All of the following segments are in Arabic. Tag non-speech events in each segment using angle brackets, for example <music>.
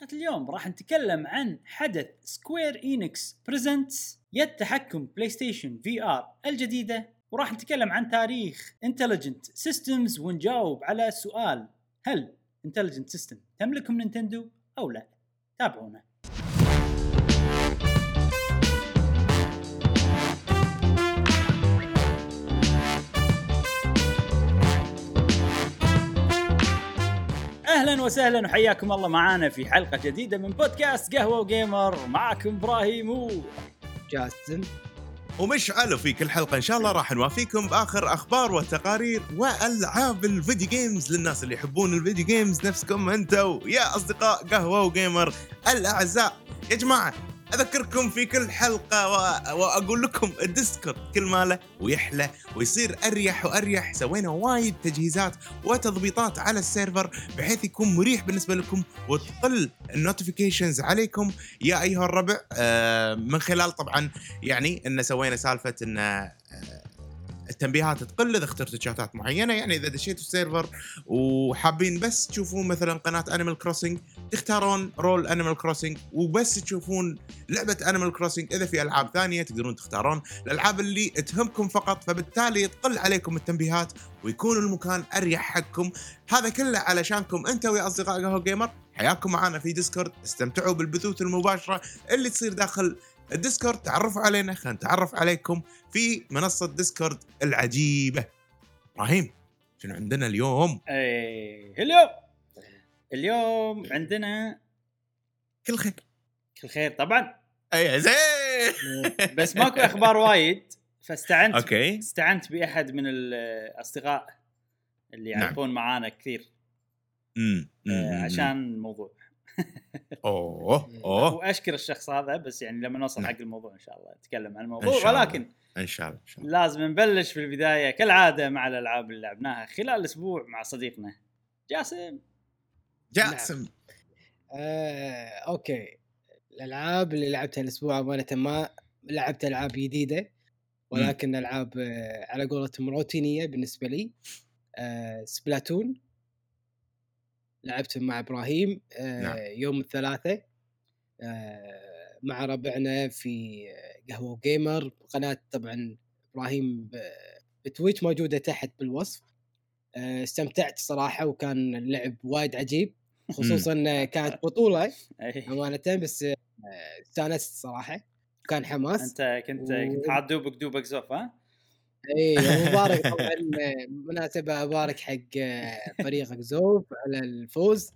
حلقة اليوم راح نتكلم عن حدث Square Enix Presents يد تحكم PlayStation VR الجديدة وراح نتكلم عن تاريخ Intelligent Systems ونجاوب على سؤال هل Intelligent Systems تملكهم Nintendo أو لا؟ تابعونا. أهلا وسهلا وحياكم الله معانا في حلقة جديدة من بودكاست قهوة وجيمر. معاكم إبراهيم و جاسم ومشعل في كل حلقة إن شاء الله راح نوافيكم بآخر أخبار وتقارير وألعاب ال video games للناس اللي يحبون ال video games نفسكم أنتوا يا أصدقاء قهوة وجيمر الأعزاء. يا جماعة أذكركم في كل حلقة و... وأقول لكم ال Discord كل ماله ويحلى ويصير أريح وأريح. سوينا وايد تجهيزات وتضبيطات على ال server بحيث يكون مريح بالنسبة لكم وتقل ال notifications عليكم. يا أيها الربع آه من خلال طبعا يعني إن سوينا سالفة إن آه، التنبيهات تقل إذا اخترتوا شاتات معينة. يعني إذا دشيتوا ال server وحابين بس تشوفون مثلا قناة Animal Crossing تختارون role Animal Crossing وبس تشوفون لعبة Animal Crossing إذا في ألعاب ثانية تقدرون تختارون الألعاب اللي تهمكم فقط فبالتالي تقل عليكم التنبيهات ويكون المكان أريح حقكم. هذا كله علشانكم أنتم يا أصدقاء قهوه جيمر حياكم معنا في Discord استمتعوا بالبثوث المباشرة اللي تصير داخل ال Discord تعرفوا علينا خلينا نتعرف عليكم في منصة Discord العجيبة. إبراهيم شنو عندنا اليوم؟ إيه اليوم اليوم عندنا كل خير. كل خير طبعا. إي زين. <laughs> بس ماكو أخبار وايد فاستعنت أوكي. استعنت بأحد من الأصدقاء اللي نعم. يعرفون معانا كثير. امم عشان الموضوع. أوه أوه. واشكر الشخص هذا بس يعني لما نوصل نعم. حق الموضوع إن شاء الله نتكلم عن الموضوع إن. ولكن إن شاء الله إن شاء الله. لازم نبلش في البداية كالعادة مع الألعاب اللي لعبناها خلال أسبوع مع صديقنا جاسم. جاسم. آه، okay. الألعاب اللي لعبتها الأسبوع امانه ما لعبت ألعاب جديدة ولكن ألعاب آه، على قولتهم روتينية بالنسبة لي آه، Splatoon. لعبت مع إبراهيم آه، نعم. يوم الثلاثاء آه، مع ربعنا في قهوة جيمر قناة طبعا إبراهيم ب Twitch موجودة تحت بالوصف آه، استمتعت صراحة وكان اللعب وايد عجيب خصوصا <laughs> كانت بطولة أي. أمانة بس استانست صراحة كان حماس أنت كنت و- كنت حاط دوبك دوبك زوف ها؟ اي مبارك <laughs> طبعا مناسبة ابارك حق آه، فريقك زوف على الفوز.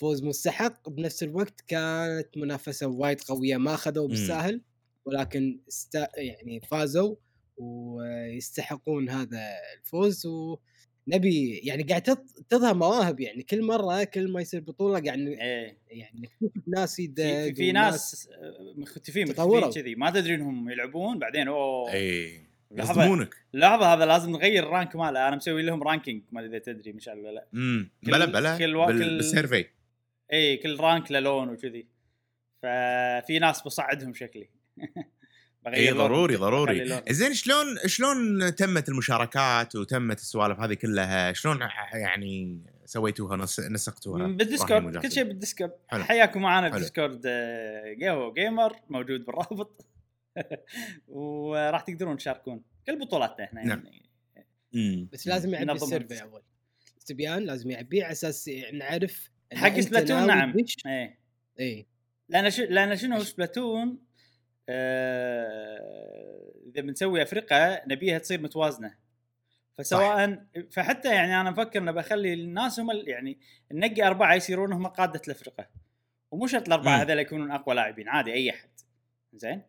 فوز مستحق. بنفس الوقت كانت منافسة وايد قوية. ما اخذوا بالساهل ولكن است... يعني فازوا ويستحقون هذا الفوز. ونبي يعني قاعد تظ- تظهر مواهب. يعني كل مرة كل ما يصير بطولة قاعد إيه. يعني نكتشف ناس في, في, في ناس آه، مختفين. مختفين كذي. ما تدري إنهم يلعبون بعدين أوه. اي لحظة. يصدمونك. لحظة هذا لازم نغير ال rank ماله. أنا مسوي لهم ranking ما أدري إذا تدري مشعل ولا لا. امم بلا بلا كل بال- كل- بال survey. اي كل rank له لون وكذي. ففي ناس بصعدهم شكلي. <laughs> اي. ضروري ضروري. زين شلون شلون تمت المشاركات وتمت السوالف هذه كلها؟ شلون يعني سويتوها نس- نسقتوها؟ بال Discord؟ كل شيء بال Discord. حياكم معنا. بال Discord آه، قهوة gamer موجود بالرابط. <laughs> وراح تقدرون تشاركون كل بطولاتنا إحنا نعم. يعني. مم. بس لازم يعبي ال survey. أول. استبيان لازم يعبيه على أساس نعرف حق Splatoon نعم. إيه. اي لأن ش... لأن شنو Splatoon آه... إذا بنسوي افرقه نبيها تصير متوازنة. فسواء فحتى يعني أنا مفكر إنه بخلي الناس هم ال- يعني ننقي أربعة يصيرون هم قادة الافرقه ومو شرط الأربعة. هذول يكونون أقوى لاعبين عادي أي أحد. زين؟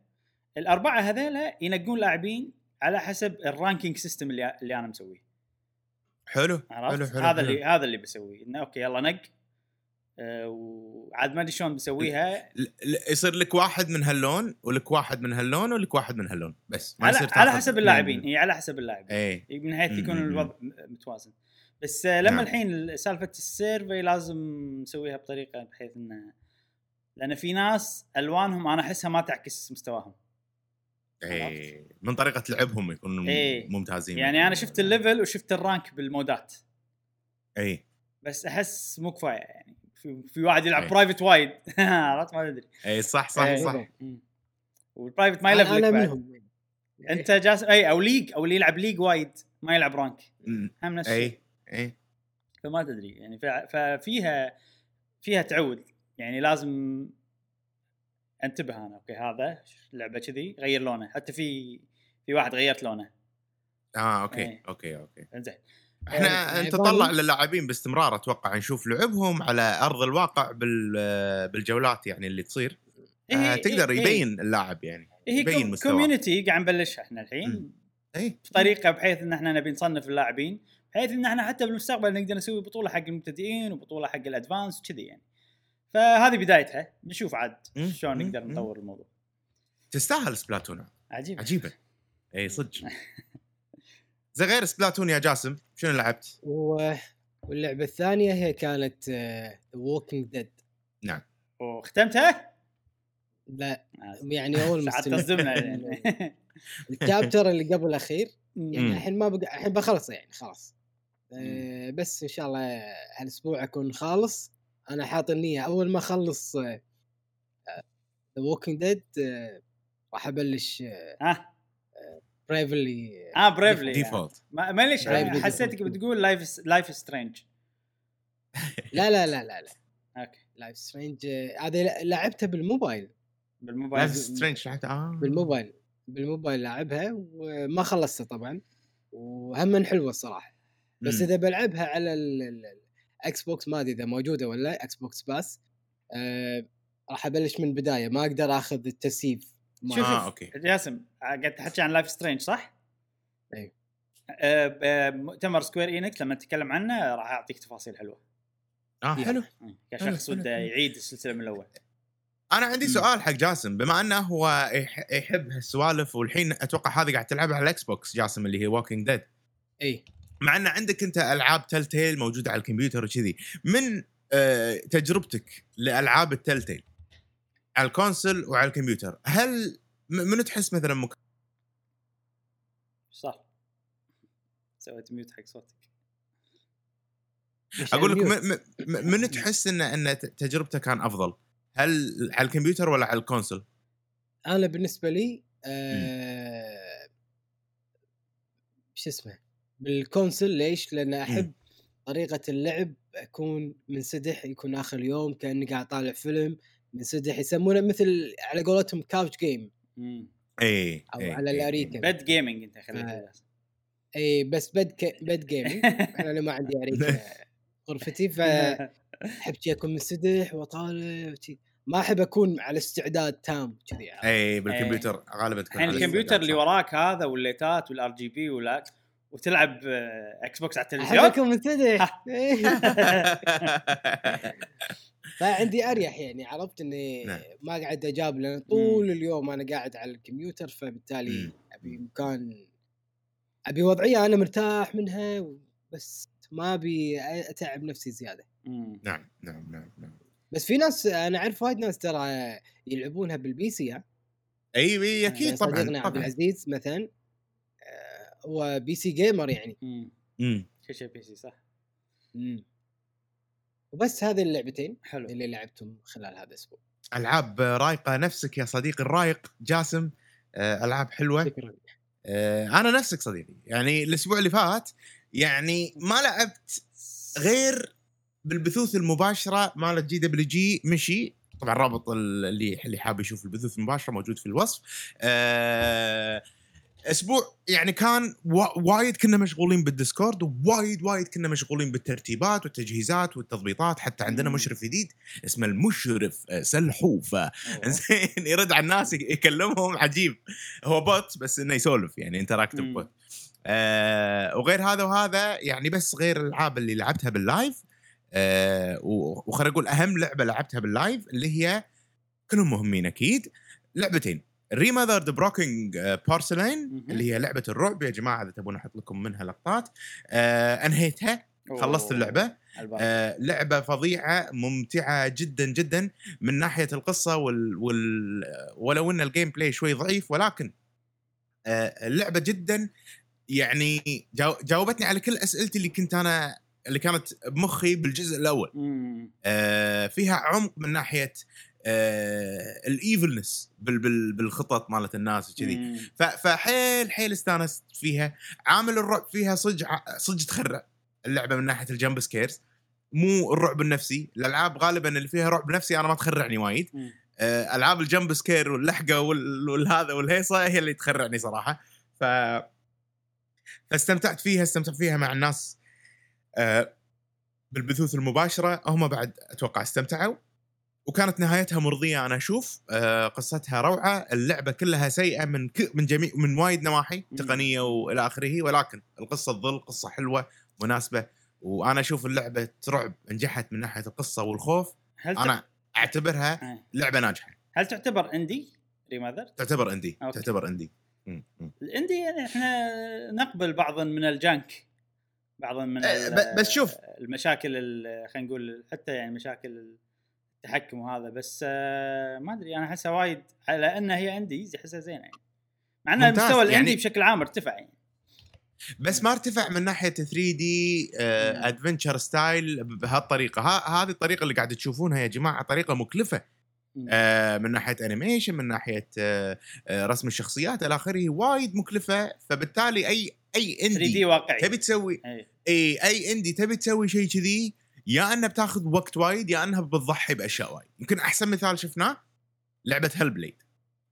الأربعة هذول ينقون لاعبين على حسب ال ranking system اللي اللي أنا مسويه. حلو عرفت؟ حلو حلو هذا حلو. اللي هذا اللي بسويه. إنه okay يلا نق. آه وعاد ما أدري شلون بسويها. ل- ل- يصير لك واحد من هاللون ولك واحد من هاللون ولك واحد من هاللون. بس ما على, يصير على حسب اللاعبين. إي على حسب اللاعبين. إي. من حيث يكون. الوضع متوازن. بس آه، لما نعم. الحين سالفة ال survey لازم نسويها بطريقة بحيث إنه لأن في ناس ألوانهم أنا أحسها ما تعكس مستواهم. اي من طريقة لعبهم يكونون إيه. ممتازين يعني أنا شفت ال level وشفت ال rank بال mode ات. اي بس أحس مو كفاية يعني. في, في واحد يلعب إيه. private وايد <laughs> عرفت؟ ما تدري. اي صح صح إيه. صح. وال private ما يلفلك منهم أنت جالس اي أو league أو اللي يلعب league وايد ما يلعب rank. هم نفس الشيء. اي اي فما تدري يعني. ف- ففيها فيها تعود. يعني لازم انتبه أنا okay هذا لعبة كذي غير لونه حتى في في واحد غيرت لونه آه okay إيه. okay okay انزين إحنا يعني نتطلع؟ للاعبين باستمرار أتوقع نشوف لعبهم على أرض الواقع بال بالجولات يعني اللي تصير إيه، آه إيه، تقدر إيه. يبين اللاعب يعني هي يبين مستواه. community قاعد نبلشها إحنا الحين. اي بطريقة بحيث إن إحنا نبي نصنف اللاعبين بحيث إن إحنا حتى بالمستقبل نقدر نسوي بطولة حق المبتدئين وبطولة حق ال advanced كذي يعني فهذه بدايتها. نشوف عاد. شلون. نقدر. نطور الموضوع. تستاهل Splatoon عجيب. عجيبة. <laughs> اي صدق. زي غير Splatoon يا جاسم شنو لعبت؟ و... واللعبة الثانية هي كانت The Walking Dead وختمتها؟ لا. آه، يعني أول <laughs> مستمر. تصدمنا يعني. <laughs> ال chapter اللي قبل الأخير. يعني. الحين ما بقى الحين بخلصه يعني خلاص. أه بس إن شاء الله هالأسبوع أكون خالص. أنا حاط النية. أول ما أخلص The Walking Dead راح أبلش ها؟ Bravely آه Bravely Default ما ما ليش Bravely حسيتك. بتقول Life Life is Strange لا لا لا لا لا. okay. Life is Strange هذه لعبتها بالموبايل. بالموبايل. Life is Strange آه. بالموبايل. بالموبايل لعبها وما خلصتها طبعا. وهم حلوة الصراحة. بس. إذا بلعبها على ال Xbox ما أدري إذا موجودة ولا Xbox Pass آه راح أبلش من البداية ما أقدر آخذ التسييف شوف آه، okay. جاسم قاعد تحكي عن Life is Strange صح؟ آه، آه، مؤتمر Square Enix لما نتكلم عنه راح أعطيك تفاصيل حلوة آه حلو مم. كشخص وده. يعيد السلسلة من الأول أنا عندي. سؤال حق جاسم بما أنه هو يح- يحب هالسوالف والحين أتوقع هذه قاعد تلعبها على ال Xbox جاسم اللي هي Walking Dead اي مع أن عندك أنت ألعاب Telltale موجودة على الكمبيوتر وكذي من آه تجربتك لألعاب ال Telltale على ال console وعلى الكمبيوتر هل منو تحس مثلا إيش صار؟ سويت mute حق صوتك. مش أقول لك على م- م- م- منو <laughs> تحس إن إن تجربته كان أفضل؟ هل على الكمبيوتر ولا على ال console؟ أنا بالنسبة لي آه شو اسمه؟ بال console ليش؟ لأن أحب طريقة اللعب أكون منسدح يكون آخر اليوم كأني قاعد طالع فيلم منسدح يسمونه مثل على قولتهم couch game. اي أو إي، على الاريكه bed gaming أنت خليته آه. اي بس bed ك... bed gaming أنا ما عندي اريكه <laughs> غرفتي فأحب أكون منسدح وأطالع وشي. ما أحب أكون على استعداد تام كذي؟ اي بالكمبيوتر غالبا تكون الحين الكمبيوتر اللي وراك هذا والليتات وال RGB ولا وتلعب آه، إكس بوكس على التلفزيون إيه. صح. <laughs> فعندي أريح يعني عرفت إني نعم. ما قاعد اجاب لأن طول اليوم أنا قاعد على الكمبيوتر فبالتالي. أبي مكان أبي وضعية أنا مرتاح منها بس ما أبي أتعب نفسي زيادة. نعم نعم نعم نعم بس في ناس أنا أعرف وايد ناس ترى يلعبونها بال PC ها إي إي أكيد طبعا صديقنا عبد العزيز مثلا آه، هو PC gamer يعني. مم. مم. كل شيء PC صح. وبس هذه اللعبتين حلو. اللي لعبتهم خلال هذا الأسبوع. ألعاب رايقة نفسك يا صديقي الرايق. جاسم آه، ألعاب حلوة. شكرا. آه، أنا نفسك صديقي. يعني الأسبوع اللي فات يعني ما لعبت غير بالبثوث المباشرة مالت GWG مشي. طبعا رابط ال- اللي اللي حاب يشوف البثوث المباشرة موجود في الوصف. آه، أسبوع يعني كان وا- وايد كنا مشغولين بالديسكورد ووايد وايد كنا مشغولين بالترتيبات والتجهيزات والتضبيطات حتى عندنا. مشرف جديد اسمه المشرف آه، سلحوف أوه. <laughs> زين يرد على الناس يك- يكلمهم عجيب هو bot بس إنه يسولف يعني interactive. bot آه وغير هذا وهذا يعني بس غير الألعاب اللي لعبتها بال live آه و- وخلينا نقول أهم لعبة لعبتها بال live اللي هي كلهم مهمين أكيد لعبتين Remothered Broken Porcelain مهم. اللي هي لعبة الرعب يا جماعة إذا تبون أحط لكم منها لقطات آه أنهيتها خلصت. اللعبة. آه، لعبة فظيعة ممتعة جدا جدا من ناحية القصة وال, وال... ولو إن ال gameplay شوي ضعيف ولكن آه، اللعبة جدا يعني جاو... جاوبتني على كل أسئلتي اللي كنت أنا اللي كانت بمخي بالجزء الأول. آه فيها عمق من ناحية آه ال evilness بال بال بالخطط مالت الناس وكذي. فحيل حيل استانست فيها. عامل الرعب فيها صج صج تخرع. اللعبة من ناحية ال jump scares. مو الرعب النفسي. الألعاب غالبا اللي فيها رعب نفسي أنا ما تخرعني وايد. آه، ألعاب الجمب سكير واللحقة وال- والهذا والهيصة هي اللي تخرعني صراحة. ف فاستمتعت فيها استمتعت فيها مع الناس آه، بالبثوث المباشرة. هم بعد أتوقع استمتعوا. وكانت نهايتها مرضية أنا أشوف آه، قصتها روعة اللعبة كلها سيئة من ك... من جميع من وايد نواحي. تقنية وإلى آخره ولكن القصة تظل قصة حلوة مناسبة وأنا أشوف اللعبة رعب نجحت من ناحية القصة والخوف هل أنا أعتبرها آه. لعبة ناجحة هل تعتبر indie Remothered؟ تعتبر indie okay. تعتبر indie. ال indie يعني إحنا نقبل بعضا من ال jank بعضا من ب- بس شوف. المشاكل ال- خلينا نقول حتى يعني مشاكل التحكم وهذا بس آه، ما أدري أنا أحسها وايد على انها هي indie أحسها زينة يعني مع ان المستوى ال indie يعني- بشكل عام ارتفع يعني بس ما ارتفع من ناحية 3D مم. adventure style بهالطريقة ها هذه الطريقة اللي قاعد تشوفونها يا جماعة طريقة مكلفة. آه، من ناحية animation من ناحية آه، آه، رسم الشخصيات إلى آخره وايد مكلفة فبالتالي أي أي 3D indie واقعي تبي تسوي إيه. اي أي indie تبي تسوي شيء كذي يا انه بتاخذ وقت وايد يا انها بتضحي بأشياء وايد. يمكن أحسن مثال شفناه لعبة Hellblade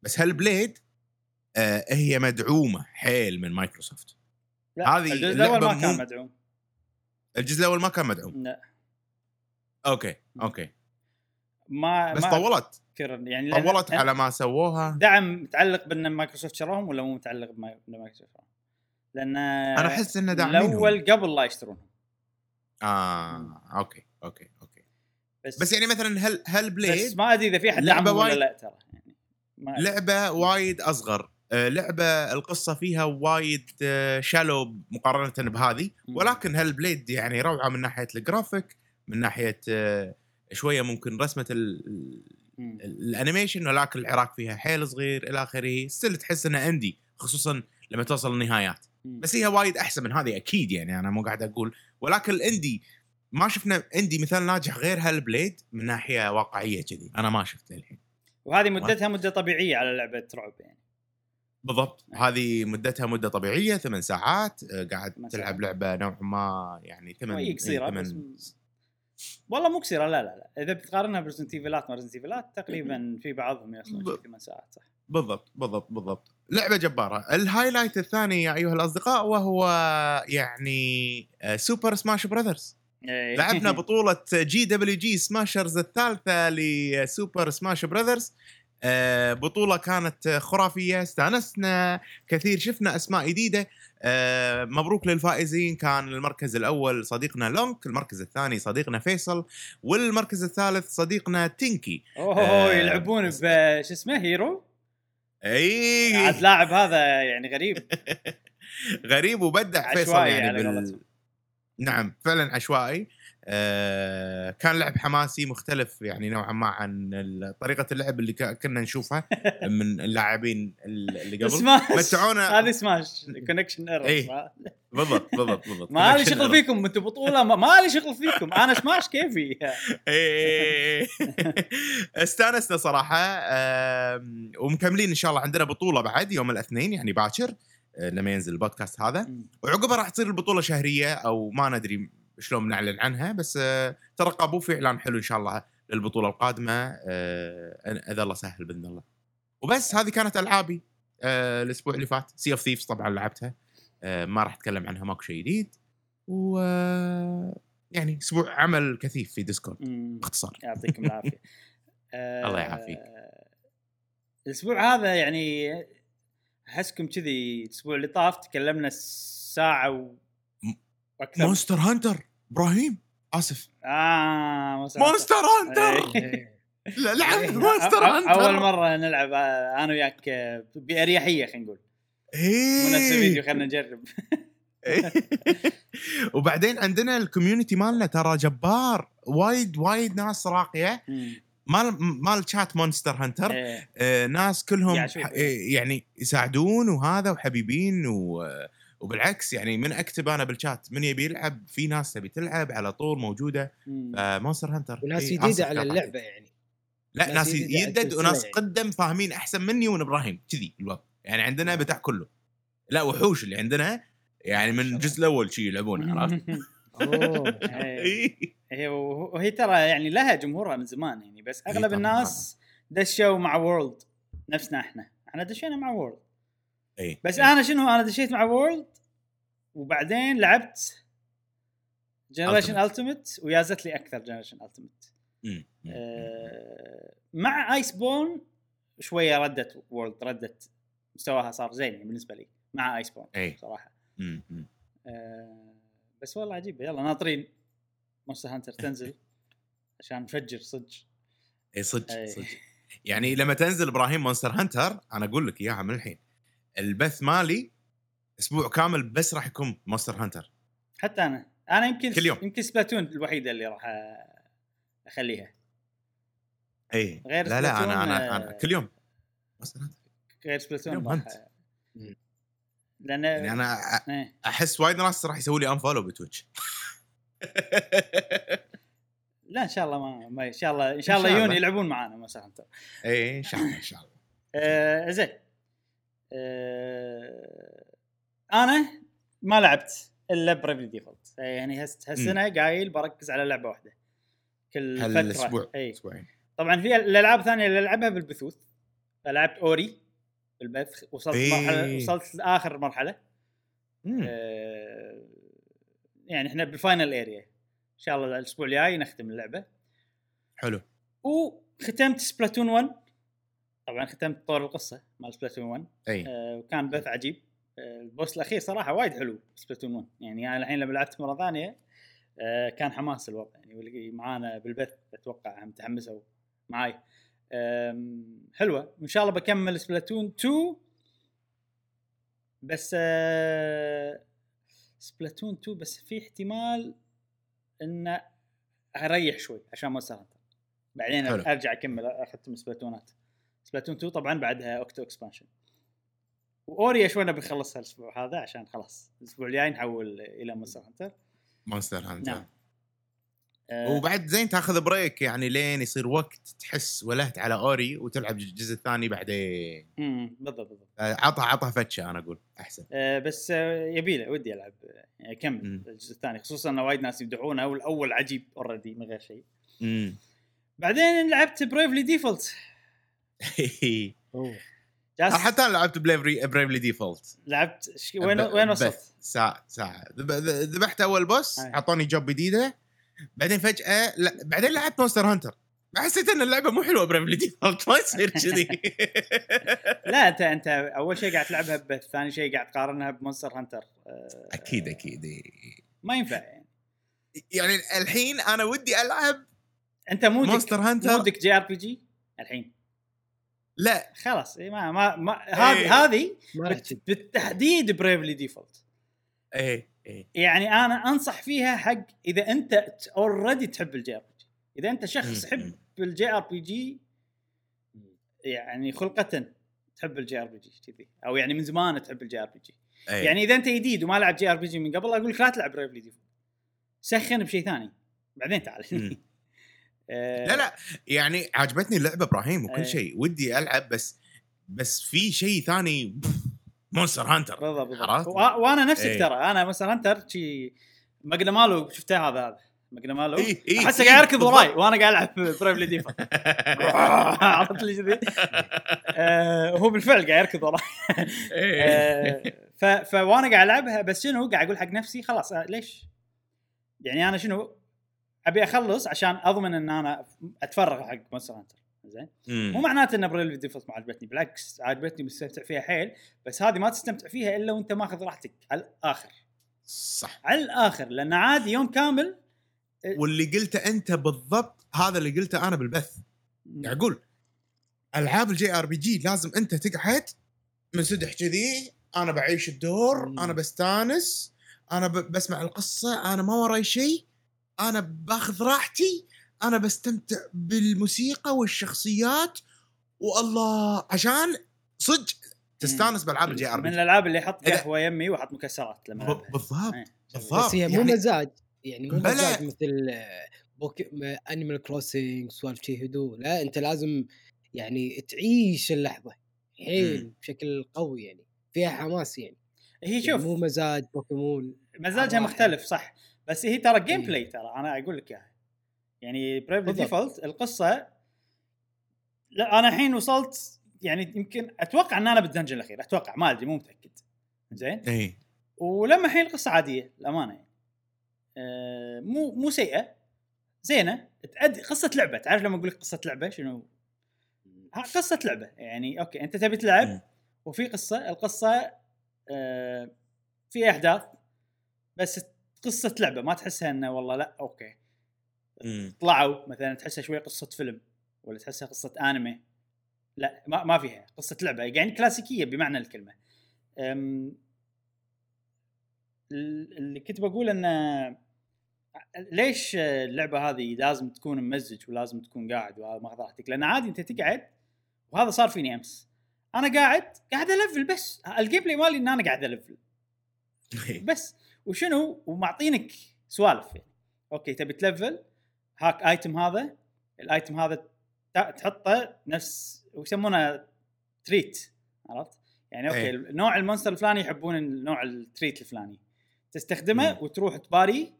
بس Hellblade آه هي مدعومة حيل من مايكروسوفت. لا هذه الجزء الأول ما كان مدعوم. الجزء الأول ما كان مدعوم. لا. okay okay. ما بس ما طولت. يعني طولت على ما سووها. دعم متعلق بأن مايكروسوفت شراهم ولا مو متعلق بأن مايكروسوفت شراهم؟ لأن أنا أحس إنه داعمينهم. الأول قبل لا يشترونهم. آه okay okay okay بس بس يعني مثلا هل هل بس بليد ما أدري إذا في دعمهم ولا وايد- لا ترى يعني ما. لعبة وايد أصغر آه، لعبة القصة فيها وايد آه، shallow مقارنة بهذه. ولكن Hellblade يعني روعة من ناحية الجرافيك من ناحية آه، شوية ممكن رسمة. ال animation ولكن العراق فيها حيل صغير إلى آخره still تحس انه عندي خصوصا لما توصل النهايات. بس هي وايد أحسن من هذه أكيد يعني أنا مو قاعد أقول. ولكن ال indie ما شفنا indie مثال ناجح غير Hellblade من ناحية واقعية كذي. أنا ما شفت للحين وهذه مدتها مدة طبيعية على لعبة رعب يعني. بالضبط. هذه مدتها مدة طبيعية ثمان ساعات آه، قاعد ثمان تلعب ساعات. لعبة نوعا ما يعني ثمان إيه، ثمان- والله مو قصيرة لا لا لا. إذا بتقارنها ب Resident Evil ات ما Resident Evil ات تقريبا في بعضهم يوصلون ب- ثمان ساعات صح. بالضبط بالضبط بالضبط. لعبة جبارة. ال highlight الثاني يا أيها الأصدقاء وهو يعني Super Smash Brothers. لعبنا <laughs> بطولة جي دبليو جي سماشرز الثالثة ل Super Smash Brothers بطولة كانت خرافية استانسنا كثير شفنا أسماء جديدة. آه، مبروك للفائزين كان المركز الأول صديقنا لونك المركز الثاني صديقنا فيصل والمركز الثالث صديقنا تينكي. اوه آه، يلعبون بس- بش اسمه هيرو؟ إي. عاد لاعب هذا يعني غريب. <laughs> غريب وبدع فيصل يعني بال... نعم فعلا عشوائي. آه كان لعب حماسي مختلف يعني نوعا ما عن طريقة اللعب اللي كنا نشوفها <laughs> من اللاعبين ال- اللي قبل. سماش. متعونا- هذه سماش. connection error إيه. بالضبط بالضبط بالضبط. ما لي شغل. فيكم أنتم بطولة ما- لي شغل فيكم. أنا سماش كيفي. إيه. <laughs> استانسنا صراحة ومكملين إن شاء الله عندنا بطولة بعد يوم الاثنين يعني باكر آه، لما ينزل البودكاست هذا. وعقبها راح تصير البطولة شهرية أو ما ندري شلون بنعلن عنها بس آه، ترقبوا في إعلان حلو إن شاء الله للبطولة القادمة آه، أذا الله سهل بإذن الله. وبس هذه كانت ألعابي آه، الأسبوع اللي فات. Sea of Thieves طبعا لعبتها ما راح أتكلم عنها ماكو شيء جديد. و يعني أسبوع عمل كثيف في ديسكورد. باختصار. يعطيكم العافية. <laughs> الله يعافيك. الأسبوع هذا يعني أحسكم كذي الأسبوع اللي طاف تكلمنا ساعه وأكثر Monster Hunter إبراهيم آسف آه Monster Hunter إيه. لا، لعبت إيه. <laughs> Monster أ- Hunter أول مرة نلعب آه، أنا وياك آه، بأريحية خلينا نقول إيه. مو نفس الفيديو خلينا نجرب <laughs> وبعدين عندنا ال community مالنا ترى جبار وايد وايد ناس راقية. مال مال chat Monster Hunter إيه. آه ناس كلهم آه، يعني يساعدون وهذا وحبيبين و وبالعكس يعني من أكتب أنا بالشات من يبي يلعب في ناس تبي تلعب على طول موجودة مم. Monster Hunter. وناس جديده آسف على. اللعبة يعني. لا ناس على يدد وناس يعني. قدم فاهمين أحسن مني ومن إبراهيم كذي الوضع. يعني عندنا بتاع كله. لا وحوش اللي عندنا يعني من الجزء الأول شي يلعبون <laughs> عرفت؟ أوه <laughs> إيه. هي وهي ترى يعني لها جمهورها من زمان يعني بس إيه أغلب الناس دشوا مع World نفسنا إحنا. إحنا دشينا مع World إي بس. أنا شنو أنا دشيت مع World وبعدين لعبت Generations. Ultimate ويازت لي أكثر Generations Ultimate. آه، مع Iceborne شوية ردت World ردت مستواها صار زين يعني بالنسبة لي مع Iceborne إي صراحة مم. مم. آه، بس والله عجيبه يلا ناطرين Monster Hunter تنزل <laughs> عشان نفجر صدق إي صدق أي. صدق يعني لما تنزل إبراهيم Monster Hunter أنا أقول لك إياها من الحين البث مالي أسبوع كامل بس راح يكون Monster Hunter. حتى أنا. أنا يمكن كل يوم. يمكن Splatoon الوحيدة اللي راح أخليها. اي غير لا لا أنا أنا, آه، أنا كل يوم. Monster Hunter. غير Splatoon راح. لأن يعني أنا إيه. أحس وايد ناس راح يسوي لي unfollow ب Twitch. <laughs> لا إن شاء الله ما, ما إن شاء الله إن شاء الله يجون. يلعبون معانا Hunter. اي إن شاء الله إن شاء الله. آه زين. أنا ما لعبت إلا Bravely Default. يعني هس- هالسنة قايل بركز على لعبة واحدة. كل فترة. هالاسبوع أسبوعين. طبعا في الألعاب الثانية اللي ألعبها بالبثوث. لعبت Ori بالبث وصلت إيه. مرحلة وصلت لآخر مرحلة. آه يعني إحنا بال final area إن شاء الله الأسبوع الجاي نختم اللعبة. حلو. وختمت Splatoon 1 طبعا ختمت طور القصة مال Splatoon 1 أي. آه، وكان بث عجيب. آه، ال boss الأخير صراحة وايد حلو Splatoon 1 يعني أنا الحين لما لعبت مرة ثانية آه، كان حماس الوضع. يعني واللي معانا بالبث أتوقع متحمسوا معاي. حلوة. وإن شاء الله بكمل Splatoon 2 بس آه، Splatoon 2 بس في احتمال ان أريح شوي عشان Monster Hunter بعدين حلو. أرجع أكمل أختم Splatoon ات Splatoon 2 طبعا بعدها Octo Expansion. و Ori شوي نبي نخلصها الأسبوع هذا عشان خلاص الأسبوع الجاي نحول إلى Monster Hunter Monster Hunter نعم. آه، وبعد زين تاخذ break يعني لين يصير وقت تحس ولهت على Ori وتلعب الجزء الثاني بعدين. أمم، بالضبط بالضبط. آه، عطها عطها فتشة أنا أقول أحسن. آه، بس آه، يبي له ودي ألعب آه، يعني أكمل. الجزء الثاني. خصوصا إن وايد ناس يمدحونه والأول عجيب already من غير شيء. امم بعدين لعبت Bravely Default <laughs> جالس حتى أنا لعبت Bravely Bravely Default لعبت ش- وين وين وصلت؟ ذب- ذ- ذبحت أول boss. اعطوني job جديدة. بعدين فجأة لا بعدين لعبت Monster Hunter حسيت إن اللعبة مو حلوة Bravely Default <laughs> ما يصير كذي. <laughs> لا انت أنت أول شيء قاعد تلعبها ببث ثاني شيء قاعد تقارنها ب Monster Hunter آه، أكيد أكيد. ما ينفع يعني. يعني الحين أنا ودي ألعب أنت mood ك Monster Hunter mood ك JRPG؟ الحين. لا. خلاص إيه ما ما, ما هذه إيه. هذه تجي. بالتحديد Bravely Default إيه إيه. يعني أنا أنصح فيها حق إذا أنت already تحب ال JRPG. إذا أنت شخص. يحب ال JRPG يعني خلقة تحب ال JRPG كذي أو يعني من زمان تحب ال JRPG. إيه. يعني إذا أنت جديد وما لعب JRPG من قبل أقول لك لا تلعب Bravely Default سخن بشيء ثاني. بعدين تعال. <laughs> لا لا يعني عجبتني اللعبة إبراهيم وكل إيه. شيء ودي ألعب بس بس في شيء ثاني Monster Hunter بالضبط بالضبط وأنا نفسك إيه. ترى أنا مثلا Hunter شي Magnamalo شفته هذا هذا Magnamalo إيه، إيه، احسه إيه، قاعد يركض. وراي وأنا قاعد ألعب <laughs> Bravely Default <laughs> عرفت لي كذي آه، هو بالفعل قاعد يركض وراي إيه. آه، ف وأنا قاعد ألعبها بس شنو قاعد أقول حق نفسي خلاص آه، ليش؟ يعني أنا شنو ابي اخلص عشان اضمن ان أنا اتفرغ حق Monster Hunter. زين. مو معناته ان Bravely Default ما عجبتني بالعكس عجبتني مستمتع فيها حيل بس هذه ما تستمتع فيها إلا وأنت ماخذ راحتك على الآخر. صح. على الآخر لأن عادي يوم كامل واللي قلته أنت بالضبط هذا اللي قلته أنا بالبث. يعني أقول ألعاب ال JRPG لازم أنت تقعد منسدح كذي أنا بعيش الدور مم. أنا بستانس أنا ب- بسمع القصة أنا ما وراي شيء أنا باخذ راحتي أنا بستمتع بالموسيقى والشخصيات والله عشان صدق تستانس بالعاب ال JRPG من الألعاب اللي إذا- قهوة يمي واحط مكسرات لما. بالضبط إيه. بالضبط بس هي مو يعني مزاج يعني مو. مزاج مثل آه، بوك Animal Crossing سوالف شي هدوء لا أنت لازم يعني تعيش اللحظة حيل. بشكل قوي يعني فيها حماس يعني هي يعني شوف مو مزاج بوكيمون مزاجها. مختلف صح بس هي ترى game إيه. play ترى أنا أقول لك إياها. يعني بالضبط. Default القصة لا أنا الحين وصلت يعني يمكن أتوقع إن أنا بال dungeon الأخير أتوقع ما أدري مو متأكد. زين؟ اي ولما الحين القصة عادية الامانه يعني. آه مو مو سيئة. زينة. عادي قصة لعبة. تعرف لما أقول لك قصة لعبة؟ شنو؟ قصة لعبة. يعني okay أنت تبي تلعب مم. وفي قصة القصة آه في أحداث بس قصة لعبة ما تحسها إنه والله لا okay. مم. طلعوا مثلا تحسها شوي قصة فيلم ولا تحسها قصة أنمي. لا ما, ما فيها قصة لعبة يعني كلاسيكية بمعنى الكلمة. أم، ال- اللي كنت بقول إنه ليش اللعبة هذه لازم تكون ممزج ولازم تكون قاعد وهذا ماخذ راحتك لأن عادي أنت تقعد وهذا صار فيني أمس. أنا قاعد قاعد ألفل بس ال gameplay مالي إن أنا قاعد ألفل. إيه. بس. وشنو ومعطينك سوالف يعني okay تبي تلفل هاك item هذا ال item هذا تحطه نفس ويسمونه treat عرفت؟ يعني okay إيه. نوع ال monster الفلاني يحبون النوع ال treat الفلاني تستخدمه. وتروح تباري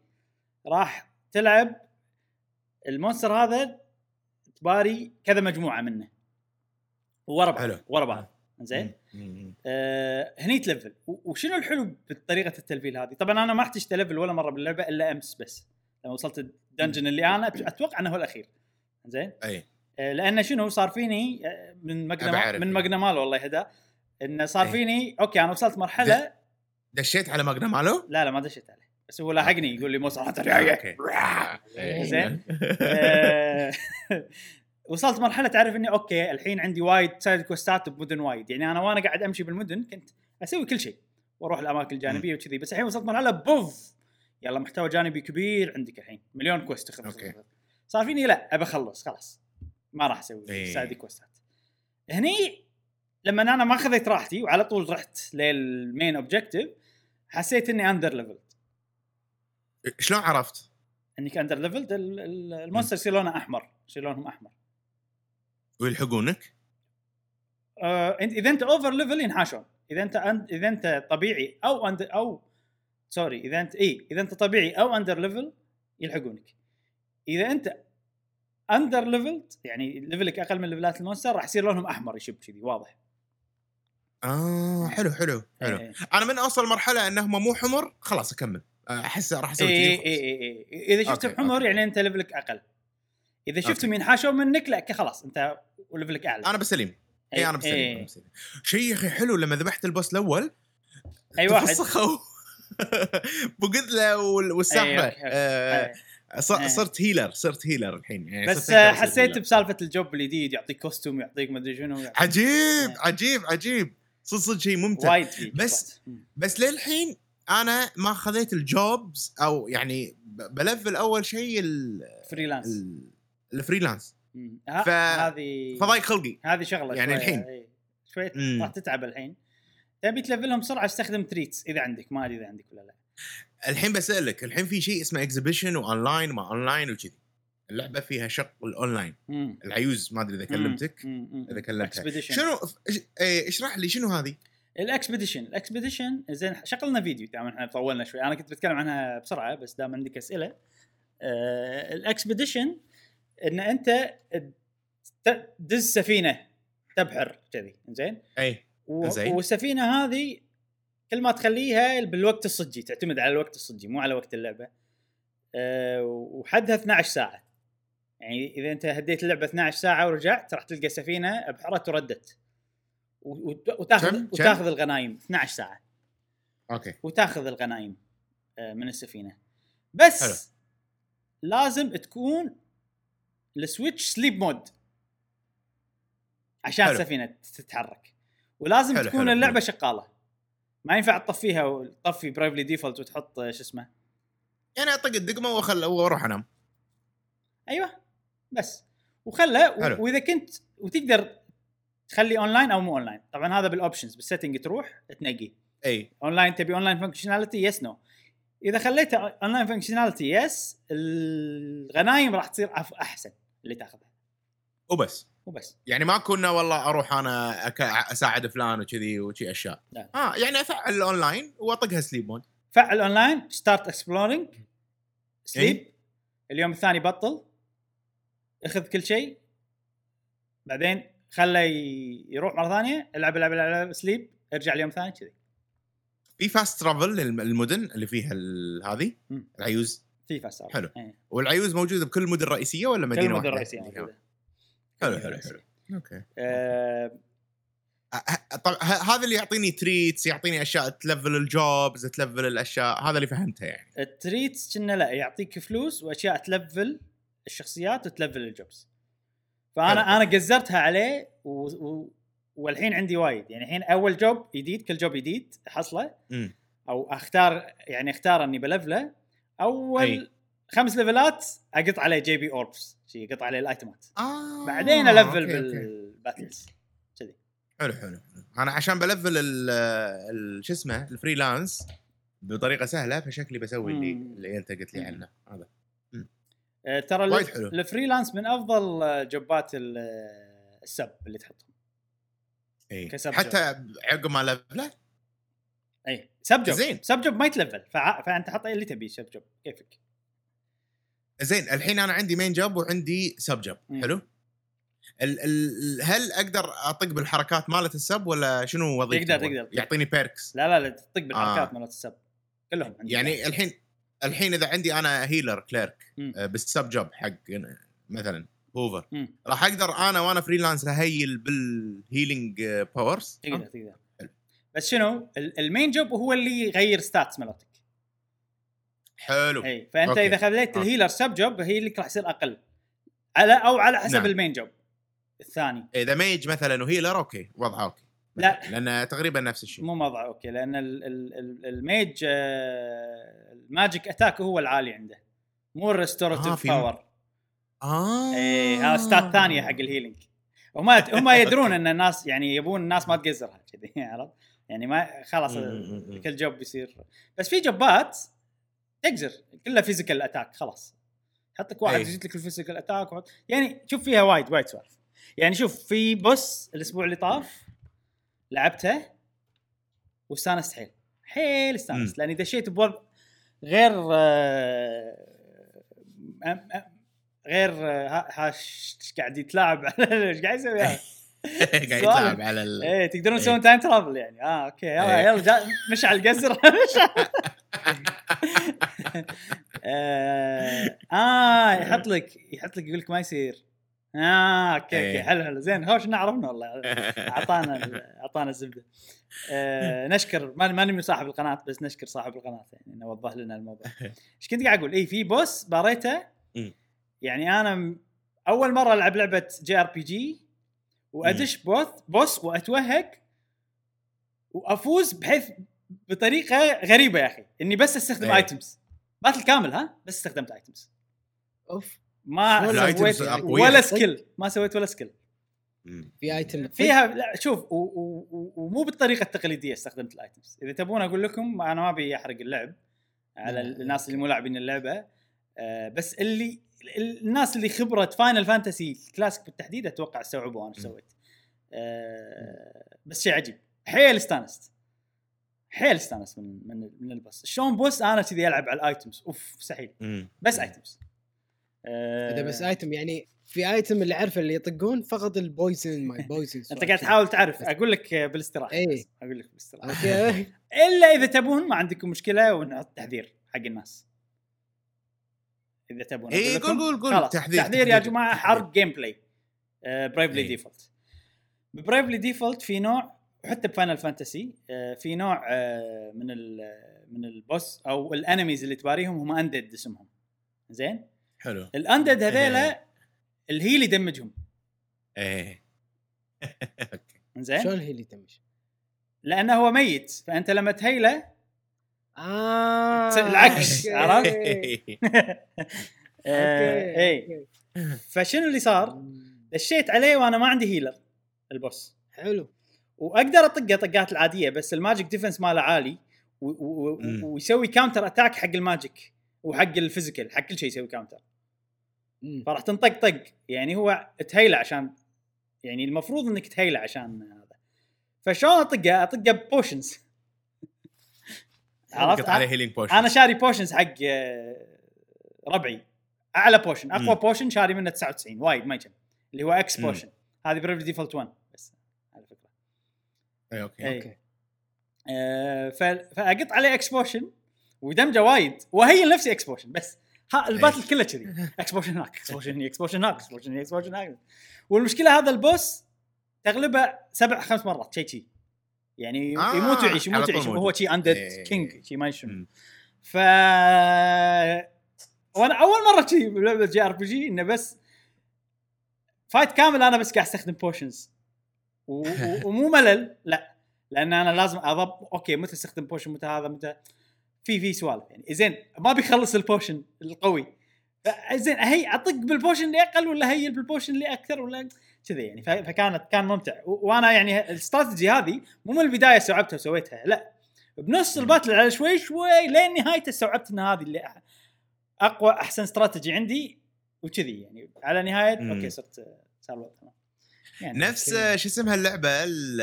راح تلعب ال monster هذا تباري كذا مجموعة منه ورا بعض حلو. ورا بعض زين. آه هني تلفل وشنو الحلو بطريقة التلفيل هذه طبعا أنا ما احتجت الفل ولا مرة باللعبة إلا أمس بس لما وصلت الدنجن اللي أنا أتوقع إنه هو الأخير زين أي آه لأنه شنو صار فيني آه، من أبى مقنم أعرف. من مقنمال والله يهدى انه صار. فيني أوكي أنا وصلت مرحلة دشيت على ماجنا مالو؟ لا لا ما دشيت عليه بس هو لاحقني يقول لي مو صراحة <laughs> <laughs> آه، أوكي. <laughs> زين. وصلت مرحلة تعرف إني أوكي الحين عندي وايد سايد كوستات بمدن وايد. يعني أنا وأنا قاعد أمشي بالمدن كنت أسوي كل شيء. وأروح الأماكن الجانبية وكذي. بس الحين وصلت مرحلة بوف! يلا محتوى جانبي كبير عندك الحين. مليون quest تخلص. okay. صار فيني لا ابى أخلص خلاص. ما راح أسوي إيه. side quest ات هني لما أنا ما خذيت راحتي وعلى طول رحت لل main objective حسيت إني under leveled شلون عرفت؟ إنك under leveled ال monster يصير لونه أحمر. يصير لونهم أحمر. ويلحقونك؟ آه، إذا أنت over level ينحاشون إذا أنت. إذا أنت طبيعي أو und... أو sorry إذا انت اي إذا أنت طبيعي أو under level يلحقونك إذا أنت under leveled يعني level ك أقل من level ات ال monster راح يصير لونهم أحمر يشب كذي واضح آه حلو حلو حلو إيه. أنا من أوصل مرحلة انهم مو حمر خلاص أكمل احس راح أسوي اي كذي اي. اي اي إذا شفتهم حمر okay. يعني أنت level ك أقل إذا شفتهم أوكي. ينحاشون منك لا خلاص أنت وليفلك أعلى أنا بسليم اي أنا بسليم إيه. أنا بسليم شيء يا أخي حلو لما ذبحت البوس الأول أي واحد تفسخوا <laughs> بقذله وال- والسحبة أي، أوكي، أوكي. آه، أي. ص- إيه. صرت هيلر صرت هيلر الحين يعني بس حسيت. بسالفة الجوب الجديد يعطيك كوستوم يعطيك مدري شنو يعطيك عجيب إيه. عجيب عجيب صدق صدق شيء ممتع وايد بس-. بس للحين أنا ما خذيت الجوبز أو يعني ب- بلفل اول شيء ال- freelance ال- ال freelance. ها- ف- هذه فضايق خلقي هذه شغلة يعني شوية، الحين. إيه. شوي. راح تتعب الحين تبي تلفلهم بسرعة استخدم treats إذا عندك ما أدري إذا عندك ولا لا الحين بسألك الحين في شيء اسمه expedition و online وما اونلاين وكذي اللعبة فيها شق الاونلاين. العيوز ما أدري إذا كلمتك مم. مم. إذا كلمتها شنو إيش- إيه، اشرح لي شنو هذه؟ ال expedition ال expedition زين شغلنا فيديو دام إحنا طولنا شوي أنا كنت بتكلم عنها بسرعة بس دام عندك أسئلة آه الاكسبediشن إن أنت تدز سفينة تبحر كذي زين أي زين. والسفينة هذه كل ما تخليها بالوقت الصجي تعتمد على الوقت الصجي مو على وقت اللعبة أه وحدها 12 ساعة يعني إذا أنت هديت اللعبة 12 ساعة ورجعت راح تلقى سفينة بحرت وردت وتاخذ كم؟ كم؟ وتاخذ الغنايم 12 ساعة okay وتاخذ الغنايم آه، من السفينة بس حلو. لازم تكون ال Switch sleep mode. عشان حلو. السفينة تتحرك. ولازم حلو، تكون حلو، اللعبة حلو. شغاله ما ينفع تطفيها وتطفي Bravely Default وتحط شو اسمه. يعني اطق الدقمه واخل وأروح أنام. أيوه. بس. وخله. و- وإذا كنت وتقدر تخلي اونلاين أو مو اونلاين طبعا هذا بال options بال setting تروح تنقي. أي. اونلاين تبي online functionality yes no إذا خليته online functionality yes الغنايم راح تصير أحسن. اللي تاخذها. وبس. وبس. يعني ما كنا والله أروح أنا أك... أساعد فلان وكذي وشي أشياء. لا. آه يعني أفعل الاونلاين وأطقها sleep mode فعل online start exploring sleep. إيه. اليوم الثاني بطل. اخذ كل شيء. بعدين خله يروح مرة ثانية العب العب العب, sleep ارجع اليوم الثاني كذي. في fast travel للمدن اللي فيها هذه. العيوز في fast حلو. إيه. والعيوز موجودة بكل المدن الرئيسيه ولا كل مدينة المدن واحدة؟ الرئيسيه موجودة. حلو. حلو حلو okay. آه، أه- طب ه- هذا اللي يعطيني treats يعطيني أشياء تلفل ال jobs تلفل الأشياء هذا اللي فهمته يعني. ال treats كنا لا يعطيك فلوس وأشياء تلفل الشخصيات وتلفل ال jobs. فأنا حلو. أنا قزرتها عليه و... و... والحين عندي وايد. يعني الحين أول job جديد كل job جديد حصله. امم أو أختار يعني أختار إني بلفله. أول أي. خمس ليفلات أقط عليه JP orbs شي اقط عليه الأيتمات آه بعدين ألفل. بال battles كذي حلو حلو. أنا عشان بلفل شو اسمه ال freelance بطريقة سهلة فشكلي بسوي اللي. اللي أنت قلت لي. عنه هذا آه، ترى. ال freelance من أفضل جوبات ال- ال sub اللي تحطهم اي حتى عقب ما لفله أي sub job زين. sub job ما يتلفل فع... فأنت حط اللي تبيه sub job كيفك زين الحين أنا عندي main job وعندي sub job مم. حلو ال ال هل أقدر أطق بالحركات مالت ال sub ولا شنو وظيفته تقدر-؟ تقدر. يعطيني perks لا لا لا تطق بالحركات آه. مالت ال sub كلهم عندي يعني الحين الحين إذا عندي أنا healer cleric. آه، بال sub job حق مثلا هوفر. راح أقدر أنا وأنا freelance أهيل بال healing powers تقدر تقدر آه. بس شنو ال- ال main job هو اللي يغير stats مالتك. حلو. إي فأنت okay. إذا خليت آه. ال healer sub job هي اللي راح يصير أقل. على أو على حسب نعم. ال main job الثاني. إذا mage مثلا و healer okay وضعه okay. لا. لأن تقريبا نفس الشيء. مو وضع okay لأن ال- ال- ال- ال mage آه، ال magic attack هو العالي عنده. مو آه، ال restorative في- power آه. إي هذا stat ثانية حق ال healing هم هم يدرون <laughs> إن الناس يعني يبون الناس ما تقزرها كذي عرفت؟ يعني ما خلاص. كل job يصير بس في جوبات تقزر كلها physical attack خلاص يحطك واحد. يزيد لك ال physical attack يعني شوف فيها وايد وايد سوالف يعني شوف في بوس الأسبوع اللي طاف لعبته واستانست حيل حيل استانست لأني دشيت بوضع غير آه، غير آه، ها- هاش قاعد يتلاعب على <laughs> إيش قاعد يسوي؟ قاعد يتلاعب على ال... إيه تقدرون. تسوون تايم ترافل يعني. آه أوكي. يلا إيه. يلا جا مش على القزر <laughs> آه, آه يحط لك يحط لك يقول لك ما يصير. آه okay okay. إيه. حلو حلو. زين هوش عرفنا والله؟ <laughs> أعطانا أعطانا الزبدة. آه نشكر ما ما نبي صاحب القناة بس نشكر صاحب القناة يعني إنه وضح لنا الموضوع. <laughs> إيش كنت قاعد أقول؟ اي في boss باريته. يعني أنا أول مرة ألعب لعبة JRPG وأدش boss boss واتوهق وأفوز بحيث بطريقة غريبة يا أخي إني بس أستخدم إيه. items battle كامل ها؟ بس استخدمت items أوف. ما سويت. ولا skill ما سويت ولا skill. في item فيها لا شوف ومو بالطريقة التقليدية استخدمت ال items إذا تبون أقول لكم أنا ما أبي أحرق اللعب على. الناس اللي مو لاعبين اللعبة. آه بس اللي الناس اللي خبره Final Fantasy classic بالتحديد أتوقع استوعبوا أنا إيش سويت. آه بس شيء عجيب. حيل استانست. حيل استانست من من من ال boss شلون boss أنا كذي ألعب على ال items أوف مستحيل. بس items آه إذا بس item يعني في ايتم اللي أعرفه اللي يطقون فقط ال poison ما ال poison أنت قاعد تحاول تعرف. أقول لك بالاستراحة. بس. أقول لك بالاستراحة. <laughs> إلا إذا تبون ما عندكم مشكلة ونحط تحذير حق الناس. إذا تبون إيه، لكم. قول- قول- قول. خلاص تحذير- تحذير يا. جماعة. حرق gameplay Bravely إيه. Default ب Bravely Default في نوع وحتى ب Final Fantasy في نوع آه، من ال من ال boss أو ال enemies اللي تباريهم هم undead اسمهم زين حلو ال undead هذيلا إيه. ال heal يدمجهم إيه <laughs> زين شلون هي اللي تمشي؟ لأنه هو ميت فأنت لما تهيله آه العكس،. عرفت؟ آه، اي. فشنو اللي صار؟ دشيت عليه وأنا ما عندي healer ال boss حلو وأقدر اطقه طقات العادية بس ال magic defense ماله عالي. ويسوي counter attack حق ال magic وحق ال physical حق كل شيء يسوي counter. فراح تنطق طق يعني هو تهيلة عشان يعني المفروض إنك تهيلة عشان هذا فشلون أطقه؟ أطقه potions عرفت؟ عليه healing potion أنا شاري potions حق آه، ربعي. أعلى potion أقوى مم. potion شاري منه 99 وايد ما يجمع اللي هو X. potion هذه Bravely Default 1 بس على فكرة. إي okay. إي. okay. آه، ف- فأقط عليه X potion ودمجه وايد. وهي نفسي X potion بس ها ال battle كله كذي. X potion هناك X potion هني X potion هناك X potion هني X potion هناك. والمشكلة هذا ال boss تغلبه سبع خمس مرات شيء شي. يعني آه، يموت ويعيش يموت ويعيش. وهو شي undead إيه. king شي ما شنو. ف وأنا أول مرة شي بلعبة JRPG إنه بس fight كامل أنا بس قاعد أستخدم potions و... و... <laughs> ومو ملل لا. لأن أنا لازم أضب okay متى أستخدم potion متى هذا؟ متى؟ في في سوالف. يعني زين ما بيخلص ال potion القوي. زين هي أطق بال potion اللي أقل ولا هي بال potion اللي أكثر ولا كذا يعني فكانت كان ممتع. وأنا يعني الاستراتيجي هذه مو من البداية استوعبتها وسويتها لا. بنص ال battle على شوي شوي لين نهايته استوعبت إن هذه اللي أقوى أحسن استراتيجي عندي وكذي يعني. على نهاية مم. okay صرت صار تمام. يعني نفس شو اسمها اللعبة ال-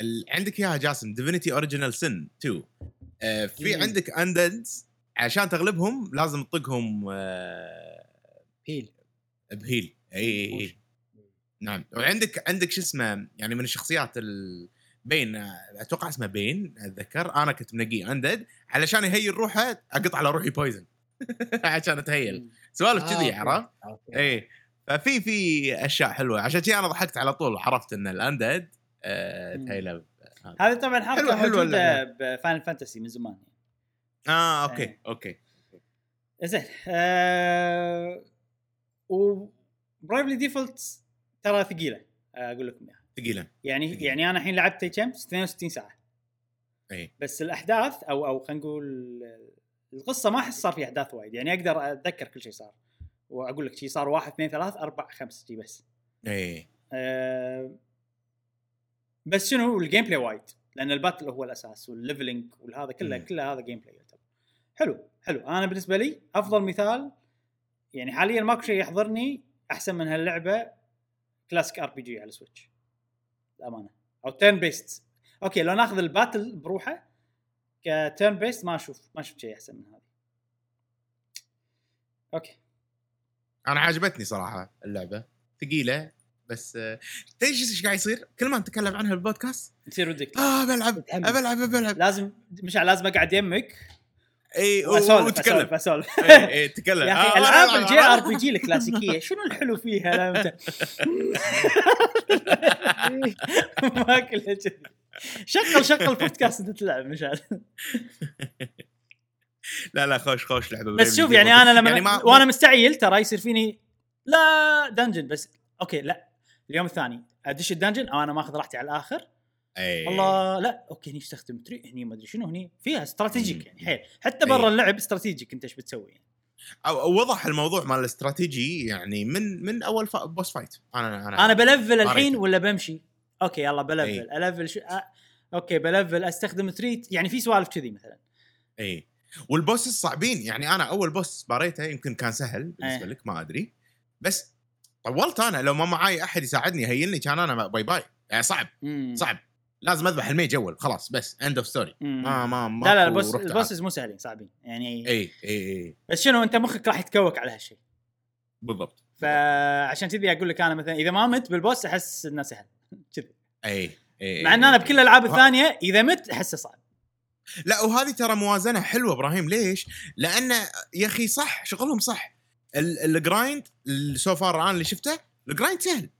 ال- عندك إياها جاسم Divinity Original Sin 2 آه، في مم. عندك undeads عشان تغلبهم لازم تطقهم آه، heal ب heal. إي إي إي. نعم وعندك عندك شو اسمه يعني من الشخصيات ال... Fane آه، أتوقع اسمه Fane أتذكر أنا كنت منقيه undead علشان ي heal روحه اقط على روحي poison <laughs> عشان ات heal سوالف آه، كذي okay. عرفت؟ اي ففي في أشياء حلوة عشان كذي أنا ضحكت على طول عرفت إن ال undead آه. ت heal ه هذه طبعا حركة موجوده. ب Final Fantasy من زمان آه okay إيه. okay زين آه و Bravely Default ترى ثقيلة آه، أقول لكم إياها. ثقيلة. يعني ثقيلة. يعني أنا الحين لعبت كم 62 ساعة. أي. بس الأحداث أو أو خلينا نقول القصة ما أحس صار في أحداث وايد. يعني أقدر أتذكر كل شيء صار. وأقول لك شيء صار واحد اثنين ثلاث أربع خمس شي بس. أي. آه بس شنو ال gameplay وايد. لأن ال battle هو الأساس وال leveling والهذا كله. كله هذا gameplay يعتبر. حلو حلو. أنا بالنسبة لي أفضل مثال يعني حاليا ماكو شيء يحضرني أحسن من هاللعبة classic RPG على ال Switch الامانه أو turn-based okay لو ناخذ ال battle بروحه ك turn-based ما أشوف ما شفت شيء أحسن من هذه okay. أنا عجبتني صراحة اللعبة. ثقيلة بس آه، تدري إيش قاعد يصير؟ كل ما نتكلم عنها بالبودكاست يصير ودك آه بلعب. بلعب بلعب. لازم مش لازم أقعد يمك. إي وتكلم. اسولف اسولف إي تكلم. يا آه، أخي لا، العاب ال J. RPG الكلاسيكية شنو الحلو فيها؟ لا انت <laughs> ما كلها كذي شغل شغل بودكاست إنت تلعب مشعل لا لا خوش خوش لعبة. بس شوف يعني أنا لما يعني ما- وأنا مستعجل ترى يصير فيني لا dungeon بس okay لا. اليوم الثاني أدش ال dungeon أو أنا ماخذ راحتي على الآخر. أي. الله لا أوكي هني استخدم تري هني ما أدري شنو هني فيها استراتيجيك. يعني حيل حتى برا أي. اللعب استراتيجيك أنت إيش بتسوي يعني. أو وضح الموضوع مال الاستراتيجي يعني من من أول فا بوس فايت أنا أنا أنا بلفل الحين. ولا بمشي أوكي يلا بلفل أي. الفل شو... أ... أوكي بلفل أستخدم تريت يعني في سوالف كذي مثلا اي والبوس الصعبين يعني أنا أول بوس باريته يمكن كان سهل بالنسبة إيه. لك ما أدري بس طولت أنا لو ما معاي أحد يساعدني ي heal ني كان أنا bye bye يعني صعب مم. صعب لازم اذبح ال mage اول خلاص بس end of story مم. ما ما ما لا لا ال boss. ال bosses مو سهلين صعبين. يعني إي إي إي. بس شنو انت مخك راح يتكوك على هالشيء. بالضبط. فعشان كذي أقول لك أنا مثلا إذا ما مت بال boss أحس إنه سهل. <laughs> كذي. إي إي مع إن أنا بكل الألعاب. الثانية إذا مت أحسه صعب. لا وهذه ترى موازنة حلوة إبراهيم. ليش؟ لأن يا أخي صح شغلهم صح. ال- ال grind so far الان اللي شفته ال grind سهل.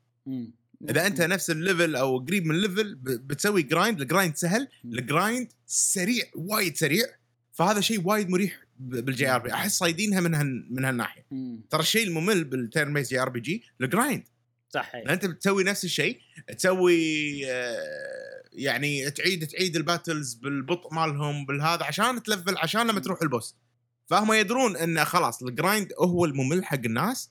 إذا أنت نفس ال level أو قريب من ال level بتسوي grind ال grind سهل ال grind سريع وايد سريع. فهذا شيء وايد مريح بال JRP. أحس صايدينها من هال من هالناحية. ترى الشيء الممل بال turn-based JRPG ال grind صح لأن هي. أنت بتسوي نفس الشيء تسوي آه، يعني تعيد تعيد ال battles بالبطء مالهم بالهذا عشان ت level عشان لما تروح ال boss. فهم يدرون إن خلاص ال grind هو الممل حق الناس.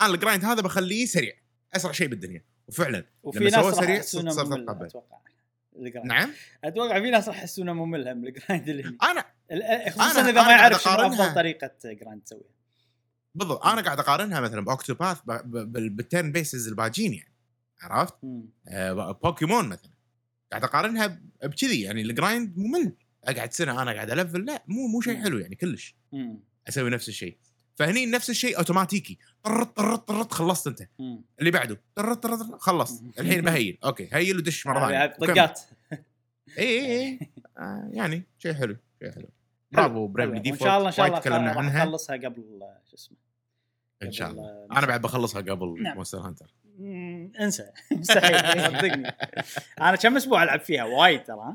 أنا ال grind هذا بخليه سريع أسرع شيء بالدنيا. وفعلا وفي لما ناس سريع ممل تقبل. أتوقع ال grind. نعم أتوقع في ناس راح يحسونه ممل هم ال grind اللي. أنا خصوصا إذا ما يعرف شنو. أفضل طريقة grind تسويها بالضبط أنا قاعد أقارنها مثلا ب Octopath بال turn-based الباجين يعني عرفت؟ آه، بوكيمون مثلا قاعد أقارنها بكذي يعني ال grind ممل أقعد سنة أنا قاعد أ level لا مو مو شيء حلو يعني كلش مم. أسوي نفس الشيء فهني نفس الشيء أوتوماتيكي. طرت طرت طرت خلصت أنت. مم. اللي بعده. طرت طرت خلصت الحين ب <laughs> heal. okay heal ودش مرة ثانية. هذه طقات. اي اي اي يعني شيء حلو شيء حلو. برافو Bravely. Default. وإن شاء الله إن شاء الله وايد تكلمنا عنها. أخلصها قبل شو اسمه إن شاء الله. أنا بعد بخلصها قبل نعم. Monster Hunter. انسى. <laughs> مستحيل صدقني. أنا كم أسبوع ألعب فيها؟ وايد ترى.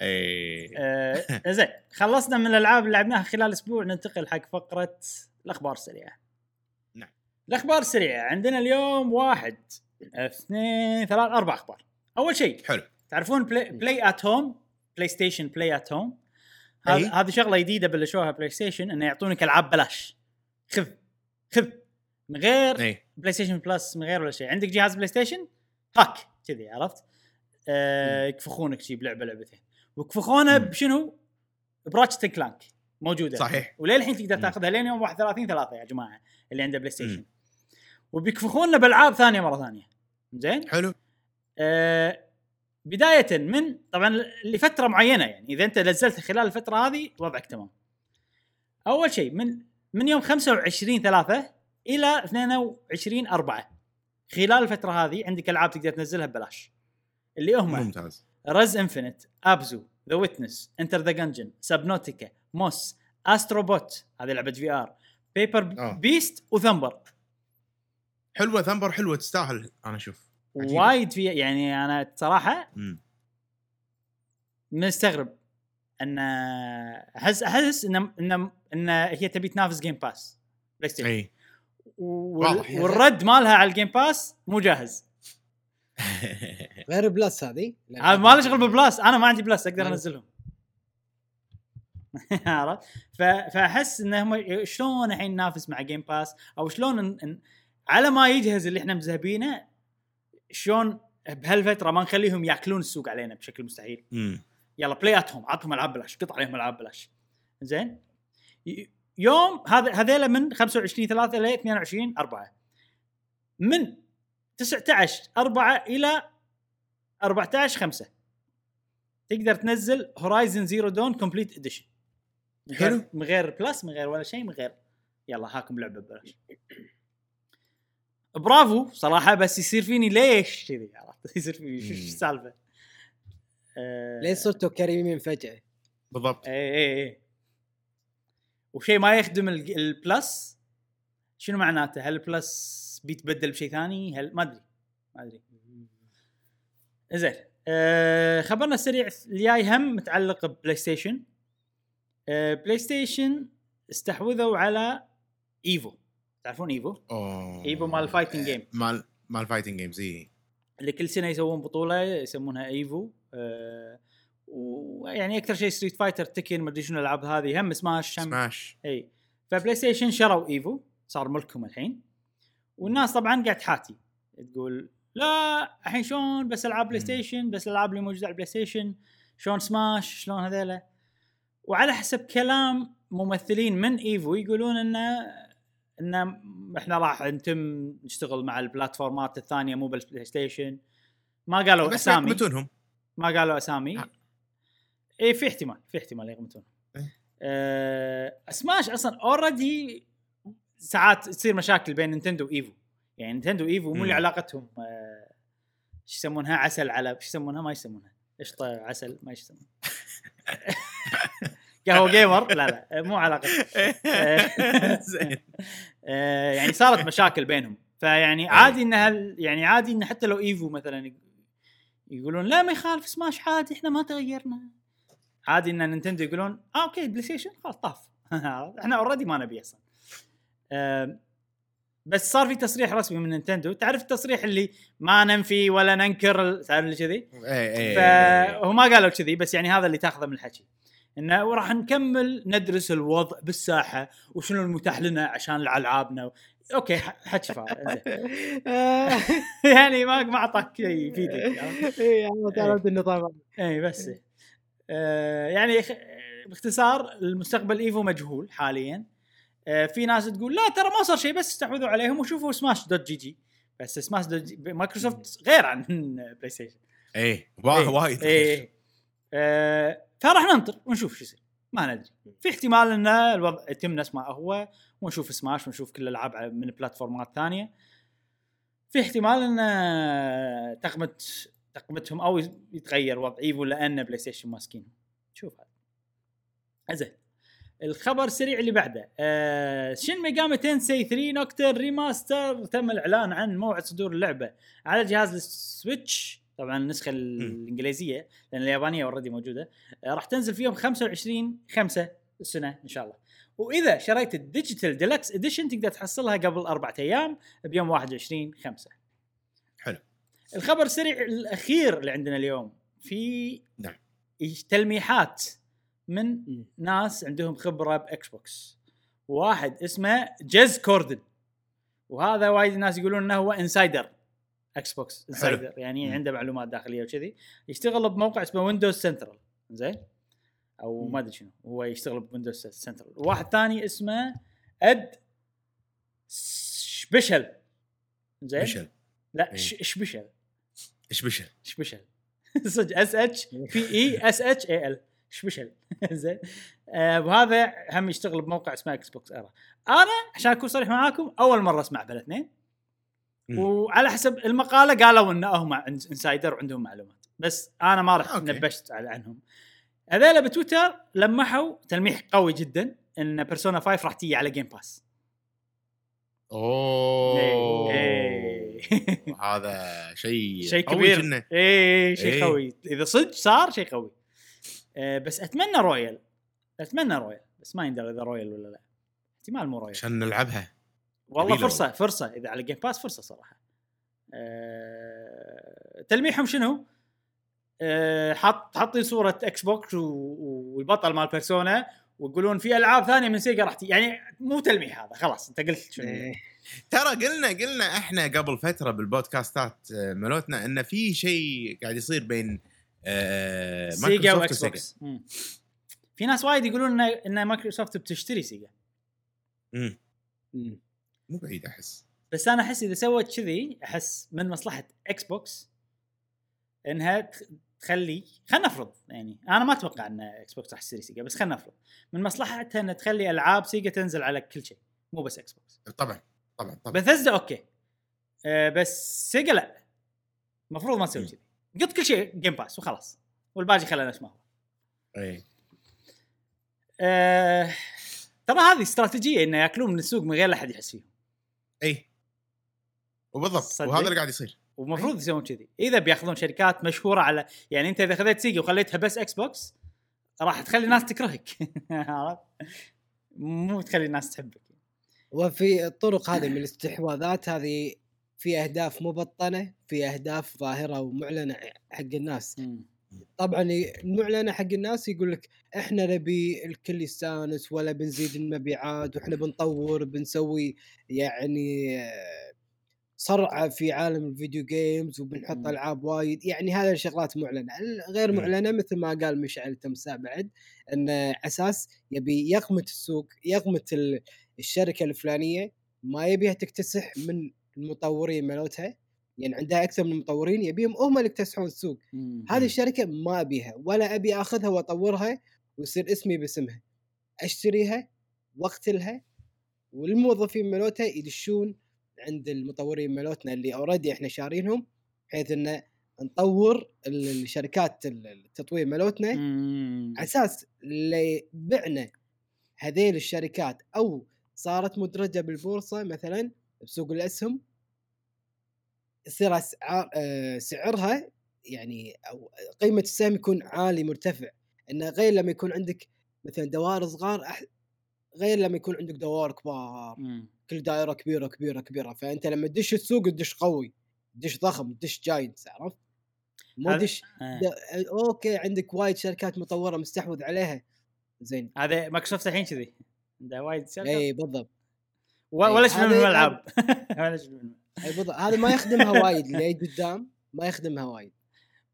اي آه، <laughs> زين خلصنا من الألعاب اللي لعبناها خلال أسبوع. ننتقل حق فقرة الأخبار السريعة. نعم. الأخبار السريعة. عندنا اليوم واحد اثنين ثلاث أربع أخبار. أول شيء حلو. تعرفون Play, Play at Home PlayStation Play at Home أي. هذه شغلة جديدة بلشوها PlayStation إنه يعطونك ألعاب بلاش. خذ خذ. من غير اي PlayStation Plus من غير ولا شيء. عندك جهاز PlayStation هاك. كذي عرفت؟ آه يكفخونك شي بلعبة لعبتين. ويكفخونه. بشنو؟ ب Ratchet Clank موجودة. صحيح. وللحين تقدر. تاخذها؟ لين يوم 31 3 يا جماعة اللي عنده PlayStation. مم. وبيكفخونا بألعاب ثانية مرة ثانية. زين؟ حلو. آه بداية من طبعا لفترة معينة يعني. إذا أنت نزلتها خلال الفترة هذه وضعك تمام. أول شيء من من يوم 25 3 إلى 22 4 خلال الفترة هذه عندك ألعاب تقدر تنزلها ببلاش. اللي هم ممتاز. Rez Infinite Abzu The Witness Enter the Gungeon Subnautica Moss Astro Bot هذه لعبة VR Paper آه. Beast و Thumper حلوة Thumper حلوة تستاهل أنا أشوف. وايد في يعني أنا صراحة. مستغرب إن احس احس إن إن إن هي تبي تنافس Game Pass بلاي ستيشن اي وال-. والرد مالها على ال Game Pass مو جاهز <laughs> <laughs> غير Plus هذه هذا ما له شغل بال Plus أنا ما عندي Plus أقدر أنزلهم <laughs> عرفت؟ فأحس انهم شلون الحين ننافس مع Game Pass أو شلون إن إن على ما يجهز اللي إحنا مذهبينه شلون بهالفترة ما نخليهم يأكلون السوق علينا بشكل مستحيل. مم. يلا بلاياتهم عطهم ألعاب بلاش قط عليهم ألعاب بلاش. زين؟ يوم هذا هذيلا من 25 3 إلى 22 4 من 19 4 إلى 14 5 تقدر تنزل Horizon Zero Dawn Complete Edition حلو. من غير Plus من غير ولا شيء من غير. يلا هاكم لعبة ببلاش. برافو صراحة بس يصير فيني ليش كذي؟ عرفت؟ <laughs> يصير فيني شو. السالفة؟ آه، ليه صرتوا كريمين فجأة؟ بالضبط. اي اي اي وشيء ما يخدم ال- ال Plus شنو معناته؟ هل ال Plus بيتبدل بشيء ثاني؟ هل ما أدري. ما أدري. زين أه خبرنا السريع الجاي هم متعلق ببلاي ستيشن بلاي ستيشن استحوذوا على Evo تعرفون Evo؟ أوه. Evo مال ال fighting game مال مال fighting games اي اللي كل سنة يسوون بطولة يسمونها Evo أه ويعني أكثر شيء Street Fighter Tekken ما أدري شنو الألعاب هذه. هم Smash هم Smash إي. فبلاي ستيشن شروا Evo صار ملكهم الحين. والناس طبعا قاعد تحاتي. تقول لا الحين شلون بس ألعاب بلاي. ستيشن بس الألعاب اللي موجودة على البلاي ستيشن شلون سماش شلون هذيلا؟ وعلى حسب كلام ممثلين من Evo يقولون انه ان إحنا راح نتم نشتغل مع البلاتفورمات الثانية مو بالبلاي ستيشن ما قالوا بس أسامي. يقمتونهم. ما قالوا أسامي. آه. اي في احتمال في احتمال يغمتون إيه. أه Smash أصلا already ساعات تصير مشاكل بين نينتندو و Evo. يعني نينتندو و Evo مو اللي. علاقتهم. أه شو يسمونها؟ عسل على شو يسمونها؟ ما يسمونها. قشطة عسل ما يسمونها <laughs> قهوه gamer لا لا مو علاقة. زين. <laughs> آه، يعني صارت مشاكل بينهم. فيعني عادي إن هال يعني عادي إن حتى لو Evo مثلا يقولون لا ما يخالف سماش عادي إحنا ما تغيرنا. عادي إن نينتندو يقولون آه okay بلاي ستيشن خلاص طاف. <laughs> إحنا already ما نبي أصلا. آم، بس صار في تصريح رسمي من نينتندو. تعرف التصريح اللي ما ننفي ولا ننكر تعرف اللي كذي؟ اي اي فهم ما قالوا كذي بس يعني هذا اللي تاخذه من الحكي. إنه راح نكمل ندرس الوضع بالساحة وشنو المتاح لنا عشان العابنا okay ح- حد شفاء زين. آه، <laughs> يعني ما ما أعطاك شيء يفيدك عرفت؟ <laughs> اي أنا تعرفت النظام اي بس. آه يعني باختصار المستقبل Evo مجهول حاليا. آه في ناس تقول لا ترى ما صار شيء بس استحوذوا عليهم وشوفوا Smash dot gg بس Smash dot g مايكروسوفت غير عن <laughs> بلاي ستيشن إيه وا- إيه. وايد إيه. آه فراح ننطر ونشوف شو يصير. ما ندري. في احتمال إن الوضع يتم نفس ما هو ونشوف سماش ونشوف كل الألعاب من بلاتفورمات ثانية. في احتمال إن تقمت تقمتهم أو يتغير وضع Evo لأن بلاي ستيشن ماسكين شوف هذا. زين. الخبر السريع اللي بعده. آه Shin Megami Tensei 3 Nocturne Remaster تم الإعلان عن موعد صدور اللعبة على جهاز ال Switch طبعا النسخة الإنجليزية لأن اليابانية already موجودة. آه راح تنزل في يوم 25 5 السنة إن شاء الله. وإذا شريت ال Digital Deluxe Edition تقدر تحصلها قبل أربعة أيام بيوم 21 5 حلو. الخبر السريع الأخير اللي عندنا اليوم في نعم. تلميحات من ناس عندهم خبرة بإكس بوكس. واحد اسمه Jez Corden. وهذا وايد ناس يقولون إنه هو insider إكس بوكس insider يعني مم. عنده معلومات داخلية وكذي. يشتغل بموقع اسمه Windows Central زين؟ أو. ما أدري شنو هو يشتغل ب Windows Central واحد ثاني اسمه Ed Shpeshal زين؟ Peshal لا Shpeshal إيش Peshal Shpeshal صدق S H P E S H A L Shpeshal زين؟ آه وهذا هم يشتغل بموقع اسمه إكس بوكس Era أنا عشان أكون صريح معاكم أول مرة أسمع بالاثنين. وعلى حسب المقالة قالوا إن هم insider وعندهم معلومات. بس أنا ما رحت. نبشت على عنهم. هذيلا بتويتر لمحوا تلميح قوي جدا إن Persona 5 راح تيجي على Game Pass أوه. إيه. <laughs> هذا شيء شيء كبير. جنة. إيه شيء إيه. قوي. إذا صدق صار شيء قوي. آه بس أتمنى Royal أتمنى Royal بس ما يندرى إذا Royal ولا لا. احتمال مو Royal عشان نلعبها. والله فرصة فرصة إذا على Game Pass فرصة صراحة آه تلميحهم شنو؟ آه حط حاطين صورة إكس بوكس و- والبطل مال Persona ويقولون في ألعاب ثانية من سيجا راح يعني مو تلميح هذا خلاص أنت قلت شنو إيه. ترى قلنا قلنا إحنا قبل فترة بالبودكاستات آه، ملوتنا إن في شيء قاعد يصير بين آه، سيجا وإكس بوكس. في ناس وايد يقولون إن مايكروسوفت بتشتري سيجا مم. مو بعيد أحس. بس أنا أحس إذا سوت كذي أحس من مصلحة إكس بوكس إنها تخ- تخلي خلينا نفرض يعني أنا ما أتوقع إن إكس بوكس راح تشتري سيجا بس خلينا نفرض. من مصلحتها إنها تخلي ألعاب سيجا تنزل على كل شيء مو بس إكس بوكس طبعا طبعا طبعا. Bethesda okay. أه بس سيجا لا. المفروض ما تسوي. كذي. قط كل شيء Game Pass وخلاص. والباقي خلينا نفس ما هو إي. أه ترى هذه استراتيجية إنه يأكلون من السوق من غير لا أحد يحس فيهم. اي وبالضبط. صدق. وهذا اللي قاعد يصير. ومفروض يسوون كذي. إذا بياخذون شركات مشهورة على يعني أنت إذا خذيت سيجا وخليتها بس إكس بوكس راح تخلي الناس تكرهك؟ <laughs> مو تخلي الناس تحبك. وفي الطرق هذه من الاستحواذات هذه في أهداف مبطنة في أهداف ظاهرة ومعلنة حق الناس. طبعا المعلنه حق الناس يقول لك إحنا نبي الكل يستانس ولا بنزيد المبيعات وإحنا بنطور بنسوي يعني صرعة في عالم الفيديو جيمز وبنحط. ألعاب وايد يعني هذه الشغلات معلنة غير. معلنة مثل ما قال مشعل تمساح بعد انه أساس يبي يقمت السوق يقمت ال- الشركة الفلانية ما يبيها تكتسح من المطورين مالتها يعني عندها أكثر من مطورين يبيهم هم اللي يكتسحون السوق. هذه الشركة ما أبيها ولا أبي أخذها وأطورها ويصير اسمي باسمها. أشتريها وأقتلها والموظفين مالتها يدشون عند المطورين مالتنا اللي اوريدي إحنا شارينهم بحيث إن نطور ال- الشركات ال- التطوير مالتنا على أساس اللي بعنا هذيل الشركات. أو صارت مدرجة بالبورصة مثلا بسوق الأسهم يصير أسعار آه، سعرها يعني أو قيمة السهم يكون عالي مرتفع. انه غير لما يكون عندك مثلا دوائر صغار أح... غير لما يكون عندك دوائر كبار. كل دائرة كبيرة كبيرة كبيرة. فأنت لما تدش السوق تدش قوي تدش ضخم تدش giants عرفت؟ مو دش د- okay عندك وايد شركات مطورة مستحوذ عليها. زين. هذا مايكروسوفت الحين كذي. وايد شركات. اي بالضبط. و- إيه، <laughs> ولا شيء من هذا- الالعاب ولا شيء أي بالضبط. هذا ما يخدمها <laughs> وايد اللي قدام ما يخدمها وايد.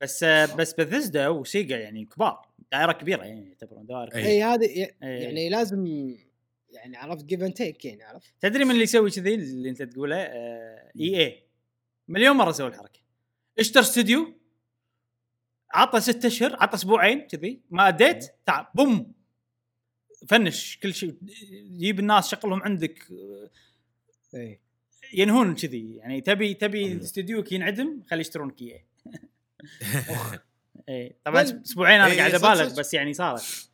بس بس بثزدا وسيجا يعني كبار دائرة كبيرة يعني يعتبرون دوائر إيه. كبيرة. إي هذه. يعني لازم يعني عرفت give and take يعني عرفت؟ تدري من اللي يسوي كذي؟ اللي أنت تقوله إي إي. مليون مرة سووا الحركة. اشتر استوديو عطى ست أشهر عطى أسبوعين كذي ما اديت تعال بوم. فنش كل شيء. جيب الناس شغلهم عندك. إي. ينهون كذي. يعني تبي تبي الله. استديوك ينعدم خلي يشترونك اياه <laughs> اي طبعا بل- أسبوعين أنا إيه، قاعد أبالغ. بس يعني صارت.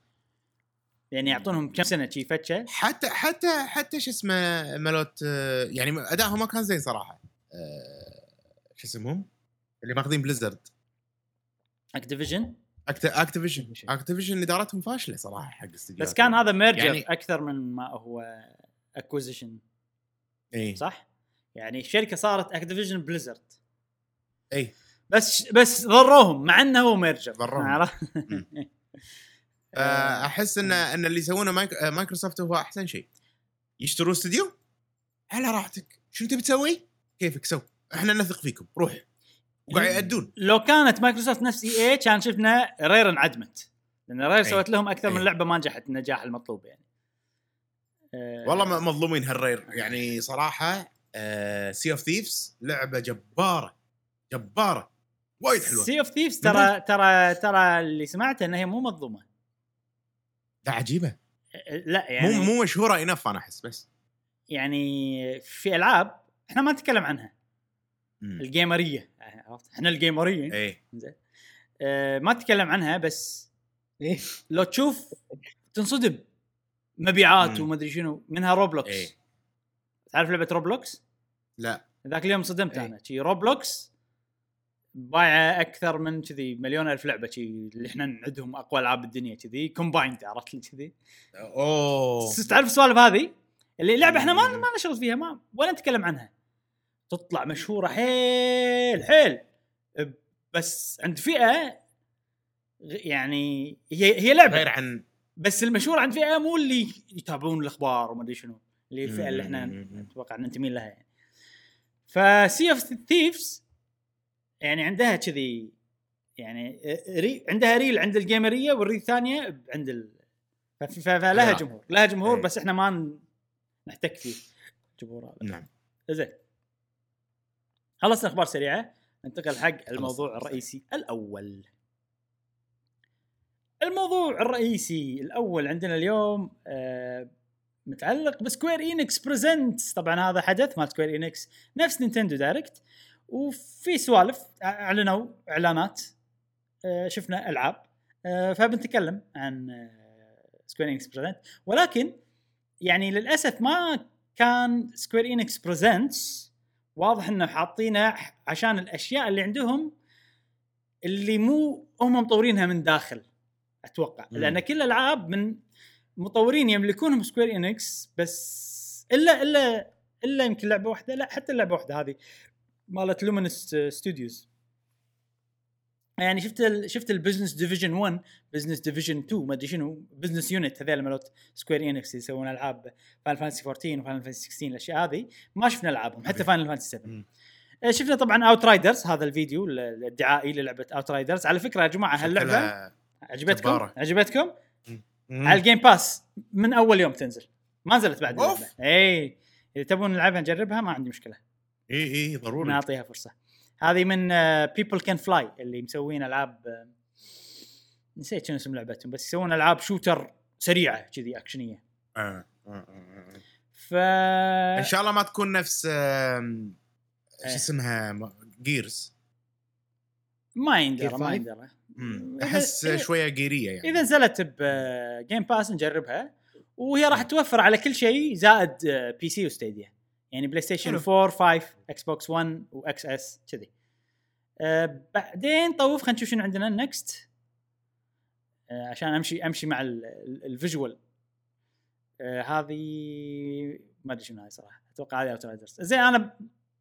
يعني يعطونهم كم سنة شي فتشة. حتى حتى حتى شو اسمه مالوت يعني ادائهم ما كان زين صراحة. آه، شو اسمهم؟ اللي ماخذين Blizzard Activision Activision. Activision إدارتهم فاشلة صراحة حق استديوهات بس كان هذا merger يعني أكثر من ما هو acquisition اي صح؟ يعني الشركة صارت Activision Blizzard إي. بس بس ضروهم مع انه هو merger ضروهم. <laughs> آه، احس إن إن اللي يسوونه مايك- آه، مايكروسوفت هو أحسن شيء. يشتروا استوديو؟ على راحتك. شنو تبي تسوي؟ كيفك؟ so. إحنا نثق فيكم. روح. وقاعد يأدون. لو كانت مايكروسوفت نفس إي إي كان شفنا Rare انعدمت. لأن Rare. سوت لهم أكثر من. لعبة ما نجحت النجاح المطلوب يعني. آه، والله مظلومين هال Rare يعني صراحة Sea of Thieves لعبة جبارة جبارة وايد حلوة. Sea of Thieves ترى ترى ترى اللي سمعته إنها هي مو مظلومة. لا عجيبة. لا يعني مو مو مشهورة enough أنا أحس بس. يعني في ألعاب إحنا ما نتكلم عنها. مم. الجيمرية عرفت؟ إحنا الجيمريه إيه. زين. آه ما تتكلم عنها بس إيه. لو تشوف تنصدم. مبيعات. وما أدري شنو منها Roblox إيه. تعرف لعبة Roblox؟ لا. ذاك اليوم صدمت إيه. أنا. شي Roblox بايعة أكثر من كذي مليون ألف لعبة شي اللي إحنا نعدهم أقوى ألعاب الدنيا كذي combined عرفت؟ لي كذي. أوه. تعرف السوالف هذه؟ اللي لعبة إحنا ما ما نشغل فيها ما ولا نتكلم عنها. تطلع مشهورة حيل حيل. بس عند فئة يعني هي هي لعبة. غير عن بس المشهور عند فئة مو اللي يتابعون الأخبار وما أدري شنو. اللي هي الفئه اللي إحنا مم. أتوقع ننتمي لها يعني فسي أوف ثيفز يعني عندها كذي يعني ري عندها ريل عند الجيمرية والريل الثانية عند ال... فلها. جمهور لها جمهور إيه. بس إحنا ما نحتك فيه الجمهور هذا نعم زين خلصنا أخبار سريعة ننتقل حق الموضوع. الرئيسي الأول الموضوع الرئيسي الأول عندنا اليوم آه متعلق ب Square Enix Presents طبعا هذا حدث مال Square Enix نفس Nintendo Direct وفي سوالف أعلنوا إعلانات شفنا ألعاب. فبنتكلم عن Square Enix Presents ولكن يعني للأسف ما كان Square Enix Presents واضح إنه حاطينه عشان الأشياء اللي عندهم اللي مو هم مطورينها من داخل أتوقع. مم. لأن كل الالعاب من مطورين يملكونهم Square Enix بس إلا إلا إلا يمكن لعبة واحدة لا حتى اللعبة واحدة هذه مالت Luminous Studios يعني شفت ال شفت ال business division 1 business division 2 ما أدري شنو business unit هذول مالت Square Enix يسوون ألعاب Final Fantasy 14 و Final Fantasy 16 الأشياء هذه ما شفنا ألعابهم حتى. Final Fantasy 7 مم. آه، شفنا طبعا Outriders هذا الفيديو ال- الدعائي للعبة Outriders على فكرة يا جماعة هاللعبة عجبتكم. عجبتكم. على ال Game Pass من أول يوم تنزل. ما نزلت بعد. اللعبه اي إذا تبون نلعبها نجربها ما عندي مشكلة. اي اي ضروري. نعطيها فرصة. هذه من People Can Fly اللي مسوين ألعاب آه، نسيت شنو اسم لعبتهم بس يسوون ألعاب shooter سريعة كذي اكشنيه آه، آه، آه، آه. ف إن شاء الله ما تكون نفس إيه. شو اسمها Gears ما يندرى ما؟ يندرى. أحس شوية جيرية يعني. إذا نزلت ب Game Pass نجربها وهي راح توفر على كل شيء زائد PC و Stadia. يعني بلاي ستيشن حلو. 4 5 إكس بوكس 1 و X S كذي. آه بعدين طوف خلينا نشوف شنو عندنا next آه عشان أمشي أمشي مع ال- ال- ال visual آه هذه ما أدري شنو هاي صراحة. أتوقع هذه Outriders زين أنا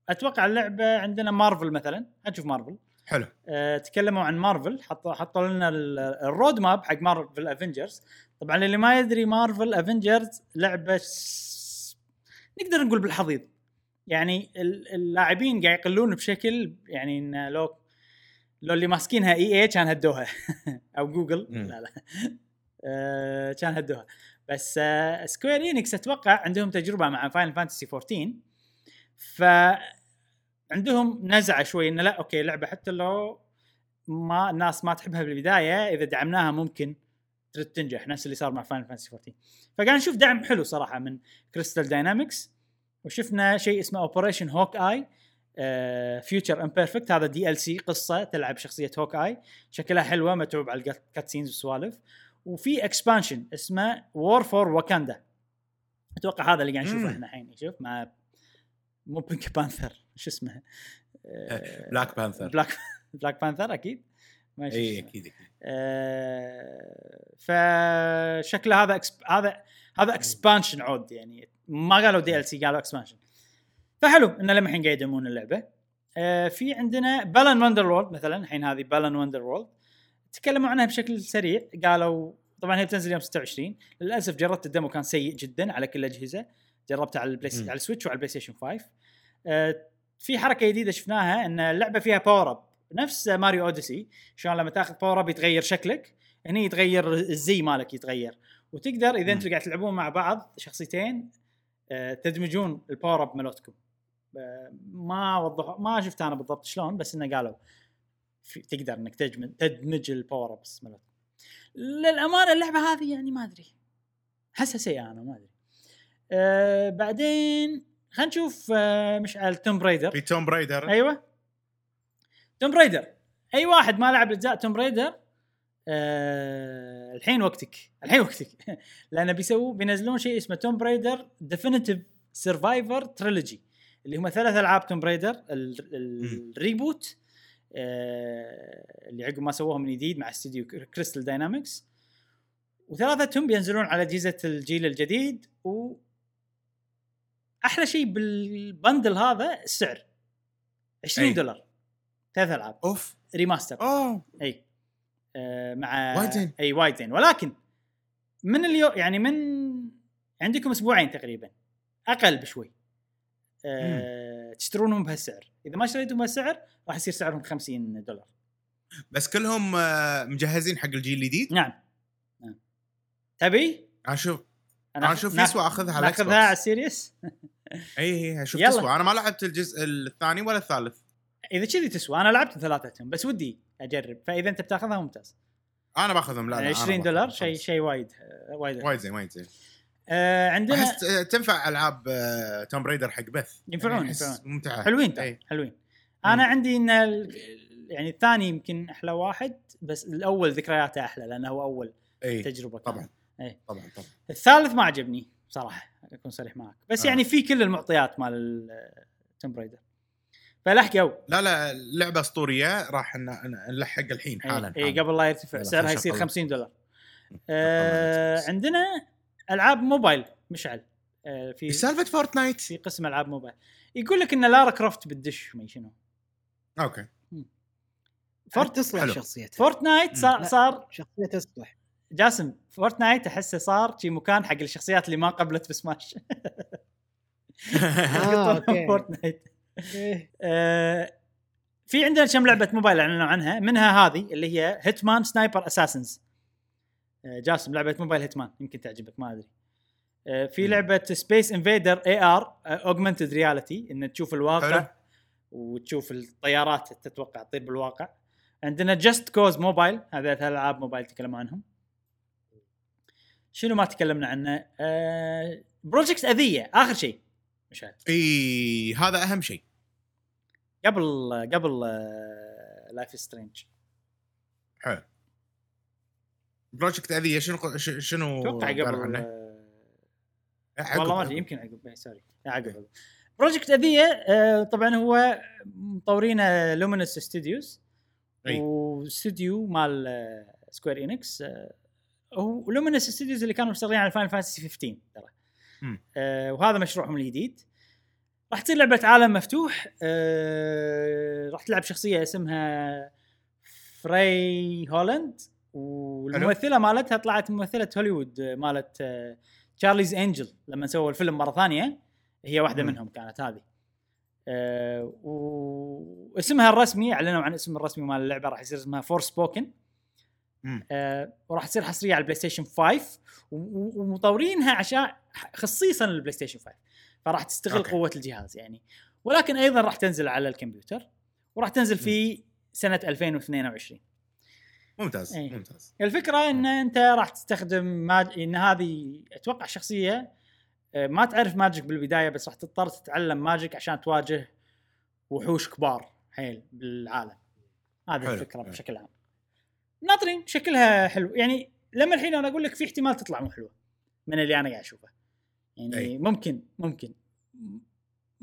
أتوقع اللعبة عندنا مارفل مثلا. نشوف مارفل حلو. آه، تكلموا عن مارفل حطوا حطوا لنا ال- ال road map حق Marvel Avengers طبعا اللي ما يدري Marvel Avengers لعبة س- نقدر نقول بالحضيض. يعني ال- اللاعبين قاعد يقلون بشكل يعني إن لو لو اللي ماسكينها إي إي كان هدوها. <laughs> أو جوجل. لا لا. آه، كان هدوها. بس آه، Square Enix أتوقع عندهم تجربة مع Final Fantasy 14 ف عندهم نزعة شوي إنه لا أوكي لعبة حتى لو ما الناس ما تحبها بالبداية إذا دعمناها ممكن ترد تنجح نفس اللي صار مع Final Fantasy 14 فقاعد نشوف دعم حلو صراحة من Crystal Dynamics وشفنا شيء اسمه Operation Hawkeye Future Imperfect هذا DLC قصة تلعب شخصية Hawkeye شكلها حلوة متعوب على ال cutscenes والسوالف. وفي expansion اسمه War for Wakanda أتوقع هذا اللي قاعد نشوفه. إحنا الحين شوف مع مو Pink Panther شو اسمه Black Panther Black Black Panther أكيد. ما اي. أكيد أكيد. آه، فشكله هذا exp... هذا هذا expansion عود يعني ما قالوا DLC قالوا expansion فحلو إن لما الحين قاعد يدعمون اللعبة. آه، في عندنا Balan Wonderworld مثلا الحين هذه Balan Wonderworld تكلموا عنها بشكل سريع. قالوا طبعا هي بتنزل يوم 26 للأسف جربت ال demo كان سيء جدا على كل الأجهزة. جربتها على ال Play. على ال Switch وعلى ال PlayStation 5 آه، في حركة جديدة شفناها إن اللعبة فيها power up نفس Mario Odyssey شلون لما تاخذ power up يتغير شكلك هني يتغير الزي مالك يتغير. وتقدر إذا. أنتم قاعد تلعبون مع بعض شخصيتين آه، تدمجون ال power up مالتكم. ما وضح ما شفت أنا بالضبط شلون بس إنه قالوا تقدر إنك تدمج تدمج ال power ups مالتك للأمانة اللعبة هذه يعني ما أدري. احسها سيئه أنا ما أدري. آه بعدين خلينا نشوف آه مشعل Tomb Raider في Tomb Raider أيوه. Tomb Raider أي واحد ما لعب أجزاء Tomb Raider آه الحين وقتك. الحين وقتك. <laughs> لأن بيسووا بينزلون شيء اسمه Tomb Raider Definitive Survivor Trilogy اللي هم ثلاث ألعاب Tomb Raider ال- ال- ال reboot آه اللي عقب ما سووهم من جديد مع استديو Crystal Dynamics وثلاثتهم بينزلون على أجهزة الجيل الجديد و أحلى شيء بال bundle هذا السعر. 20 أي. دولار. ثلاث ألعاب. أوف. remaster. أوه. أي. آه مع وايد زين. أي وايد زين. ولكن من اليوم يعني من عندكم أسبوعين تقريبا. أقل بشوي. آه تشترونهم بهالسعر. إذا ما اشتريتهم بهالسعر راح يصير سعرهم 50 دولار. بس كلهم آه، مجهزين حق الجيل الجديد؟ نعم. نعم. تبي؟ أشوف. أنا أشوف يسوى أخذها على ناخذها على السيريس اي اي أشوف. تسوى. أنا ما لعبت الجزء الثاني ولا الثالث. إذا كذي تسوى. أنا لعبت ثلاثتهم بس ودي أجرب. فإذا أنت بتأخذها ممتاز. أنا بأخذهم لا لا يعني أنا 20 بأخذهم، دولار. شيء شيء وايد وايد. وايد زين وايد زين. آه عندنا أحس تنفع ألعاب آه، توم برايدر حق بث ينفعون، يعني ينفعون. ممتعة. حلوين ترى إي. حلوين. أنا عندي إن يعني الثاني يمكن أحلى واحد بس الأول ذكرياته أحلى لأنه هو أول اي تجربة كانت. طبعا. إي. طبعا طبعا الثالث ما عجبني صراحة أكون صريح معك بس آه. يعني في كل المعطيات مال توم برايدر فلحقوا لا لا لعبه أسطورية راح نلحق الحين حالا اي قبل لا يرتفع سعرها يصير نشغل. 50 دولار آه. عندنا ألعاب موبايل مشعل آه في سالفة فورتنايت؟ في قسم ألعاب موبايل يقول لك إن لارا كروفت بتدش ما شنو أوكي فورت تصلح. شخصيته فورتنايت صار لا. صار شخصيته تصلح جاسم فورتنايت احسه صار شي مكان حق الشخصيات اللي ما قبلت بسماش <laughs> آه،. <laughs> فورتنايت. آه، في عندنا كم لعبة موبايل أعلنوا عنها منها هذه اللي هي Hitman Sniper Assassins جاسم لعبة mobile Hitman يمكن تعجبك ما أدري آه، في. لعبة Space Invader AR augmented reality إن تشوف الواقع حلو. وتشوف الطيارات تتوقع تطير بالواقع عندنا Just Cause Mobile هذا ثلاث ألعاب موبايل تكلموا عنهم شنو ما تكلمنا عنه؟ آه Project Athia آخر شيء. مش عارف. إي هذا أهم شيء. قبل قبل Life Strange حلو. Project Athia شنو شنو أتوقع قالوا قبل؟ آه، والله ما أدري. يمكن عقب إيه، sorry لا، عقب Project Athia آه، طبعا هو مطورين Luminous Studios. واستوديو مال آه، Square Enix آه، هو Luminous Studios اللي كانوا مشتغلين على Final Fantasy 15 ترى. آه، وهذا مشروعهم الجديد راح تصير لعبة عالم مفتوح آه، راح تلعب شخصية اسمها Frey Holland والممثلة مالتها طلعت ممثلة هوليوود آه، مالت آه، Charlie's Angels لما سووا الفيلم مرة ثانية هي واحدة مم. منهم كانت هذه آه واسمها الرسمي أعلنوا عن اسم الرسمي مال اللعبة راح يصير اسمها Forspoken. آه وراح تصير حصرية على ال PlayStation 5 و- و- ومطورينها عشان خصيصا لل PlayStation 5 فراح تستغل okay. قوة الجهاز يعني. ولكن أيضا راح تنزل على الكمبيوتر وراح تنزل في سنة 2022 ممتاز إيه. ممتاز. الفكرة إن أنت راح تستخدم mag... إن هذه أتوقع شخصية آه، ما تعرف magic بالبداية بس راح تضطر تتعلم magic عشان تواجه وحوش كبار حيل بالعالم. هذه الفكرة. بشكل عام. ناطرين شكلها حلو. يعني لما الحين أنا أقول لك في احتمال تطلع مو حلوة من اللي أنا قاعد أشوفه. يعني أي. ممكن ممكن.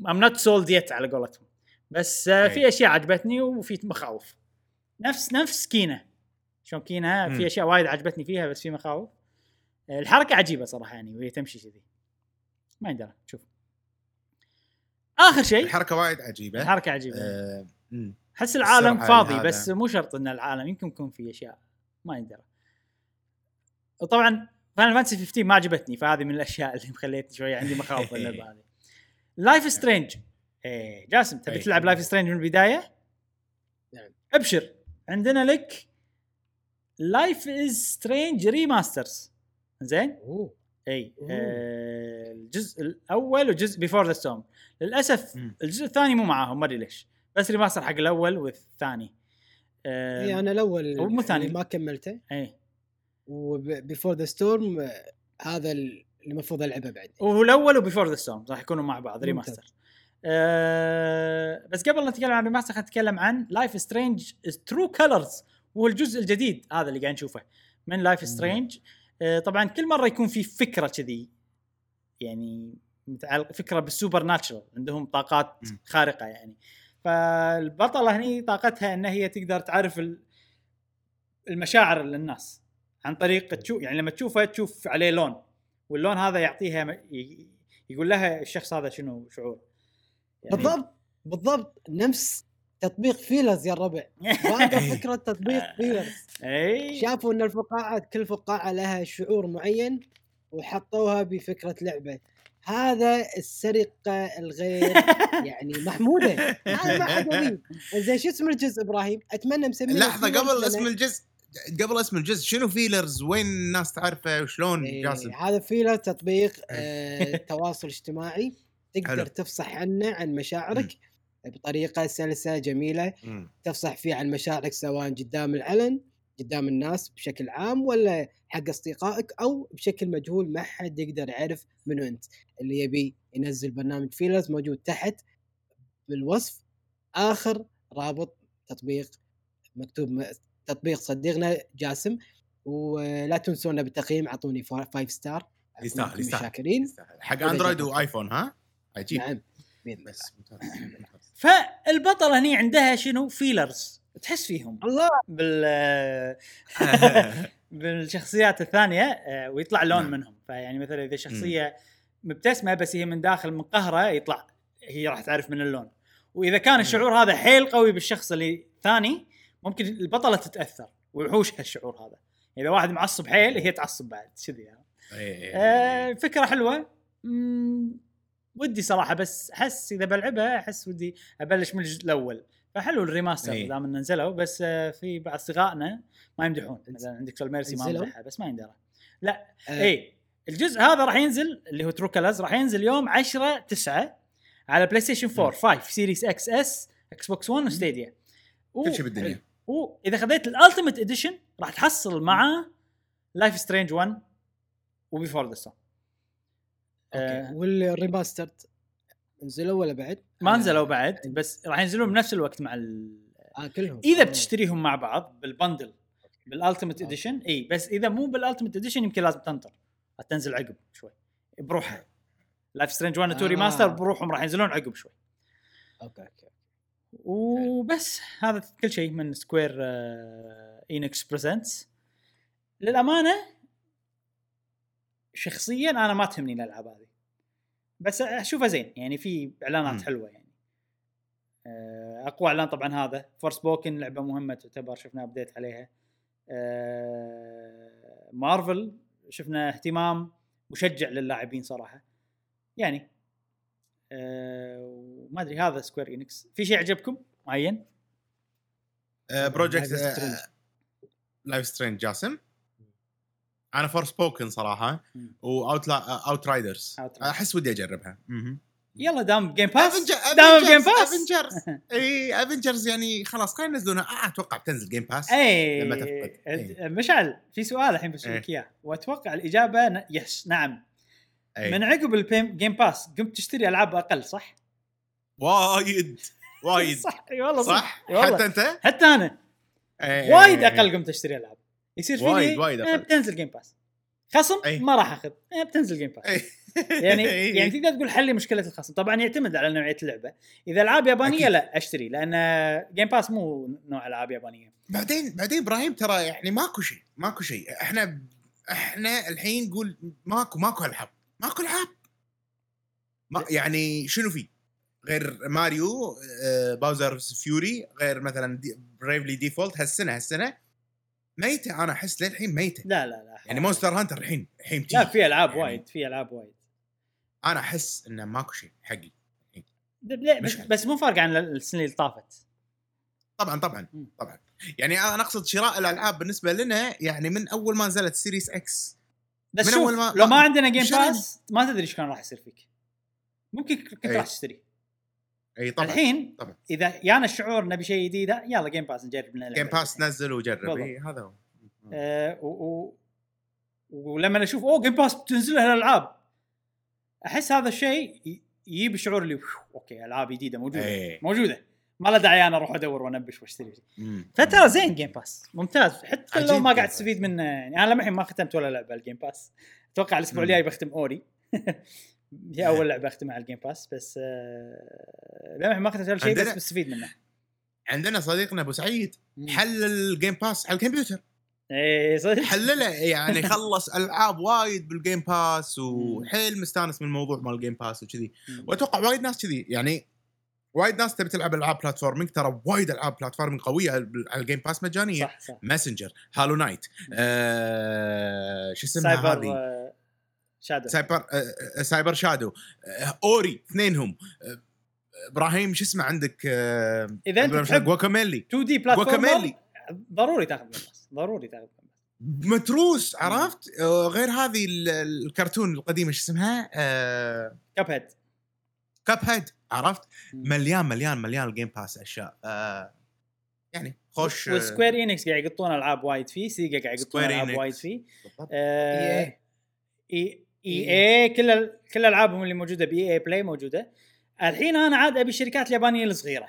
I'm not sold yet على قولتهم. بس آه، أي. في أشياء عجبتني وفي مخاوف. نفس نفس Kena. شلون Kena. في أشياء وايد عجبتني فيها بس في مخاوف. الحركة عجيبة صراحة يعني وهي تمشي كذي. ما يندرى شوف. آخر شيء. الحركة وايد عجيبة. الحركة عجيبة. آه،. احس العالم فاضي هذا. بس مو شرط إن العالم يمكن يكون في أشياء ما يندرى وطبعا Final Fantasy 15 ما عجبتني فهذه من الأشياء اللي مخليتني شوية عندي مخاوف <laughs> اللعبة هذه Life Strange إيه جاسم تبي أي. تلعب Life Strange من البداية؟ نعم. أبشر عندنا لك Life is Strange remasters زين أوه اي. آه الجزء الأول وجزء Before the Storm للأسف. الجزء الثاني مو معاهم ما أدري ليش بس remaster حق الأول والثاني. آه اي أنا الأول هو مو ثاني. اللي ما كملته. اي و Before the Storm هذا اللي المفروض ألعبه بعد. وهو الأول و Before the Storm راح يكونوا مع بعض. remaster آه بس قبل لا نتكلم عن remaster خلينا نتكلم عن Life Strange True Colors وهو الجزء الجديد هذا اللي قاعد نشوفه من Life Strange آه طبعا كل مرة يكون في فكرة كذي يعني متعلق فكرة بال supernatural عندهم طاقات. خارقة يعني. فالبطلة هني طاقتها إن هي تقدر تعرف ال- المشاعر للناس عن طريق تشوف يعني لما تشوفه تشوف عليه لون واللون هذا يعطيها يقول لها الشخص هذا شنو شعور. يعني بالضبط بالضبط نفس تطبيق Feelers يا الربع هذا <laughs> فكرة تطبيق Feelers اي شافوا إن الفقاعات كل فقاعة لها شعور معين وحطوها بفكرة لعبة. هذا السرقة الغير <laughs> يعني محمودة هذا ما حد زين شو اسم الجزء إبراهيم؟ أتمنى مسميه لحظة قبل اسم الجزء قبل اسم الجزء شنو فيلرز؟ وين الناس تعرفه؟ وشلون إيه، جاسم هذا فيلر تطبيق آه تواصل اجتماعي. <laughs> تقدر حلو. تفصح عنه عن مشاعرك بطريقة سلسة جميلة. مم. تفصح فيه عن مشاعرك سواء قدام العلن قدام الناس بشكل عام ولا حق أصدقائك أو بشكل مجهول ما حد يقدر يعرف منو أنت. اللي يبي ينزل برنامج Feelers موجود تحت بالوصف آخر رابط تطبيق مكتوب م- تطبيق صديقنا جاسم. ولا تنسونا بالتقييم أعطوني 5 star يستاهل يستاهل شاكرين. حق Android. و iPhone ها؟ عجيب نعم. بإذن الله. بس. فالبطله هني عندها شنو؟ Feelers تحس فيهم الله. بال <laughs> <laughs> بالشخصيات الثانية آه، ويطلع لون نعم. منهم. فيعني مثلا إذا شخصية مبتسمة بس هي من داخل منقهره يطلع هي راح تعرف من اللون. وإذا كان الشعور هذا حيل قوي بالشخص اللي ثاني ممكن البطلة تتأثر ويحوشها الشعور هذا. إذا واحد معصب حيل هي تعصب بعد كذي يعني. إيه. آه فكرة حلوة. ودي صراحة بس أحس إذا بلعبها أحس ودي أبلش من الجزء الأول. فحلو ال remaster إيه. دام انه نزلوا بس آه في بعض اصدقائنا ما يمدحون. مثلا عندك سول ميرسي ما؟ مدحها بس ما يندرى. لا آه، اي الجزء هذا راح ينزل اللي هو True Colors راح ينزل يوم 10 9 على PlayStation 4 5 Series X S Xbox 1 و Stadia و- كل شيء بالدنيا. واذا خذيت ال Ultimate Edition راح تحصل معاه Life Strange 1 و Before the Storm okay. وال remastered نزلوا ولا بعد؟ ما آه، نزلوا بعد بس راح ينزلون بنفس الوقت مع ال... آه كلهم. إذا آه. بتشتريهم مع بعض بال bundle بال Ultimate آه. Edition إي بس إذا مو بال Ultimate Edition يمكن لازم تنطر تنزل عقب شوي بروحها Life Strange 1 و 2 آه. remaster بروحهم راح ينزلون عقب شوي. okay okay وبس هذا كل شيء من Square Enix Presents للأمانة شخصيا أنا ما تهمني الألعاب هذه. بس أشوفها زين. يعني في إعلانات مم. حلوة يعني. آه، أقوى إعلان طبعا هذا Forspoken لعبة مهمة تعتبر شفنا update عليها. آه، مارفل شفنا اهتمام مشجع للاعبين صراحة. يعني آه، وما أدري هذا Square Enix في شيء عجبكم معين؟ project. Life Strange جاسم؟ أنا Forspoken صراحة. و Out Outriders. أحس ودي أجربها. يلا دام Game Pass دام Game Pass Avengers. <laughs> إي Avengers يعني خلاص خلينا ينزلونها آه أتوقع بتنزل Game Pass إي لما تفقد. إيه. مشعل في سؤال الحين بسالك إياه وأتوقع الإجابة ن... yes نعم أي. من عقب ال Game Pass قمت تشتري ألعاب أقل صح؟ وايد <laughs> وايد صح إي والله صح والله. حتى أنت حتى أنا إيه. وايد أقل قمت أشتري ألعاب يصير فيني وايد- وايد أقل. بتنزل Game Pass خصم أي. ما راح أخذ. آه، بتنزل Game Pass إيه. يعني يعني تقدر تقول حل لي مشكلة الخصم. طبعا يعتمد على نوعية اللعبة. إذا ألعاب يابانية أكيد. لا أشتري. لأن Game Pass مو نوع ألعاب يابانية. بعدين بعدين إبراهيم ترى يعني ماكو شيء ماكو شيء. إحنا إحنا الحين نقول ماكو ماكو ألعاب. ماكو ألعاب. ما يعني شنو في؟ غير ماريو آه، Bowser's Fury غير مثلا دي Bravely Default هالسنة هالسنة. ميتة؟ أنا أحس للحين ميتة. لا لا لا. يعني Monster Hunter الحين الحين لا. في ألعاب يعني وايد في ألعاب وايد. أنا أحس انه ماكو شيء حقي. بس, بس مو فرق عن السنة اللي طافت. طبعا طبعا. طبعا. يعني أنا أقصد شراء الألعاب بالنسبة لنا يعني من أول ما نزلت Series X بس من شوف أول ما- لو ما ما- عندنا Game. Pass ما تدري إيش كان راح يصير فيك. ممكن كنت أي. راح تشتري. إي طبعا الحين طبعا. إذا يانا الشعور نبي شيء جديد يلا Game Pass نجرب نلعب Game Pass نزل وجرب. إي هذا هو آه و... و... ولما أشوف أوه Game Pass بتنزل لها الالعاب أحس هذا الشيء يجيب الشعور اللي "ويو، okay ألعاب جديدة موجودة إيه. موجودة ما له داعي أنا أروح أدور وأنبش واشتري. فترى زين Game Pass ممتاز حتى لو ما قاعد. تستفيد منه يعني أنا للحين ما ختمت ولا لعبة ال Game Pass أتوقع الأسبوع. الجاي بختم Ori <laughs> هي أول لعبة اختمها على ال Game Pass بس آه للحين ما ختمت ولا شيء بس بستفيد منه عندنا صديقنا أبو سعيد. حل ال Game Pass على الكمبيوتر. إيه صدق. حلله يعني <laughs> خلص ألعاب وايد بال Game Pass وحيل مستانس من الموضوع مال ال Game Pass وكذي. وأتوقع وايد ناس كذي يعني وايد ناس تبي تلعب ألعاب platforming ترى وايد ألعاب platforming قوية على ال Game Pass مجانية. صح صح. Messenger Hollow Knight آه شو اسمها هذه؟ آه، Shadow. Cyber آه، آه، Cyber Shadow. آه، Ori اثنينهم. آه، إبراهيم شو اسمه عندك؟ آه، إذا أنت تحب- Guacamelee 2D platform. ضروري تاخذ game ضروري تاخذ متروس عرفت؟ آه، غير هذه ال- الكرتون القديمة شو اسمها؟ آه، Cuphead Cuphead عرفت. مليان مليان مليان ال Game Pass أشياء. آه، يعني خوش آه، وسكوير إنكس قاعد يقطون ألعاب وايد فيه سيجا قاعد يقطون ألعاب. وايد فيه. آه، EA. EA كل كل ألعابهم اللي موجودة ب EA Play موجودة. الحين أنا عاد أبي الشركات اليابانية الصغيرة.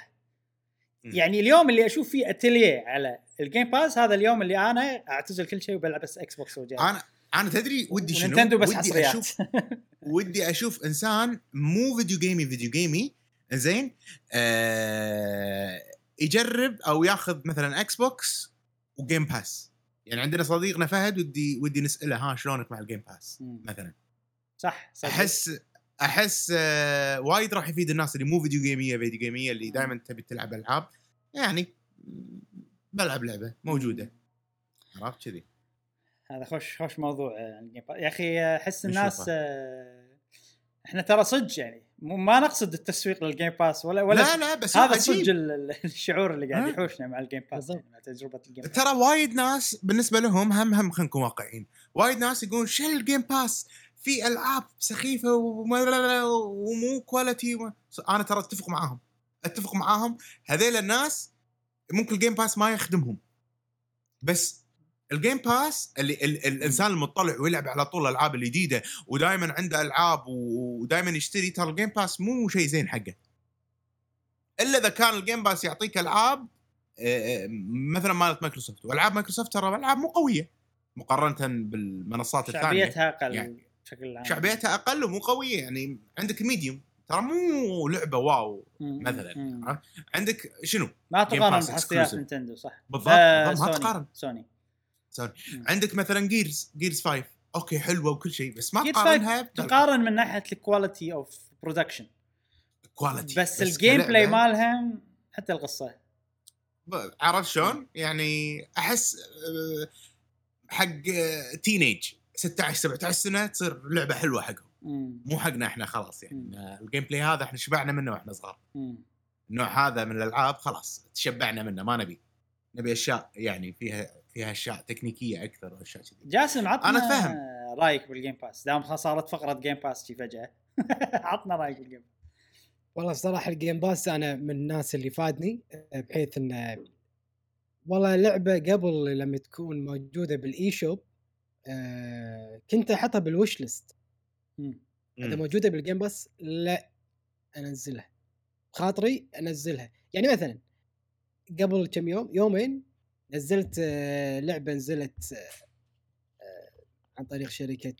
يعني اليوم اللي أشوف فيه أتلية على ال Game Pass هذا اليوم اللي أنا أعتزل كل شيء وبلعب بس إكس بوكس وجهاز أنا أنا تدري ودي شنو؟ بس ودي حصريات أشوف <laughs> ودي أشوف إنسان مو video game ي video game ي زين آه يجرب أو ياخذ مثلا إكس بوكس و Game Pass يعني عندنا صديقنا فهد ودي ودي نسأله ها شلونك مع ال Game Pass. مثلا. صح صدق. أحس أحس آه وايد راح يفيد الناس اللي مو video game ية video game ية اللي دائما تبي تلعب ألعاب يعني بلعب لعبة موجودة عرفت كذي هذا خوش خوش موضوع ال Game Pass يا أخي أحس. الناس آه، إحنا ترى صدق يعني ما نقصد التسويق لل Game Pass ولا ولا لا لا بس هذا. صدق ال- ال- الشعور اللي قاعد؟ يحوشنا مع ال Game Pass. يعني مع تجربة الجيم باس ترى وايد ناس بالنسبة لهم هم هم خلينا نكون واقعيين وايد ناس يقولون شل ال Game Pass في ألعاب سخيفة وما- ومو quality وما- أنا ترى أتفق معاهم. أتفق معاهم. هذيل الناس ممكن ال Game Pass ما يخدمهم. بس ال Game Pass اللي ال الإنسان المطلع ويلعب على طول الالعاب الجديدة ودائما عنده ألعاب ودائما يشتري ترى ال Game Pass مو شيء زين حقه. إلا إذا كان ال Game Pass يعطيك ألعاب آه، آه، مثلا مالت مايكروسوفت. وألعاب مايكروسوفت ترى ألعاب مو قوية مقارنة بالمنصات الثانية. شعبيتها أقل. يعني بشكل عام شعبيتها أقل ومو قوية يعني عندك Medium ترى مو لعبة wow. مثلاً. مم. عندك شنو ما تقارن بحصريات. نينتندو صح بالضبط، آه، ما. تقارن. سوني سوني. مم. عندك مثلا Gears Gears 5 okay حلوة وكل شيء بس ما تقارنها تقارن من ناحية ال quality of production quality بس ال gameplay مالها حتى القصة عرفت شلون؟ يعني أحس آه، حق teenage 16 17 سنة تصير لعبة حلوة حقهم. مو حقنا إحنا خلاص يعني. ال gameplay هذا إحنا شبعنا منه وإحنا صغار. النوع هذا من الألعاب خلاص تشبعنا منه ما نبي. نبي أشياء يعني فيها فيها أشياء تكنيكية أكثر واشياء كذي. جاسم عطنا أنا أتفهم. رأيك بال Game Pass دام صارت فقرة Game Pass شي فجأة. <laughs> عطنا رأيك بال Game والله الصراحه ال Game Pass أنا من الناس اللي فادني بحيث انه والله لعبة قبل لما تكون موجودة بال eShop آه كنت احطها بال wishlist. اذا مم. موجودة بال Game Pass لا أنزلها خاطري أنزلها يعني مثلا قبل كم يوم يومين نزلت آه، لعبة نزلت آه، عن طريق شركة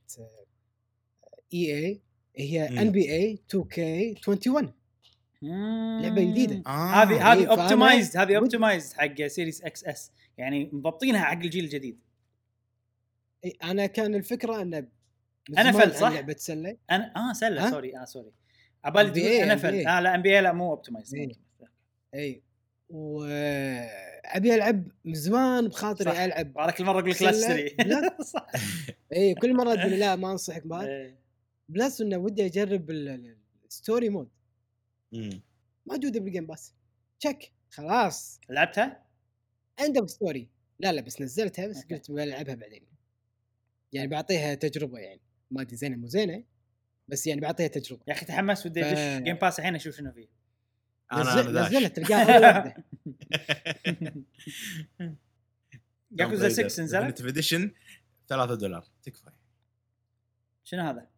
إي اي هي. ان بي اي 2 كي 21 لعبة جديدة. آه. هذه هذه optimized هذه optimized حق Series X S يعني مضبطينها حق الجيل الجديد أنا كان الفكرة أنه زمان فل، صح؟ لعبه سله أنا آه سلة؟ sorry آه سوري عبالي تقول NBA أنا فل آه لا أم بي لا مو optimized إيه. إي وأبي ألعب من زمان بخاطري صح. ألعب وعلى كل مره أقول لك لا. تشتري لا. <laughs> صح إي كل مرة تقول لي لا ما أنصحك بهذا. plus إنه ودي أجرب ال- ال- ال story mode. موجوده بال Game Pass تشك خلاص لعبتها؟ عندك story لا لا بس نزلتها بس. قلت بلعبها بعدين يعني بعطيها تجربة يعني. ما أدري زينة مو زينة بس يعني بعطيها تجربة. يا أخي تحمست ودي ف- أدش جيم باس الحين أشوف شنو فيه. أنا نزل أنا داش. نزلها تلقاها اول واحدة. <laughs> ياكوزا 6 نزلت؟ edition 3 دولار. تكفى. شنو هذا؟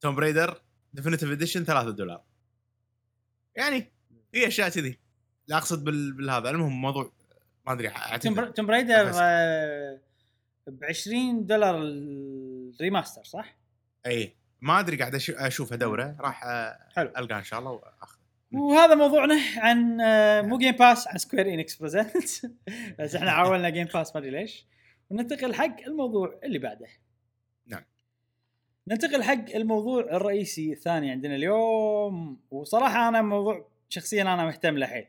Tomb Raider Definitive Edition 3 دولار. يعني في أشياء كذي. لا أقصد بال... بالهذا المهم موضوع ما أدري Tomb Raider أحس. ب 20 دولار ال remaster صح؟ إي. ما أدري قاعد أشوف ادوره راح حلو. ألقاه إن شاء الله واخذ وهذا موضوعنا عن آه، مو Game Pass عن Square Enix Presents بس إحنا عاولنا Game Pass ما أدري ليش. وننتقل حق الموضوع اللي بعده. نعم. ننتقل حق الموضوع الرئيسي الثاني عندنا اليوم. وصراحة أنا موضوع شخصيا أنا مهتم له حيل.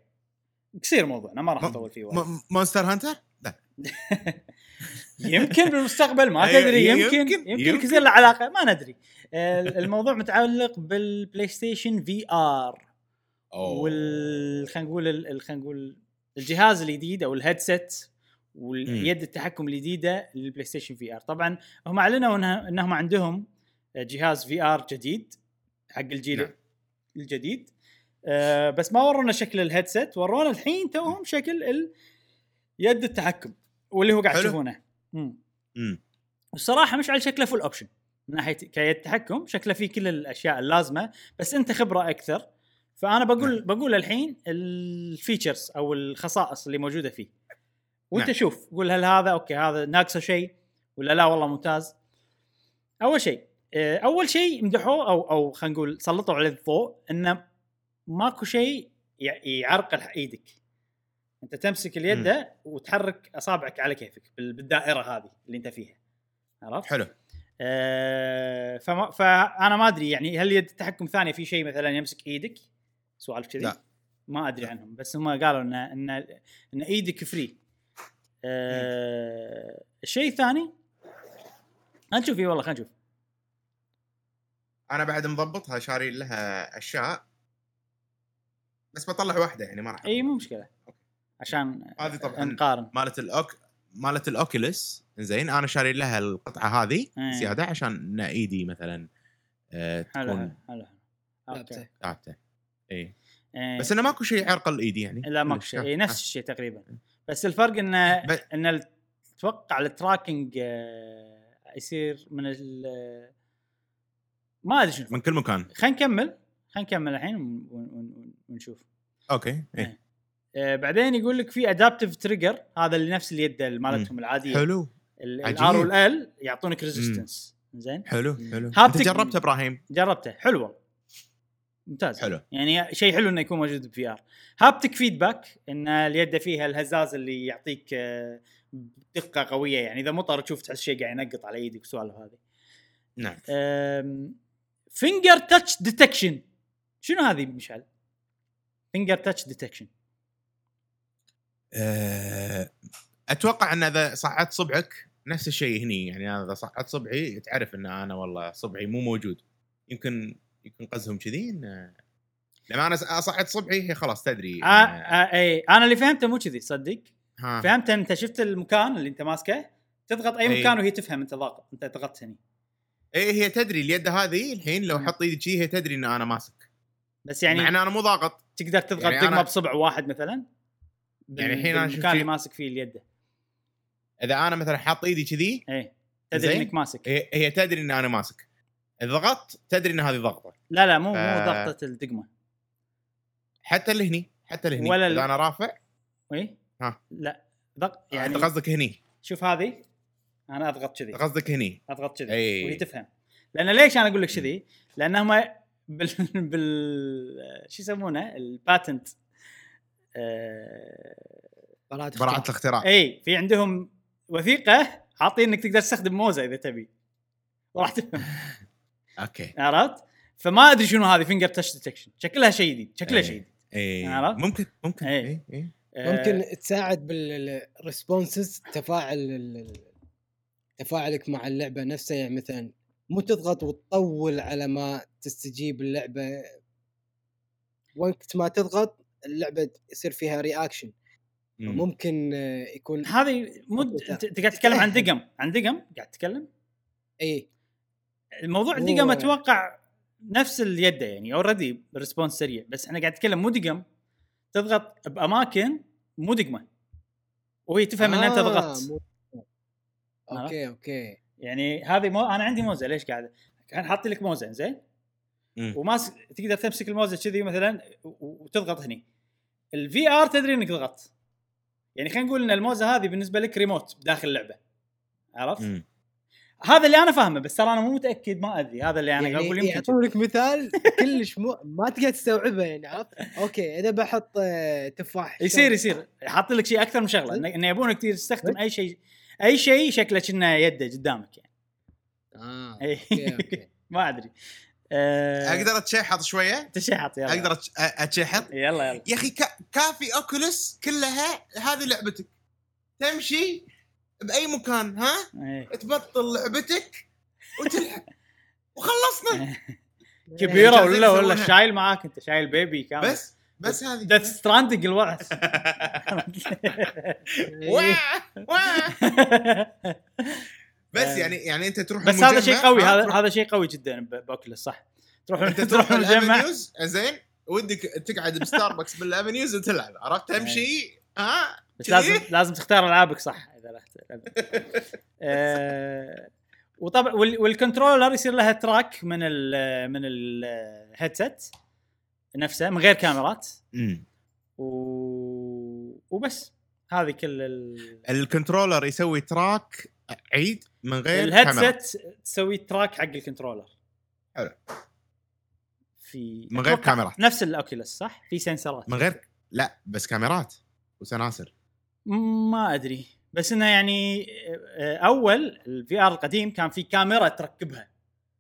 قصير موضوعنا ما راح نطول فيه وايد. Monster Hunter؟ لا. <laughs> يمكن بالمستقبل ما أيوة، تدري يمكن يمكن- يمكن. يصير له علاقة ما ندري. <laughs> الموضوع متعلق بالبلاي ستيشن VR وال خلينا نقول خلينا نقول الجهاز الجديد أو ال headset واليد التحكم الجديدة للبلاي ستيشن VR طبعا هم أعلنوا انها إنهم عندهم جهاز VR جديد حق الجيل نعم. الجديد. آه بس ما ورونا شكل ال headset ورونا الحين توهم شكل ال- يد التحكم. واللي هو قاعد. تشوفونه مم. امم والصراحه مش على شكله full option من ناحية كيد تحكم شكله فيه كل الأشياء اللازمة بس أنت خبرة أكثر فأنا بقول نعم. بقول الحين ال features أو الخصائص اللي موجودة فيه وأنت نعم. شوف قول هل هذا okay هذا ناقصه شيء ولا لا والله ممتاز أول شيء آه، أول شيء مدحوه أو أو خلينا نقول سلطوا عليه الضوء إنه ماكو شيء يع- يعرقل إيدك انت تمسك اليد وتحرك اصابعك على كيفك بال- بالدائرة هذه اللي انت فيها. عرفت؟ حلو. آه، فما فأنا ما أدري يعني هل يد التحكم ثانية في شيء مثلا يمسك إيدك؟ سوالف كذي؟ لا. ما أدري عنهم بس هم قالوا ان ان إن إيدك فري آه الشيء الثاني خلينا نشوف. والله خلينا نشوف. أنا بعد مضبطها شاري لها أشياء. بس بطلع واحدة يعني ما راح إي مو مشكلة. عشان هذه طبعا نقارن. مالت الاوك مالت ال Oculus زين أنا شاري لها القطعة هذه إيه. زيادة عشان ان ايدي مثلا آه حلو حلو تكون حلو okay. لعبته. ثابتة. اي إيه. بس إنه ماكو شيء يعرقل ايدي يعني. لا ماكو. شيء. آه، إيه، نفس الشيء تقريبا. بس الفرق إنه ب- ان ال- أتوقع ال tracking آه، يصير من ال ما أدري شنو. من كل مكان. خلينا نكمل. خلينا نكمل الحين ون- ون- ون- ونشوف. okay اي آه، بعدين يقول لك في adaptive trigger هذا اللي نفس اليد مالتهم العادية. حلو. ال R وال L يعطونك resistance زين؟ حلو حلو. haptic- أنت جربته إبراهيم؟ جربته. حلو والله ممتاز. حلو. يعني شيء حلو إنه يكون موجود ب VR haptic feedback إن اليد فيها الهزاز اللي يعطيك آه، دقة قوية. يعني إذا مطر تشوف تحس شيء قاعد ينقط على إيدك والسوالف هذه. نعم. finger touch detection شنو هذه مشعل؟ finger touch detection آه، أتوقع أن إذا صعدت صبعك نفس الشيء هني. يعني أنا إذا صعدت صبعي تعرف أن أنا والله صبعي مو موجود. يمكن يمكن قصدهم كذي إن- لما أنا صحيت صبحي هي خلاص تدري آه آه إي. أنا اللي فهمته مو كذي تصدق ها. فهمت أنت شفت المكان اللي أنت ماسكه؟ تضغط أي. مكان وهي تفهم أنت ضاغط أنت ضغطت هني. إي هي تدري اليد هذه الحين لو. أحط ايدي شي هي تدري إن أنا ماسك. بس يعني يعني مع إن أنا مو ضاغط. تقدر تضغط يعني دقمه بصبع واحد مثلا؟ يعني الحين أنا شفت اللي ماسك فيه اليد. إذا أنا مثلا حاط إيدي كذي اي تدري. إنك ماسك. هي, تدري إن أنا ماسك. إذا ضغطت تدري إن هذه ضغطة. لا لا مو مو آه. ضغطة الدقمة. حتى اللي هني حتى اللي هني ولا ال- اذا أنا رافع. اي ها. لا ضغط يعني يعني قصدك هني. شوف هذه. أنا أضغط كذي. قصدك هني. أضغط كذي. أي. وهي تفهم. لأن ليش أنا أقول لك كذي؟ لانهم بال <laughs> بال شو يسمونه؟ ال patent. براءة براءة اختراع. الاختراع إي في عندهم وثيقة عاطين إنك تقدر تستخدم موزة إذا تبي وراح تفهم <laughs> okay عرفت؟ فما أدري شنو هذه finger touch detection شكلها شيء جديد شكلها أي. شيء جديد إي عرفت؟ ممكن ممكن. إي إي آه، ممكن تساعد بال responses تفاعل تفاعلك مع اللعبة نفسها يعني مثلا مو تضغط وتطول على ما تستجيب اللعبة وقت ما تضغط اللعبة يصير فيها reaction مم. ممكن آه، يكون هذه مد انت قاعد تتكلم عن دقم. عن دقم؟ قاعد تتكلم؟ اي الموضوع مو- دقم أتوقع نفس اليد يعني already response سريع. بس إحنا قاعد نتكلم مو دقم. تضغط بأماكن مو دقمة. وهي تفهم ان انت آه، ضغطت مو- okay okay. يعني هذه مو أنا عندي موزة. ليش قاعد؟ كان حاط لك موزة زين. وماسك تقدر تمسك الموزة كذي مثلا وتضغط هني. ال VR تدري إنك ضغطت. يعني خلينا نقول إن الموزة هذه بالنسبة لك ريموت داخل اللعبة. عرفت؟ مم. هذا اللي أنا فاهمه بس ترى أنا مو متأكد ما أدري. هذا اللي أنا قاعد يعني أقول يمكن. يعطونك مثال كلش مو ما تقدر تستوعبه يعني عرفت؟ okay إذا بحط آه، تفاح. يصير يصير. حاط لك شيء أكثر من شغلة. إن- انه يبونك تستخدم أي شيء أي شيء شكله كأنه يده قدامك يعني. آه إي. أوكي أوكي. <laughs> ما أدري. أه... أقدر أتشحط شوية؟ تشحط يلا. أقدر أتشحط؟ يلا يلا. يا أخي كا- كافي اوكولس كلها هذه لعبتك. تمشي بأي مكان ها؟ إيه. تبطل لعبتك وتلعب. <laughs> وخلصنا. كبيرة ولا ولا. شايل معاك أنت شايل بيبي كامل. بس بس هذه. ديث ستراندنج واه بس آه. يعني يعني أنت تروح بس هذا شيء قوي هذا هذا شيء قوي جدا ب Oculus صح. تروح أنت <laughs> تروح المجمع. زين ودك تقعد بستاربكس بالافنيوز وتلعب عرفت؟ تمشي ها بس؟ لازم لازم تختار ألعابك صح. إذا رحت <laughs> آه، وطبعا وال- وال controller يصير لها track من ال من الهيدسет نفسه من غير كاميرات. مم. و... وبس. هذه كل ال... ال controller يسوي track عيد من غير ال headset تسوي track حق ال controller. حلو. في من غير كاميرات. نفس ال Oculus صح؟ في sensor ات. من غير لا بس كاميرات وسناسر. ما أدري. بس إنه يعني آه، أول ال VR القديم كان في كاميرا تركبها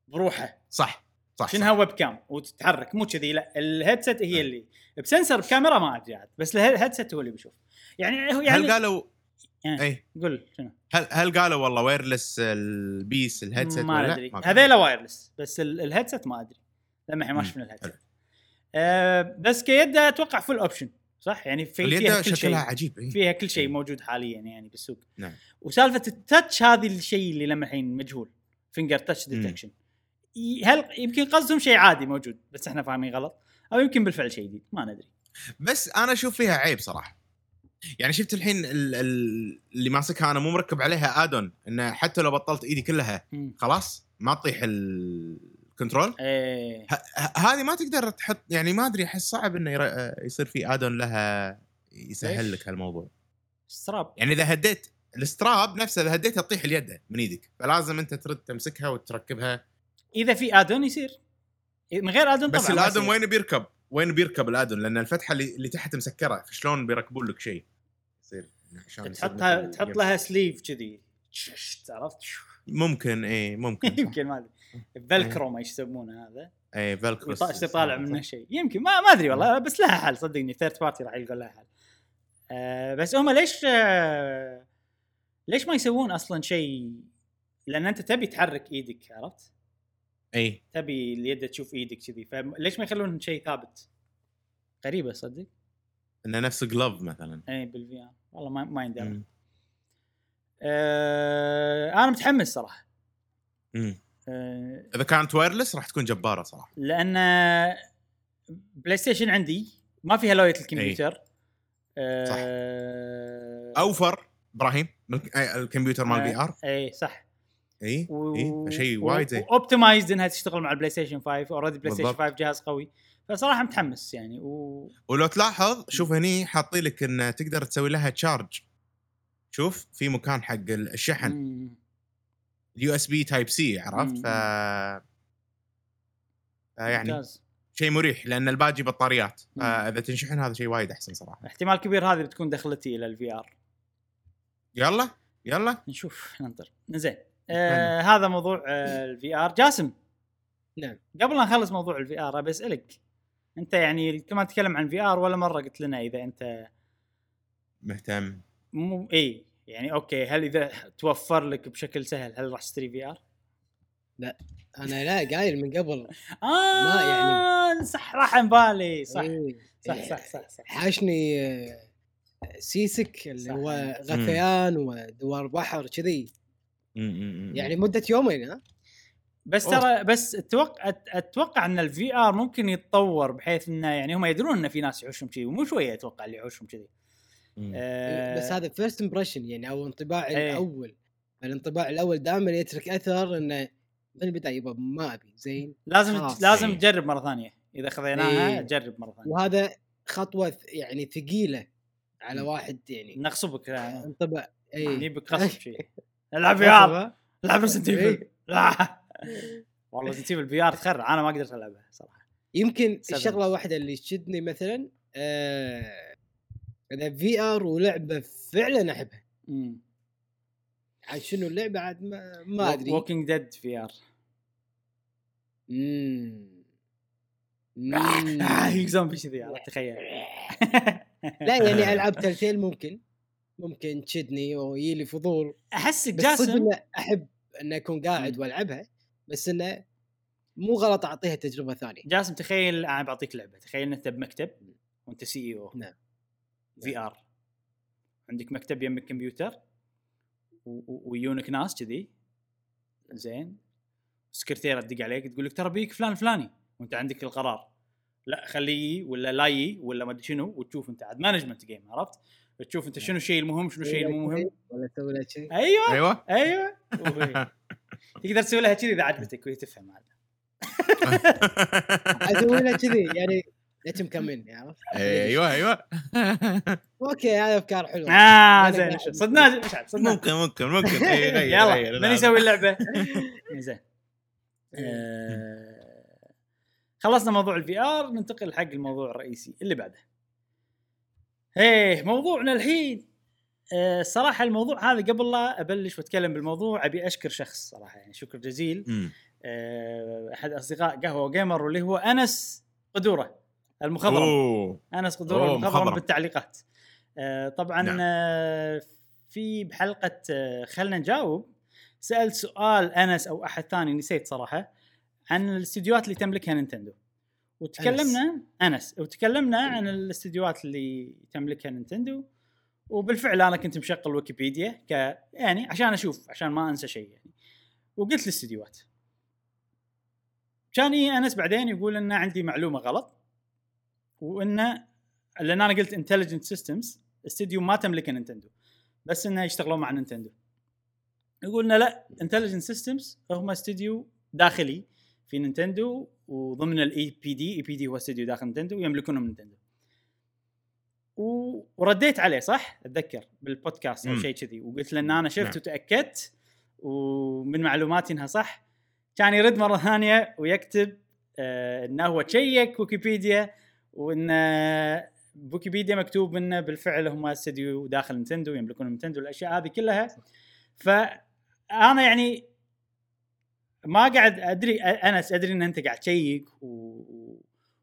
بروحه. صح صح شنها webcam وتتحرك مو كذي لا ال headset هي نعم. اللي. ب sensor بكاميرا ما أدري عاد بس ال headset هو اللي بيشوف يعني يعني هل قالوا إيه، يعني اي قول شنو؟ هل هل قالوا والله wireless البيس ال headset ما أدري. هذيلا wireless بس ال headset ما أدري. لما الحين ما شفنا ال headset أه بس كيد أتوقع full option صح؟ يعني في فيها كل شيء. عجيب إيه؟ فيها كل شيء إيه. موجود حاليا يعني بالسوق. نعم. وسالفة ال touch هذه الشيء اللي لما الحين مجهول finger touch detection هل يمكن قصدهم شيء عادي موجود بس إحنا فاهمين غلط؟ أو يمكن بالفعل شيء جديد ما ندري. بس أنا أشوف فيها عيب صراحة. يعني شفت الحين ال- ال- اللي ماسكها أنا مو مركب عليها ادون إنه حتى لو بطلت إيدي كلها. خلاص ما تطيح الكنترول إيه ه- ه- هذه ما تقدر تحط يعني ما أدري أحس صعب إنه ير- يصير في ادون لها يسهل؟ لك هالموضوع ستراب يعني إذا هديت الستراب نفسه إذا هديتها تطيح اليد من إيدك فلازم أنت ترد تمسكها وتركبها إذا في add-on يصير من غير add-on طبعا بس ال add-on. وين بيركب؟ وين بيركب ال add-on؟ لأن الفتحة اللي, اللي تحت مسكرة شلون بيركبون لك شيء؟ عشان تحطها تحط لها sleeve كذي. عرفت؟ ممكن إيه ممكن. <laughs> يمكن ما أدري. velcro ما يسمونه هذا. velcro ويطلع طالع منه شيء. يمكن ما ما أدري والله بس لها حل صدقني third party راح يلقون لها حل. آه بس هم ليش آه ليش ما يسوون أصلا شيء؟ لأن أنت تبي تحرك إيدك عرفت؟ اي تبي اليد تشوف إيدك كذي فليش ما يخلون شيء ثابت؟ غريبة صدق. إنه نفس glove مثلا. اي بال VR والله ما ما يندرى. آه أنا متحمس صراحة. مم. آه إذا كانت wireless راح تكون جبارة صراحة. لأن بلاي ستيشن عندي ما فيها لوية الكمبيوتر. آه over إبراهيم من آه، الكمبيوتر مال VR اي صح. اي اي شيء وايد زين. optimized إنها تشتغل مع البلاي ستيشن 5 already بلاي ستيشن بالضبط. 5 جهاز قوي. فصراحة متحمس يعني و ولو تلاحظ شوف هني حاطين لك إن تقدر تسوي لها charge شوف في مكان حق الشحن. مم. USB Type-C عرفت. ف يعني. شيء مريح لأن الباقي بطاريات. فإذا تنشحن هذا شيء وايد أحسن صراحة. احتمال كبير هذه بتكون دخلتي إلى ال VR يلا يلا. نشوف ننطر زين. آه هذا موضوع آه ال VR جاسم. نعم. قبل لا نخلص موضوع ال VR أبي أسألك انت يعني كما تتكلم عن VR ولا مرة قلت لنا إذا أنت مهتم مو اي يعني okay هل إذا توفر لك بشكل سهل هل راح تشتري VR؟ أنا لا قايل من قبل <laughs> آه ما يعني- صح راح عن بالي صح إيه. صح إيه. صح صح, صح. حاشني آه، sea sick اللي صح. هو غثيان ودوار بحر كذي يعني يعني مدة يومين ها بس أوه. ترى بس أتوقع أت- أتوقع إن ال VR ممكن يتطور بحيث إنه يعني هم يدرون إن في ناس يحوشهم كذي. ومو شوية أتوقع اللي يحوشهم كذي. آه، بس هذا first impression يعني أو انطباع إيه. الأول. الانطباع الأول دائما يترك أثر إنه من البداية يبا ما أبي زين. لازم خلاص. لازم إيه. تجرب مرة ثانية. إذا خذيناها إيه. جرب مرة ثانية. وهذا خطوة يعني ثقيلة على. واحد يعني. نغصبك انطبع اي نجيبك غصب شيء <laughs> العب VR العب Resident. Evil <laughs> والله Evil VR تخرع أنا ما قدرت ألعبها صراحة. يمكن سبب. الشغلة واحدة اللي تشدني مثلا آه إذا VR ولعبة فعلا أحبها. عاد شنو اللعبة عاد ما, ما أدري. Walking Dead VR زومبي كذي عرفت؟ تخيل. <laughs> لا يعني <laughs> ألعاب Telltale ممكن. ممكن تشدني ويجي لي فضول. أحسك جاسم. أحب ان أكون قاعد. وألعبها. بس إنه مو غلط أعطيها تجربة ثانية. جاسم تخيل أنا بعطيك لعبة. تخيل ان إنت بمكتب وأنت CEO نعم. VR عندك مكتب يمك كمبيوتر ويونك ناس كذي. زين. سكرتيرة تدق عليك تقول لك ترى بيك فلان فلاني. وأنت عندك القرار. لا خليه ولا لا يي ولا ما أدري شنو وتشوف أنت عاد management game عرفت؟ تشوف أنت شنو الشيء المهم شنو الشيء المو مهم ولا شيء. أيوه. أيوه. أيوه. <laughs> تقدر تسوي لها كذي إذا عجبتك وهي تفهم عاد <laughs> أسوي لها كذي يعني ليش مكلمني عرفت؟ أيوه أيوه. okay هذه أفكار حلوة. آه زين. صدناه مشعل صدناه ممكن ممكن ممكن. <laughs> يلا من لا، يسوي اللعبة؟ <laughs> زين. خلصنا موضوع ال VR ننتقل حق الموضوع الرئيسي اللي بعده. إيه موضوعنا الحين الصراحه الموضوع هذا قبل لا أبلش وأتكلم بالموضوع أبي أشكر شخص صراحة يعني شكر جزيل. آه، أحد أصدقاء قهوة جيمر واللي هو أنس قدورة المخضرم. أنس قدورة أوه، المخضرم مخضرم. بالتعليقات. آه، طبعا نعم. آه، في بحلقة آه، خلنا نجاوب. سأل سؤال أنس أو أحد ثاني نسيت صراحة عن الاستديوهات اللي تملكها نينتندو. وتكلمنا أنس. وتكلمنا عن الاستديوهات اللي تملكها نينتندو. وبالفعل أنا كنت مشغل ويكيبيديا ك يعني عشان أشوف عشان ما أنسى شيء يعني. وقلت الاستديوهات كان يجي أنس بعدين يقول إن عندي معلومة غلط وانه لأن أنا قلت Intelligent Systems استديو ما تملكه نينتندو بس إنه يشتغلون مع نينتندو. يقول لنا لا Intelligent Systems هم استديو داخلي في نينتندو وضمن ال EPD EPD هو استديو داخل نينتندو ويملكونه من نينتندو. ورديت عليه صح أتذكر بالبودكاست أو. شيء كذي وقلت له إن أنا شفت نعم. وتأكدت ومن معلوماتي إنها صح كان يرد مرة ثانية ويكتب آه إنه هو check ويكيبيديا وإن آه، بويكيبيديا مكتوب إنه بالفعل هم استديو داخل نينتندو يملكون نينتندو الأشياء هذه كلها فانا يعني ما قاعد أدري أنا أدري إن أنت قاعد check و...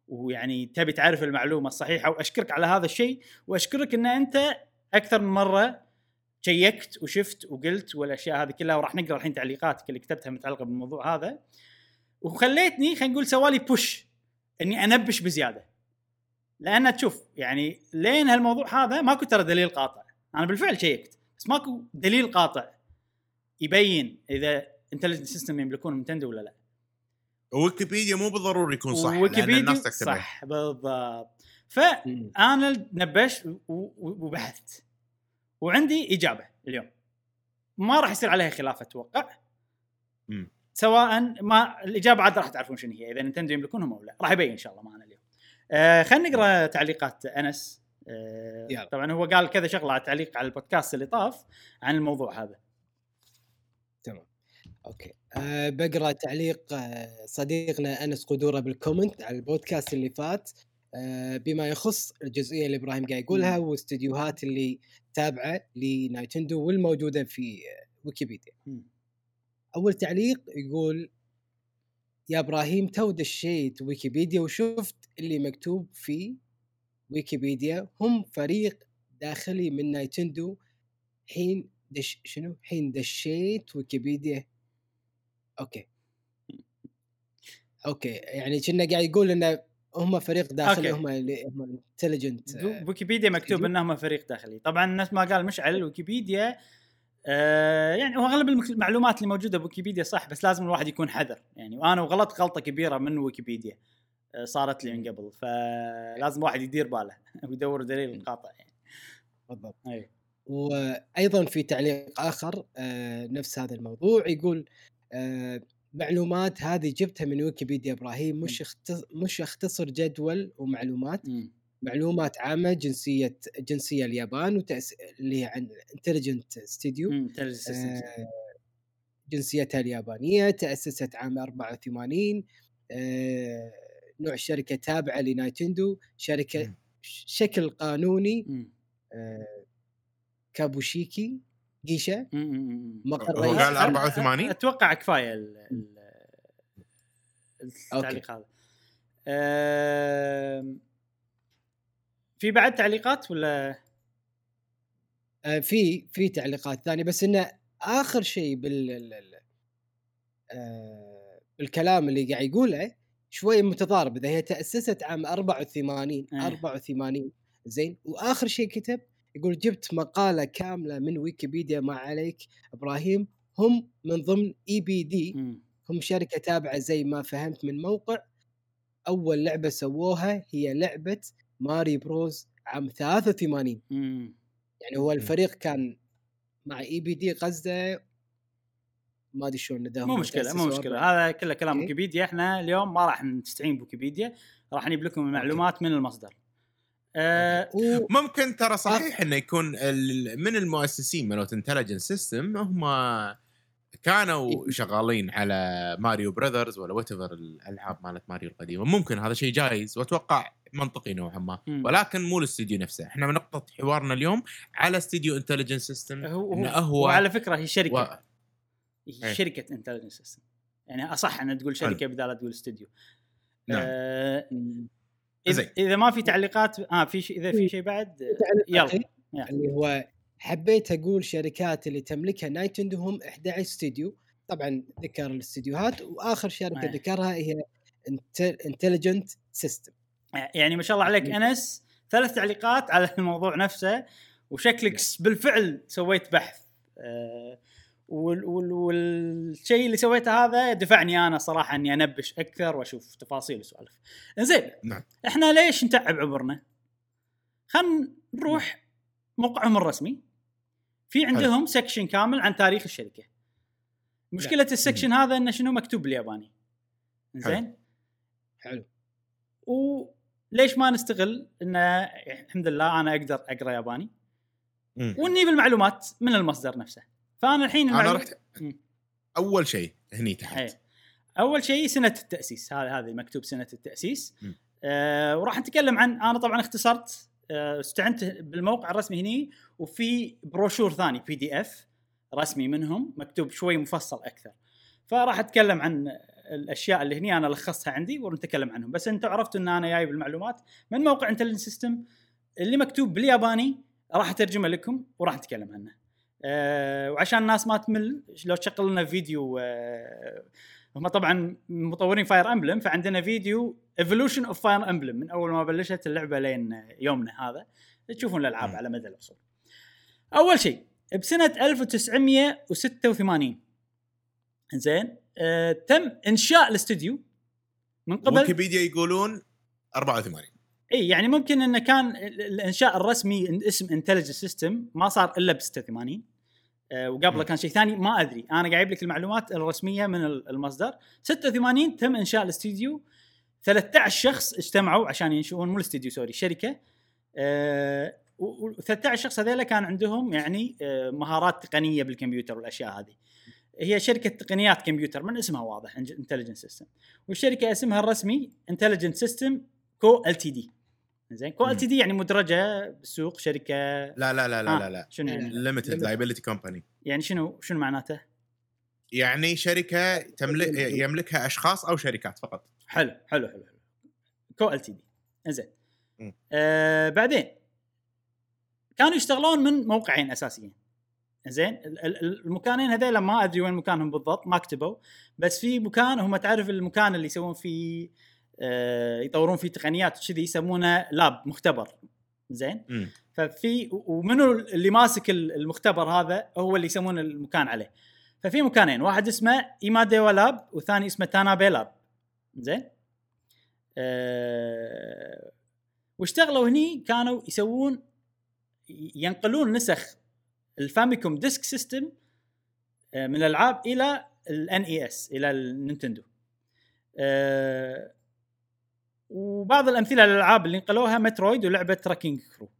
ويعني تبي تعرف المعلومة الصحيحة وأشكرك على هذا الشيء وأشكرك إن أنت أكثر من مرة شيكت وشفت وقلت والأشياء هذه كلها وراح نقرأ الحين تعليقاتك اللي كتبتها متعلقة بالموضوع هذا. وخليتني خلينا نقول سوالي push إني أنبش بزيادة. لأن تشوف يعني لين هالموضوع هذا ماكو ترى دليل قاطع. أنا بالفعل شيكت بس ماكو دليل قاطع يبين إذا Intelligent System يملكون نينتندو ولا لا. ويكيبيديا مو بالضروري يكون صح ويكيبيديا الناس تكتبه صح بالضبط. مم. فانا نبشت و- و- وبحثت وعندي إجابة اليوم. ما راح يصير عليها خلاف أتوقع. مم. سواء ما الإجابة عاد راح تعرفون شنو هي إذا نينتندو يملكونهم أو لا. راح يبين إن شاء الله معنا اليوم. آه خلينا نقرأ تعليقات أنس. آه يلا. طبعا هو قال كذا شغلة على تعليق على البودكاست اللي طاف عن الموضوع هذا. تمام. okay. أه بقرأ تعليق أه صديقنا أنس قدورة بال comment على البودكاست اللي فات أه بما يخص الجزئية اللي إبراهيم قاعد يقولها والاستديوهات اللي تابعة لنايتندو والموجودة في آه، ويكيبيديا. أول تعليق يقول يا إبراهيم تو دشيت ويكيبيديا وشفت اللي مكتوب في ويكيبيديا. هم فريق داخلي من نايتندو. حين دش شنو؟ حين دشيت ويكيبيديا okay. okay يعني كنا قاعد يقول انه هم فريق داخلي. هم اللي هم Intelligent ويكيبيديا مكتوب؟ انهم فريق داخلي. طبعا نفس ما قال مشعل ويكيبيديا آه يعني أغلب المعلومات اللي موجودة بويكيبيديا صح بس لازم الواحد يكون حذر. يعني وأنا وغلط غلطة كبيرة من ويكيبيديا آه صارت لي من قبل. فلازم الواحد يدير باله <laughs> ويدور دليل قاطع يعني. بالضبط. اي وأيضا في تعليق آخر آه نفس هذا الموضوع يقول آه معلومات هذه جبتها من ويكيبيديا إبراهيم مش اختص... مش اختصر جدول ومعلومات مم. معلومات عامة جنسية جنسية اليابان وتأس... اللي هي عن Intelligent studio مم. Intelligent Systems. آه، جنسيتها اليابانية تأسست عام 84 آه، نوع الشركة تابعة لنايتندو شركة مم. شكل قانوني. آه، كابوشيكي مم. مقر هو قال 84 أتوقع كفاية ال- ال- التعليق هذا. في بعد تعليقات ولا؟ آه، في في تعليقات ثانية بس إنه آخر شيء بال ال- ال- آه، بالكلام اللي قاعد يقوله شوي متضارب إذا هي تأسست عام 84 إيه. 84 زين وآخر شيء كتب يقول جبت مقالة كاملة من ويكيبيديا ما عليك إبراهيم. هم من ضمن اي بي دي. هم شركة تابعة زي ما فهمت من موقع. أول لعبة سووها هي لعبة ماري بروز عام 83 مم. يعني هو الفريق كان مع اي بي دي غزة. ما أدري شلون مو مشكلة مو مشكلة. هذا كله كلام إيه. ويكيبيديا. إحنا اليوم ما راح نستعين بويكيبيديا راح نجيب لكم المعلومات من المصدر. آه و... ممكن ترى صحيح إنه يكون من المؤسسين مالوت انتليجنت سيستم هم كانوا شغالين على ماريو براذرز ولا وات الألعاب مالت ماريو القديمة. ممكن هذا شيء جايز وأتوقع منطقي نوعا ما. ولكن مو الاستديو نفسه. إحنا نقطه حوارنا اليوم على استديو Intelligent System هو هو, هو وعلى فكرة هي شركة. و... هي إيه. شركة Intelligent System يعني أصح ان تقول شركة بدال تقول استوديو نعم. آه زين. إذا ما في تعليقات آه في شيء إذا في شيء بعد آه، تعليق يلا. اللي هو حبيت أقول شركات اللي تملكها نايتندو هم 11 استوديو طبعا ذكر الاستديوهات وآخر شركة إيه. ذكرها هي Intelligent System يعني ما شاء الله عليك أنس ثلاث تعليقات على الموضوع نفسه وشكلك س- بالفعل سويت بحث. آه وال- وال- والشيء اللي سويته هذا دفعني أنا صراحة إني أنبش أكثر وأشوف تفاصيل وسوالف. زين نعم. إحنا ليش نتعب عمرنا؟ خلينا نروح موقعهم الرسمي في عندهم section كامل عن تاريخ الشركة. مشكلة السكشن هذا إنه شنو مكتوب بالياباني. زين؟ حلو وليش ما نستغل انه الحمد لله أنا أقدر أقرأ ياباني. ونجيب المعلومات من المصدر نفسه فأنا الحين أنا. رحت. أول شيء هني تحت أي. أول شيء سنة التأسيس هذا هذا مكتوب سنة التأسيس. آه وراح نتكلم عن أنا طبعا اختصرت آه استعنت بالموقع الرسمي هني وفي بروشور ثاني PDF رسمي منهم مكتوب شوي مفصل أكثر فراح أتكلم عن الأشياء اللي هني أنا لخصتها عندي ونتكلم عنهم بس أنتم عرفتوا إن أنا جايب المعلومات من موقع Intelligent System اللي مكتوب بالياباني راح أترجمه لكم وراح نتكلم عنه. أه وعشان الناس ما تمل لو تشغل لنا فيديو أه هم طبعا مطورين Fire Emblem فعندنا فيديو evolution of Fire Emblem من أول ما بلشت اللعبة لين يومنا هذا تشوفون الألعاب. على مدى العصور. أول شيء بسنة 1986 زين آه تم إنشاء الاستوديو من قبل ويكيبيديا يقولون 84 إي يعني ممكن إنه كان ال- الإنشاء الرسمي اسم Intelligent System ما صار إلا ب 86 آه، وقبله. كان شيء ثاني ما أدري. أنا قاعد أجيب لك المعلومات الرسمية من ال- المصدر. 86 تم إنشاء الاستديو. 13 شخص اجتمعوا عشان ينشئون مو الاستديو sorry شركة. و 13 شخص هذيلا كان عندهم يعني آه، مهارات تقنية بالكمبيوتر والأشياء هذه. هي شركة تقنيات كمبيوتر من اسمها واضح Intelligent System والشركة اسمها الرسمي Intelligent System Co LTD زين؟ Co LTD يعني مدرجة بالسوق شركة. لا لا لا لا آه، لا لا. شنو يعني؟ limited liability company يعني شنو شنو معناته؟ يعني شركة تملك يملكها أشخاص أو شركات فقط. حلو حلو حلو حلو. كو ال تي دي زين. آه بعدين كانوا يشتغلون من موقعين أساسيين. زين ال- ال- المكانين هذيلا ما أدري وين مكانهم بالضبط ما كتبوا. بس في مكان هم تعرف المكان اللي يسوون فيه يطورون فيه تقنيات كذي يسمونه لاب مختبر. زين؟ مم. ففي ومنو اللي ماسك ال- المختبر هذا هو اللي يسمون المكان عليه. ففي مكانين واحد اسمه ايماديوا lab والثاني اسمه تانابي lab زين؟ أه واشتغلوا هني كانوا يسوون ينقلون نسخ ال Famicom Disk System آه، من الألعاب إلى ال NES إلى النينتندو أه وبعض الأمثلة للألعاب اللي نقلوها Metroid ولعبة Wrecking Crew.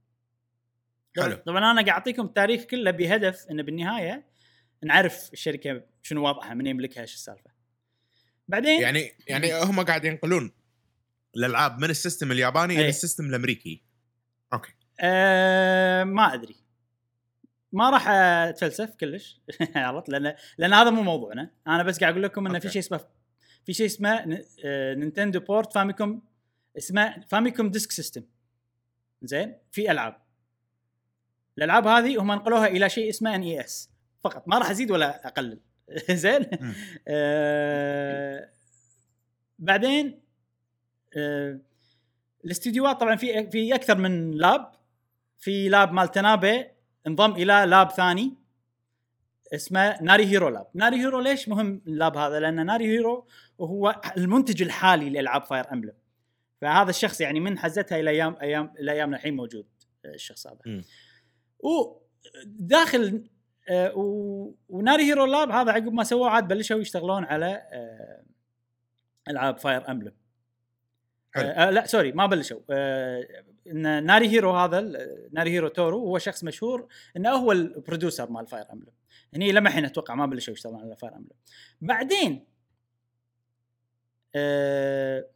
حلو. طبعا أنا قاعد أعطيكم التاريخ كله بهدف انه بالنهاية نعرف الشركة شنو وضعها من يملكها إيش السالفة. بعدين يعني يعني هم قاعد ينقلون الالعاب من ال system الياباني إلى إيه. ال system الأمريكي. okay. آه ما أدري. ما راح أتفلسف كلش. <laughs> عرفت؟ لأن لأن هذا مو موضوعنا. أنا بس قاعد أقول لكم انه في. شيء اسمه في شيء اسمه آه، نينتندو port Famicom اسمه Famicom Disk System زين؟ في ألعاب. الألعاب هذه هم نقلوها إلى شيء اسمه NES فقط. ما راح أزيد ولا أقلل. <laughs> زين. آه بعدين آه الاستديوهات طبعا في في أكثر من lab في lab مال تنابي انضم إلى lab ثاني. اسمه ناري هيرو lab ناري هيرو ليش مهم ال lab هذا؟ لأن ناري هيرو هو المنتج الحالي لألعاب Fire Emblem فهذا الشخص يعني من حزتها إلى أيام أيام إلى أيامنا الحين موجود آه، الشخص هذا. مم. وداخل آه، و- وناري هيرو lab هذا عقب ما سووه عاد بلشوا يشتغلون على آه، ألعاب Fire Emblem حلو. آه لا sorry ما بلشوا. آه ناري هيرو هذا ناري هيرو تورو هو شخص مشهور انه هو ال producer مال Fire Emblem هني لما الحين أتوقع ما بلشوا يشتغلون على Fire Emblem بعدين آه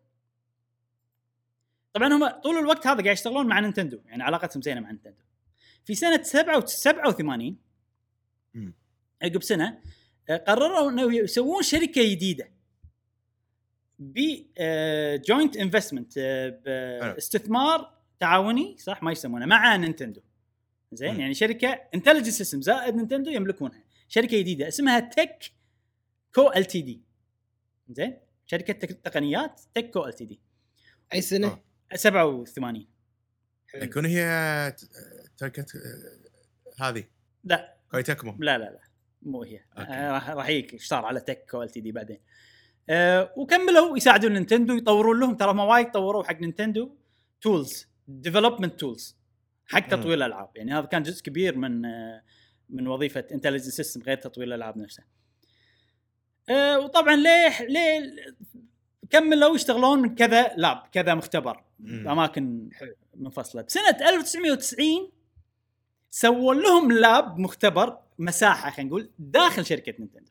طبعا هم طول الوقت هذا قاعد يشتغلون مع نينتندو يعني علاقتهم زينة مع نينتندو. في سنة 87 مم. عقب سنة آه، قرروا إنه يسوون شركة جديدة ب joint investment باستثمار تعاوني صح؟ ما يسمونه مع نينتندو. زين. يعني شركة Intelligent System زائد نينتندو يملكونها. شركة جديدة اسمها Teco LTD زين؟ شركة تقنيات Teco LTD أي سنة؟ آه. 87 حلو. يكون هي تركت هذه؟ لا. Koei Tecmo؟ لا لا لا. مو هي. آه، راح راح يجيك. إيش صار على Teco LTD بعدين. آه وكملوا. يساعدون نينتندو. يطورون لهم. ترى ما وايد طوروا حق نينتندو. tools development tools حق. تطوير الألعاب. يعني هذا كان جزء كبير من آه من وظيفة Intelligent System غير تطوير الألعاب نفسها. آه وطبعا ليه ليه كملوا؟ يشتغلون من كذا lab كذا مختبر. بأماكن حلو. منفصلة بسنة 1990 سووا لهم lab مختبر مساحة خلينا نقول داخل شركة نينتندو.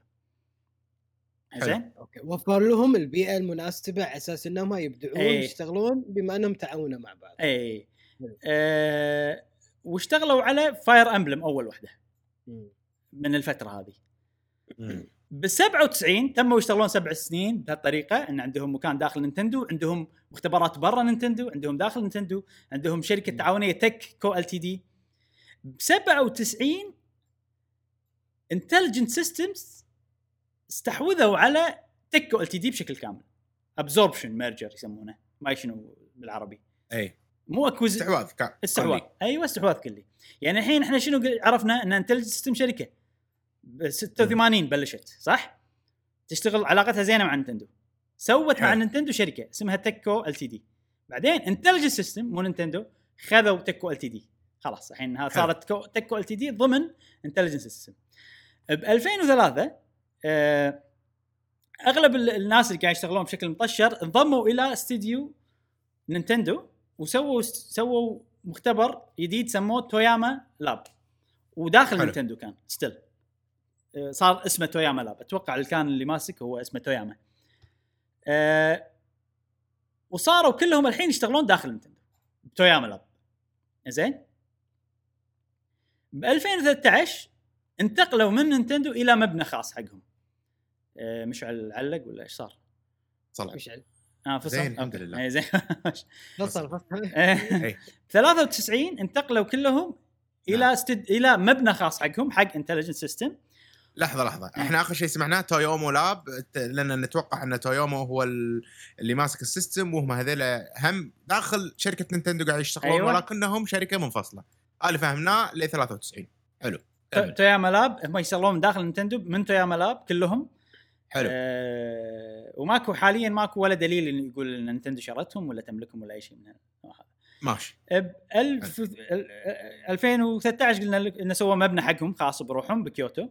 زين okay وفر لهم البيئة المناسبة على أساس إنهم يبدعون إيه. يشتغلون بما إنهم تعاونوا مع بعض اي. آه واشتغلوا على Fire Emblem أول وحدة مم. من الفترة هذه مم. ب 97 تموا يشتغلون سبع سنين بهالطريقة إن عندهم مكان داخل نينتندو عندهم مختبرات برا نينتندو عندهم داخل نينتندو عندهم شركة. تعاونية Teco LTD. ب 97 Intelligent Systems استحوذوا على Teco LTD بشكل كامل. absorption merger يسمونه ما شنو بالعربي. أي. مو acquires استحواذ كا- استحواذ. أيوه استحواذ كلي. يعني الحين إحنا شنو عرفنا إن Intelligent System شركة. ب 86 بلشت صح؟ تشتغل علاقتها زينة مع نينتندو. سوت مع حلو. نينتندو شركة اسمها Teco LTD. بعدين Intelligent System مو نينتندو خذوا Teco LTD. خلاص الحين. صارت كو- Teco LTD ضمن Intelligent System. ب 2003 آه، أغلب ال- الناس اللي قاعد يشتغلون بشكل مطشر انضموا إلى استديو نينتندو وسووا سووا مختبر جديد سموه توياما lab. وداخل حلو. نينتندو كان still صار اسمه توياما lab. أتوقع اللي كان اللي ماسك هو اسمه توياما. أه وصاروا كلهم الحين يشتغلون داخل نينتندو توياما lab زين ب 2013 انتقلوا من نينتندو إلى مبنى خاص حقهم أه مشعل علق ولا إيش صار؟ صلح مشعل آه فصل زين، الحمد. لله. إيه، زين <laughs> فصل فصل <laughs> إيه. 93 انتقلوا كلهم إلى نعم. استد... إلى مبنى خاص حقهم حق Intelligent System لحظة لحظة. إحنا آخر شيء سمعناه تويومو lab. لأن نتوقع إن تويومو هو ال- اللي ماسك ال system وهم هذول هم داخل شركة نينتندو قاعد يشتغلون أيوة. ولكنهم شركة منفصلة. هذا فهمناه ل 93 حلو. توياما lab هم يشتغلون داخل نينتندو من توياما lab كلهم. حلو. آه وماكو حاليا ماكو ولا دليل انه يقول إن نينتندو شرتهم ولا تملكهم ولا أي شيء من هذا ماشي. ب 1000 ال- 2013 قلنا انه سووا مبنى حقهم خاص بروحهم بكيوتو.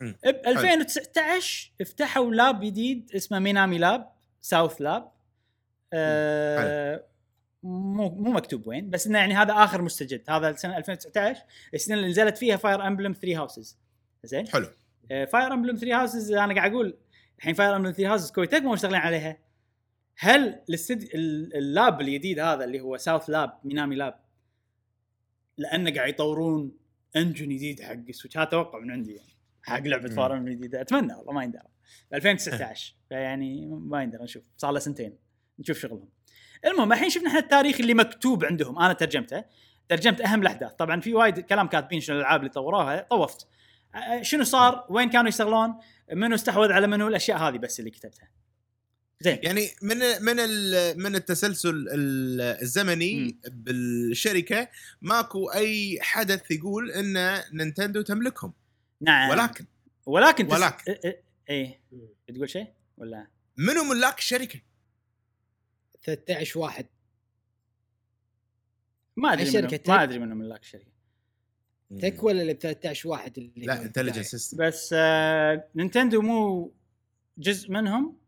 ب 2019 افتحوا lab جديد اسمه مينامي lab south lab. آه مو مو مكتوب وين بس إنه يعني هذا آخر مستجد. هذا السنة 2019 السنة اللي نزلت فيها Fire Emblem 3 Houses زين؟ حلو. Fire Emblem 3 Houses أنا قاعد أقول الحين Fire Emblem 3 Houses Koei Tecmo مشتغلين عليها. هل الاستد... ال- ال lab الجديد هذا اللي هو south lab مينامي lab لأنه قاعد يطورون engine جديد حق ال Switch؟ هذا توقع من عندي يعني. حق لعبة Emblem الجديدة. أتمنى والله ما يندرى. <laughs> 2019 فيعني ما يندرى نشوف. صار له سنتين. نشوف شغلهم. المهم الحين شفنا إحنا التاريخ اللي مكتوب عندهم. أنا ترجمته. ترجمت أهم الأحداث. طبعا في وايد كلام كاتبين شنو الألعاب اللي طوروها. طوفت. شنو صار؟ وين كانوا يشتغلون؟ منو استحوذ على منو؟ الأشياء هذه بس اللي كتبتها. زين. يعني من من من التسلسل ال- الزمني بالشركة ماكو أي حدث يقول إن نينتندو تملكهم. نعم ولكن ولكن تس... ولكن. إيه, إيه, إيه بتقول شيء ولا منو ملاك الشركة؟ 13 واحد ما أدري منو. ما أدري منو ملاك الشركة تك ولا اللي ب 13 واحد اللي لا انتليجنس؟ سيستم بس آه نينتندو مو جزء منهم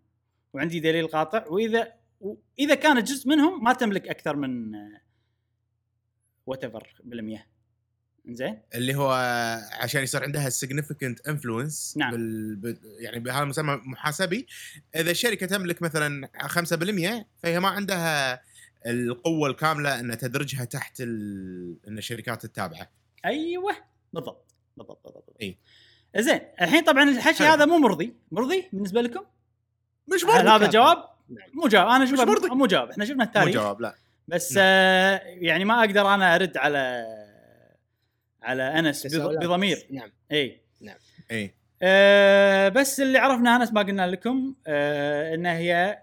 وعندي دليل قاطع وإذا واذا كانت جزء منهم ما تملك أكثر من وات ايفر بالمية زين اللي هو عشان يصير عندها significant influence نعم. بال... بال... يعني بهذا المسمى محاسبي إذا الشركة تملك مثلا 5% فهي ما عندها القوة الكاملة إن تدرجها تحت ال... إن الشركات التابعة أيوه بالضبط بالضبط بالضبط. إي. زين الحين طبعا الحكي. هذا مو مرضي مرضي بالنسبة لكم مش مرضي هذا. جواب نعم. مو جواب أنا اشوفه مرضي. مو جواب إحنا شفنا مو التاريخ جواب لا بس نعم. آه يعني ما أقدر أنا أرد على على أنس. بضمير. نعم. إي. إي. آه بس اللي عرفنا أنس ما قلنا لكم آه إنها هي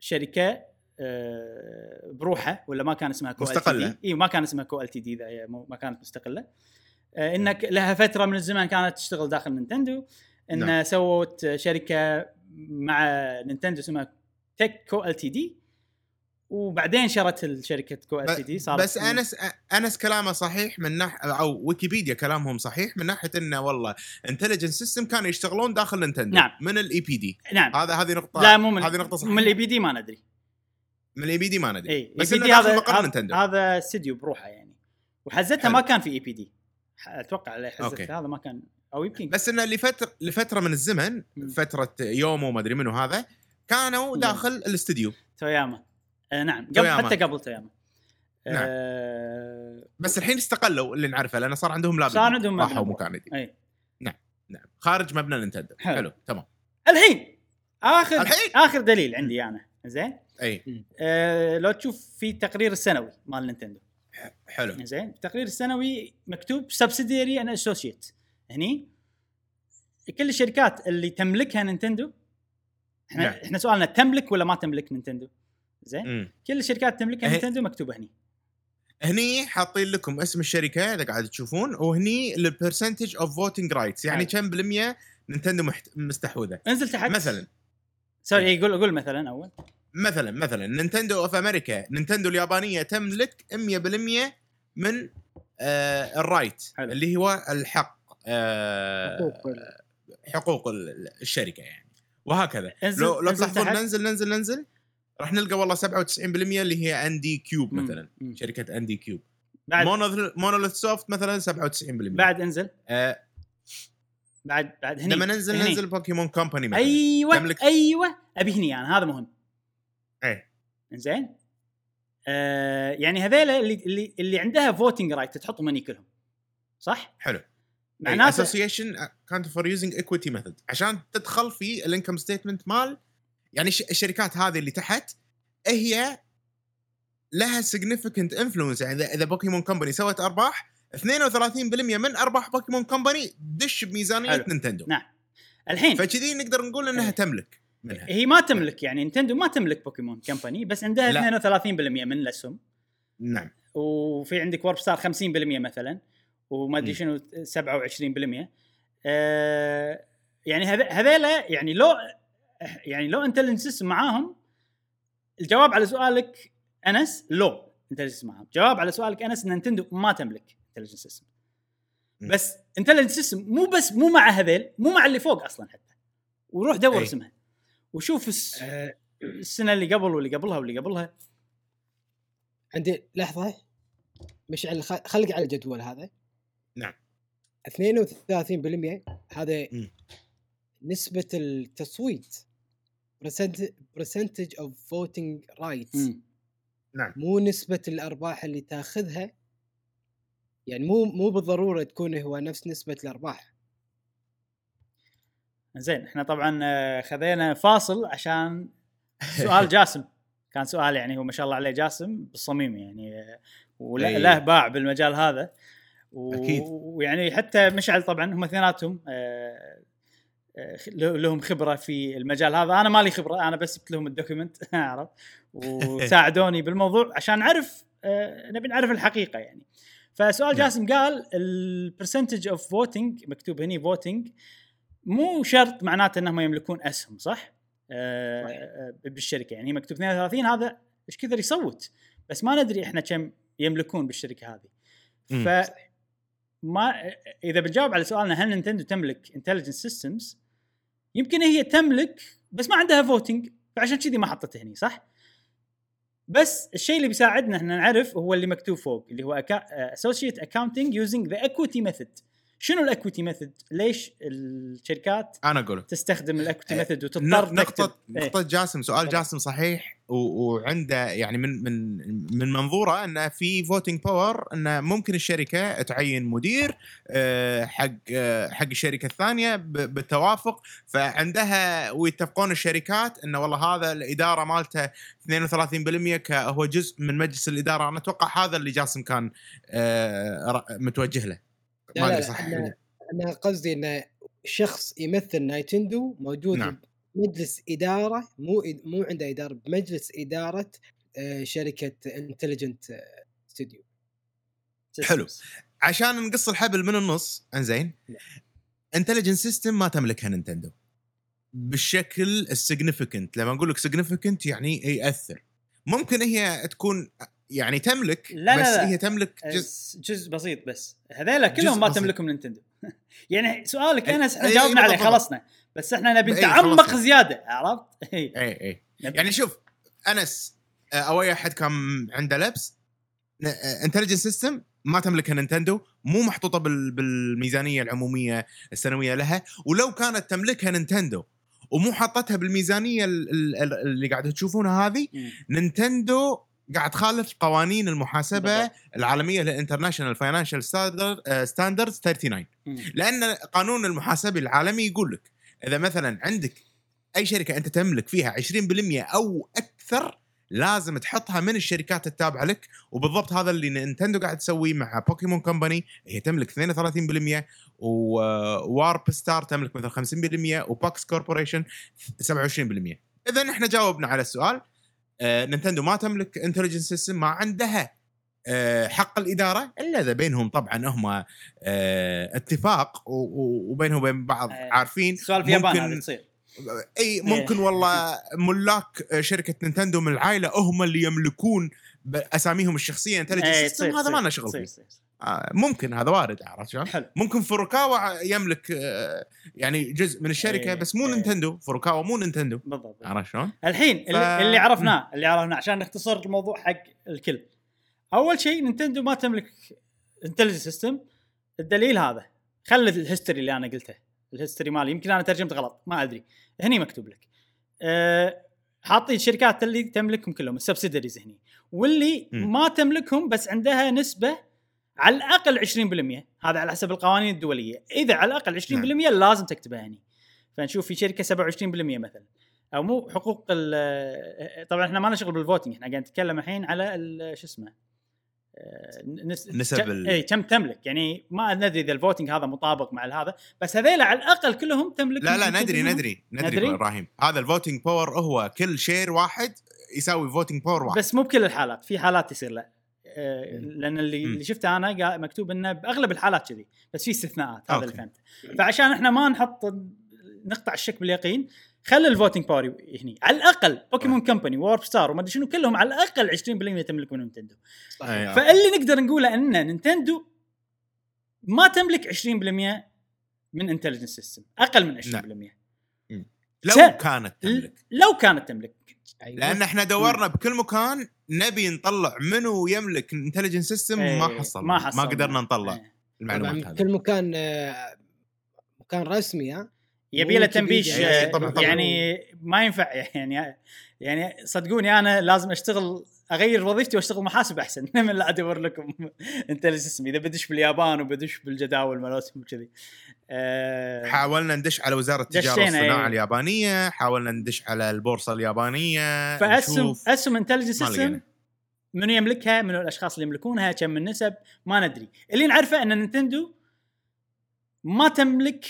شركة آه بروحها ولا ما كان اسمها كو مستقلة. إي ما كان اسمها كو ال تي دي ذا هي مو- ما كانت مستقلة. آه إنك لها فترة من الزمن كانت تشتغل داخل نينتندو. ان نعم. سوت شركة مع نينتندو اسمها تك Co Ltd. وبعدين شرت الشركة Co Ltd صارت بس انس أنس كلامه صحيح من ناحيه أو ويكيبيديا كلامهم صحيح من ناحية إنه والله Intelligence System كانوا يشتغلون داخل نينتندو نعم. من ال IPD نعم. هذا هذه نقطه لا مو من هذه نقطة صحيحة. من ال IPD ما ندري. من ال IPD ما ندري. اي بس دي هذا هذا- هذا استديو بروحه يعني. وحزتها. ما كان في IPD أتوقع okay. حزتها. هذا ما كان أو يمكن بس إنه لفتره لفترة من الزمن. فترة يوم وما أدري منو هذا كانوا مم. داخل الاستديو توياما. آه نعم. قبل توياما. حتى قبل توياما نعم. آه بس الحين استقلوا اللي نعرفه لأنه صار عندهم لاب صار. عندهم راحوا. مكان جديد. أي. نعم خارج مبنى نينتندو. حلو. حلو, تمام. الحين! اخر الحين؟ آخر دليل عندي أنا. زين؟ أي. آه لو تشوف في التقرير السنوي مال نينتندو. حلو. زين؟ التقرير السنوي مكتوب subsidiary and associate هني؟ كل الشركات اللي تملكها نينتندو إحنا نعم. إحنا سؤالنا تملك ولا ما تملك نينتندو؟ زين مم. كل الشركات تملكها. نينتندو مكتوبة هني هني حاطين لكم اسم الشركة إذا قاعد تشوفون وهني ال percentage of voting rights يعني. كم بالمية نينتندو محت... مستحوذة انزل تحت مثلا sorry إيه، قول قول مثلا أول مثلا مثلا نينتندو of أمريكا نينتندو اليابانية تملك 100% من آه ال right حلو. اللي هو الحق آه حقوق ال- حقوق ال- الشركة يعني وهكذا انزل لو لو تلاحظون. ننزل ننزل ننزل راح نلقى والله 97% اللي هي ND Cube. مثلا مم. شركة ND Cube بعد Monolith Soft مثلا 97% بعد انزل. آه بعد بعد هني. لما ننزل هني. ننزل بوكيمون Company مثلا. أيوه تملك- أيوه. أبي هني أنا هذا مهم. إيه. زين آه يعني هذيلا اللي اللي اللي عندها voting right تحطهم هني كلهم. صح؟ حلو. معناته association account for using equity method عشان تدخل في ال income statement مال يعني الش- الشركات هذه اللي تحت هي لها significant influence يعني اذا بوكيمون Company سوت أرباح 32% من أرباح بوكيمون Company دش بميزانية حلو. نينتندو نعم الحين فكذي نقدر نقول إنها إيه. تملك منها هي ما تملك يعني نينتندو ما تملك بوكيمون Company بس عندها لا. 32% من الاسهم نعم وفي عندك Warpstar 50% مثلا وما أدري. شنو 27% آه يعني هذ- هذيلا يعني لو <laughs> يعني لو Intelligence معاهم الجواب على سؤالك أنس لو Intelligence معاهم. جواب على سؤالك أنس نينتندو ما تملك Intelligence System. بس Intelligence System مو بس مو مع هذيل مو مع اللي فوق أصلا حتى. وروح دور أي. اسمها. وشوف الس- آه، السنة اللي قبل واللي قبلها واللي قبلها. عندي لحظة. مشعل خ- خليك على الجدول هذا. نعم. 32% هذا مم. نسبة التصويت percentage of voting rights نعم. مو نسبة الأرباح اللي تاخذها. يعني مو مو بالضرورة تكون هو نفس نسبة الأرباح. زين إحنا طبعا آه، خذينا فاصل عشان سؤال <laughs> جاسم. كان سؤال يعني هو ما شاء الله عليه جاسم بالصميم يعني آه، وله أي. له باع بالمجال هذا. و- أكيد. ويعني حتى مشعل طبعا هم اثنيناتهم آه، لهم خبرة في المجال هذا أنا مالي خبرة أنا بس جبت لهم الدوكيمنت <laughs> عرفت <laughs> وساعدوني بالموضوع عشان نعرف آه، نبي نعرف الحقيقة يعني فسؤال نعم. جاسم قال ال percentage of voting مكتوب هني voting مو شرط معناته إنهم يملكون أسهم صح؟ آه. آه، بالشركة يعني مكتوب 32 هذا إيش كثر يصوت بس ما ندري إحنا كم يملكون بالشركة هذه. ف ما إذا بنجاوب على سؤالنا هل نينتندو تملك Intelligent Systems يمكن هي تملك بس ما عندها voting فعشان كذي ما حطته هني صح؟ بس الشيء اللي بيساعدنا إحنا نعرف هو اللي مكتوب فوق اللي هو associate accounting using the equity method شنو ال equity method؟ ليش الشركات أنا أقول تستخدم ال equity method وتضطر نقطة إيه. نقطة جاسم سؤال. جاسم صحيح وعنده يعني من من من منظوره إنه في voting power إنه ممكن الشركة تعين مدير آه، حق آه، حق الشركة الثانية ب- بالتوافق فعندها ويتفقون الشركات انه والله هذا الإدارة مالته 32% ك- هو جزء من مجلس الإدارة أنا أتوقع هذا اللي جاسم كان آه، متوجه له ما ادري صح أنا, أنا قصدي انه شخص يمثل نايتندو موجود نعم. بمجلس إدارة مو مو عنده إدارة بمجلس إدارة آه، شركة Intelligent studio حلو. عشان نقص الحبل من النص إنزين. Intelligent System ما تملكها نينتندو. بالشكل ال significant لما أقول لك significant يعني يأثر. ممكن هي تكون يعني تملك لا لا بس لا. هي تملك جزء جزء, جزء بسيط بس هذيلا كلهم ما بسيط. تملكهم نينتندو <laughs> يعني سؤالك أنس إحنا جاوبنا عليه. خلصنا بس إحنا نبي نتعمق. زيادة عرفت؟ <laughs> أي أي يعني شوف أنس آه، أو أي أحد كان عنده لبس Intelligent System ما تملكها نينتندو مو محطوطة بال- بالميزانية العمومية السنوية لها ولو كانت تملكها نينتندو ومو حاطتها بالميزانية ال- ال- ال- اللي قاعد تشوفونها هذه. نينتندو قاعد تخالف قوانين المحاسبة بالضبط. العالمية لل International Financial Standards 39 مم. لأن قانون المحاسبي العالمي يقول لك إذا مثلا عندك أي شركة أنت تملك فيها 20% أو أكثر لازم تحطها من الشركات التابعة لك وبالضبط هذا اللي نينتندو قاعد تسويه مع Pokémon Company هي تملك 32% و Warpstar تملك مثلا 50% و PUX Corporation 27% اذا إحنا جاوبنا على السؤال نينتندو ما تملك Intelligent System ما عندها آه، حق الإدارة إلا إذا بينهم طبعا هم آه، اتفاق وبينهم وبين بعض آه، عارفين. ممكن- هذا تصير إي ممكن والله ملاك شركة نينتندو من العائلة هم اللي يملكون ب- أساميهم الشخصية Intelligent إيه، System هذا ما لنا شغل فيه. آه، ممكن هذا وارد عرفت شلون؟ ممكن فوروكاوا يملك آه، يعني جزء من الشركة إيه، بس مو إيه. نينتندو فوروكاوا مو نينتندو. بالضبط. عرفت شلون؟ الحين ف- اللي, عرفناه اللي عرفناه عشان نختصر الموضوع حق الكل. أول شيء نينتندو ما تملك Intelligent System الدليل هذا. خلي ال history اللي أنا قلته ال history مالي. يمكن أنا ترجمت غلط ما أدري. هني مكتوب لك. أه حاطين الشركات اللي تملكهم كلهم ال subsidiaries هني. واللي مم. ما تملكهم بس عندها نسبة على الأقل 20% هذا على حسب القوانين الدولية. إذا على الأقل 20% لازم تكتبها هني. فنشوف في شركة 27% مثلا. أو مو حقوق ال- طبعا إحنا ما لنا شغل بال voting. إحنا قاعد نتكلم الحين على شو اسمه آه، نس... نسب كم- ال- اي كم تملك. يعني ما ندري إذا ال voting هذا مطابق مع هذا. بس هذيلا على الأقل كلهم تملك لا لا ندري. ندري ندري إبراهيم. هذا ال voting power هو كل share واحد يساوي voting power واحد. بس مو بكل الحالات. في حالات يصير لا. آه، لأن اللي. اللي شفته أنا مكتوب إنه بأغلب الحالات كذي بس في استثناءات هذا اللي. فهمته فعشان إحنا ما نحط نقطع الشك باليقين خلي ال voting power هني. على الأقل Pokémon Company و Warpstar وما أدري شنو كلهم على الأقل 20% تملك من نينتندو. آه. فاللي نقدر نقوله إن نينتندو ما تملك 20% من Intelligent System أقل من 20% لو كانت تملك لو كانت تملك أيوة. لأن إحنا دورنا بكل مكان نبي نطلع منو يملك Intelligent System ما إيه، حصلنا ما حصلنا ما قدرنا نطلع إيه. المعلومات هذه كل مكان آه، مكان رسمي ها يبي له. تنبيش إيه، آه، طبعاً، طبعاً. يعني ما ينفع يعني يعني صدقوني أنا لازم أشتغل أغير وظيفتي وأشتغل محاسب أحسن <laughs> من لا أدور لكم أنت اسمي إذا بدش باليابان وبدش بالجداول مالتهم وكذي آه، حاولنا ندش على وزارة التجارة والصناعة إيه. اليابانية حاولنا ندش على البورصة اليابانية فاسهم. اسهم Intelligent ما System. منو يملكها منو الأشخاص اللي يملكونها كم من نسب ما ندري اللي نعرفه إن نينتندو ما تملك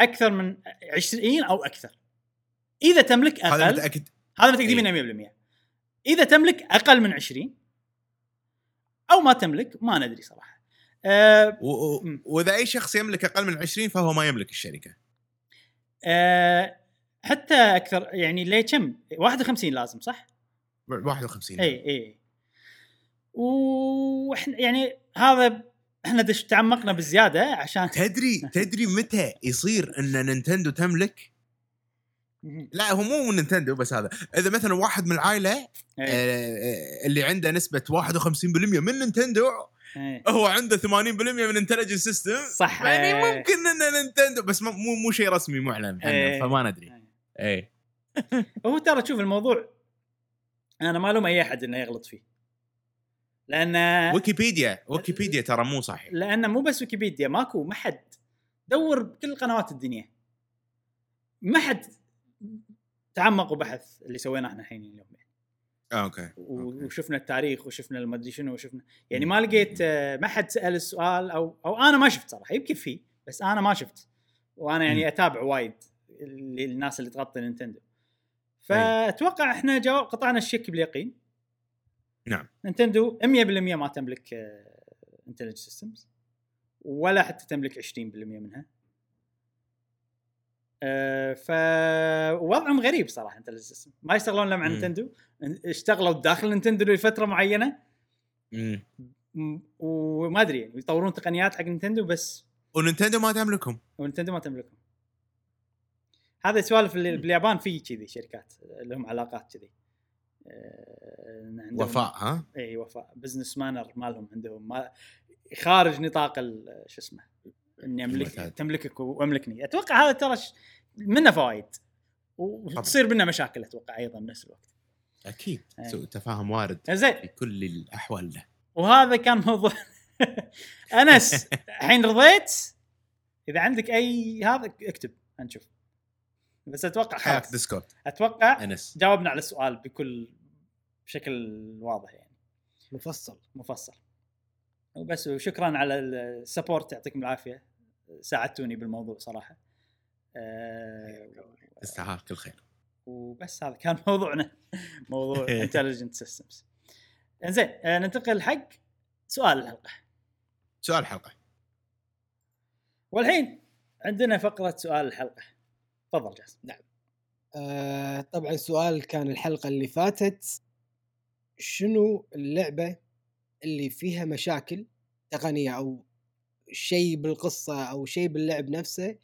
أكثر من 20 أو أكثر إذا تملك هذا أقل متأكد. هذا متاكدين إيه. منه 100% إذا تملك أقل من 20 أو ما تملك ما ندري صراحة. أه. وإذا أي شخص يملك أقل من 20 فهو ما يملك الشركة. أه حتى أكثر يعني ليه كم؟ 51 لازم صح؟ 51 اي اي وإحنا يعني هذا إحنا دش تعمقنا بزياده عشان تدري تدري متى يصير إن نينتندو تملك؟ لا هو مو من نينتندو بس هذا. إذا مثلا واحد من العائلة إيه، آه، اللي عنده نسبة 51% من نينتندو إيه. هو عنده 80% من Intelligent System صح. يعني إيه. ممكن ان نينتندو بس مو مو شيء رسمي معلن إيه. عنه فما ندري. إيه. اي <laughs> هو ترى تشوف الموضوع أنا ما ألوم أي أحد إنه يغلط فيه. لأن ويكيبيديا <laughs> ويكيبيديا ترى مو صحيح. لأن مو بس ويكيبيديا ماكو ما حد دور بكل قنوات الدنيا. ما حد تعمق وبحث اللي سويناه إحنا الحين اليوم يعني. آه، أوكي و- وشفنا التاريخ وشفنا المدري شنو وشفنا يعني ما لقيت آه، ما حد سأل السؤال أو أو أنا ما شفت صراحة يمكن في بس أنا ما شفت. وأنا يعني. أتابع وايد الناس اللي تغطي نينتندو. فأتوقع إحنا جاوب قطعنا الشك باليقين. نعم. نينتندو 100% ما تملك Intelligent Systems ولا حتى تملك 20% منها. آه، فوضعهم غريب صراحة System ما يشتغلون الا مع مم. نينتندو. اشتغلوا داخل نينتندو لفترة معينة. مم. وما أدري يعني يطورون تقنيات حق نينتندو بس. ونينتندو ما تملكهم. ونينتندو ما تملكهم. هذا سوالف باليابان في كذي شركات لهم علاقات كذي. آه، عندهم- وفاء ها؟ إي وفاء. business manner مالهم عندهم ما خارج نطاق شو اسمه إني املك. تملكك وأملكني. أتوقع هذا ترى منه فوائد وتصير منه مشاكل أتوقع أيضا بنفس الوقت. أكيد. سوء تفاهم وارد زين. في كل الأحوال له. وهذا كان موضوع <laughs> أنس الحين رضيت؟ إذا عندك اي هذا اكتب نشوف بس أتوقع حياك خلاص. Discord. أتوقع أنس. جاوبنا على السؤال بكل بشكل واضح يعني. مفصل. مفصل. وبس وشكرا على ال support يعطيكم العافية. ساعدتوني بالموضوع صراحة. آه تستاهل كل خير. وبس هذا كان موضوعنا. <laughs> موضوع <laughs> Intelligent Systems انزين آه ننتقل حق سؤال الحلقة. سؤال الحلقة والحين عندنا فقرة سؤال الحلقة. تفضل جاسم. آه طبعا سؤال كان الحلقة اللي فاتت. شنو اللعبة اللي فيها مشاكل تقنية أو شيء بالقصة أو شيء باللعب نفسه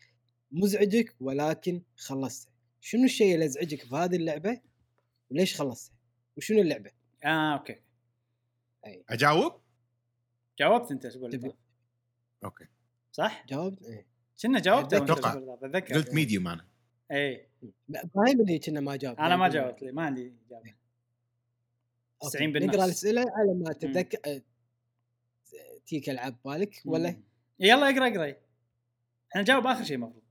مزعجك ولكن خلصته. شنو الشيء اللي ازعجك في هذه اللعبة؟ وليش خلصتها وشنو اللعبة؟ آه أوكي. أجاوب؟ جاوبت أنت اللي تبي- أوكي. صح؟ جاوبت؟ إيه. كنا جاوبت أتذكر. قلت ميديوم أنا. اي فاهم اللي كنا ما جاوب أنا ما جاوبت لي ما عندي إجابة. 90 بالنص. نقرأ الأسئلة على ما تتذكر. آه، تيك العاب بالك ولا؟ مم. يلا اقرأ اقرأ. إحنا نجاوب آخر شيء المفروض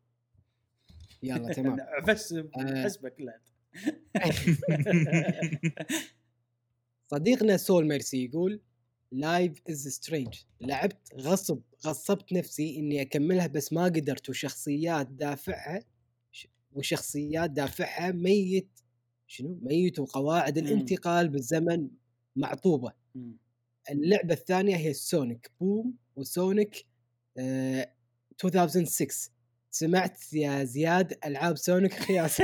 يلا تمام. <laughs> بس آه. حسبك لا. <laughs> صديقنا سول ميرسي يقول Life is Strange لعبت غصب غصبت نفسي إني أكملها بس ما قدرت. وشخصيات دافعها وشخصيات دافعها ميت. شنو؟ ميت وقواعد. الانتقال بالزمن معطوبة. اللعبة الثانية هي Sonic Boom و Sonic آه 2006 سمعت يا زياد ألعاب Sonic <laughs> خياس <laughs>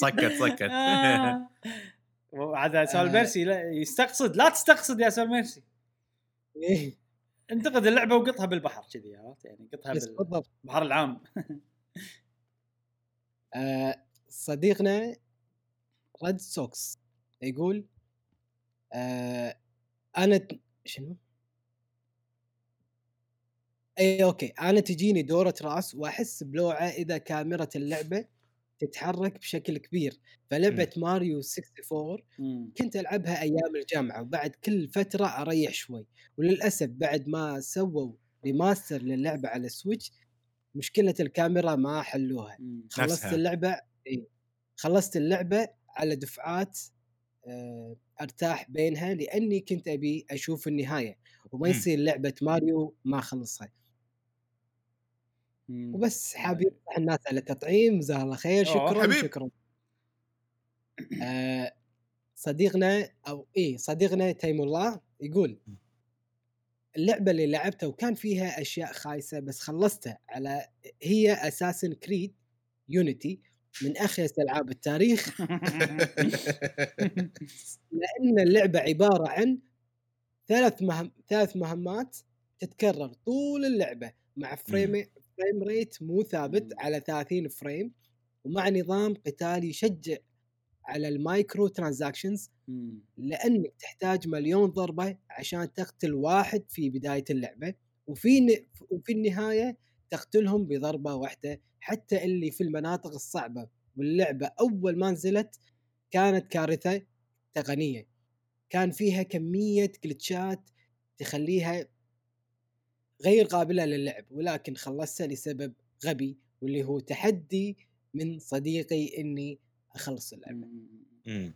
سكت سكت. آه. <laughs> وعاد سول آه. ميرسي لا يستقصد لا تستقصد يا سول ميرسي إيه، انتقد اللعبة وقطها بالبحر كذي عرفت؟ يعني قطها بالبحر العام. آه، صديقنا ريد سوكس يقول آه أنا شنو؟ إي أوكي أنا تجيني دورة رأس وأحس بلوعة إذا كاميرا اللعبة تتحرك بشكل كبير فلعبة ماريو 64 مم. كنت ألعبها أيام الجامعة وبعد كل فترة أريح شوي وللأسف بعد ما سووا remaster للعبة على ال Switch مشكلة الكاميرا ما حلوها مم. خلصت نفسها. اللعبة إيه. خلصت اللعبة على دفعات آه، أرتاح بينها لأني كنت أبي أشوف النهاية وما. يصير لعبة ماريو ما اخلصها مم. وبس حاب يفتح الناس على تطعيم جزاه الله خير شكرا حبيب. شكرا. آه، صديقنا أو إيه صديقنا تيم الله يقول اللعبة اللي لعبتها وكان فيها أشياء خايسة بس خلصتها على هي Assassin's Creed Unity من أخيس ألعاب التاريخ. <laughs> لأن اللعبة عبارة عن ثلاث مهم ثلاث مهمات تتكرر طول اللعبة مع frame frame rate مو ثابت. على 30 frame ومع نظام قتالي يشجع على ال microtransactions. لأنك تحتاج مليون ضربة عشان تقتل واحد في بداية اللعبة وفي ن... وفي النهاية تقتلهم بضربة واحدة حتى اللي في المناطق الصعبة واللعبة أول ما نزلت كانت كارثة تقنية كان فيها كمية جلتشات تخليها غير قابلة للعب ولكن خلصتها لسبب غبي واللي هو تحدي من صديقي إني أخلص اللعبة. مم.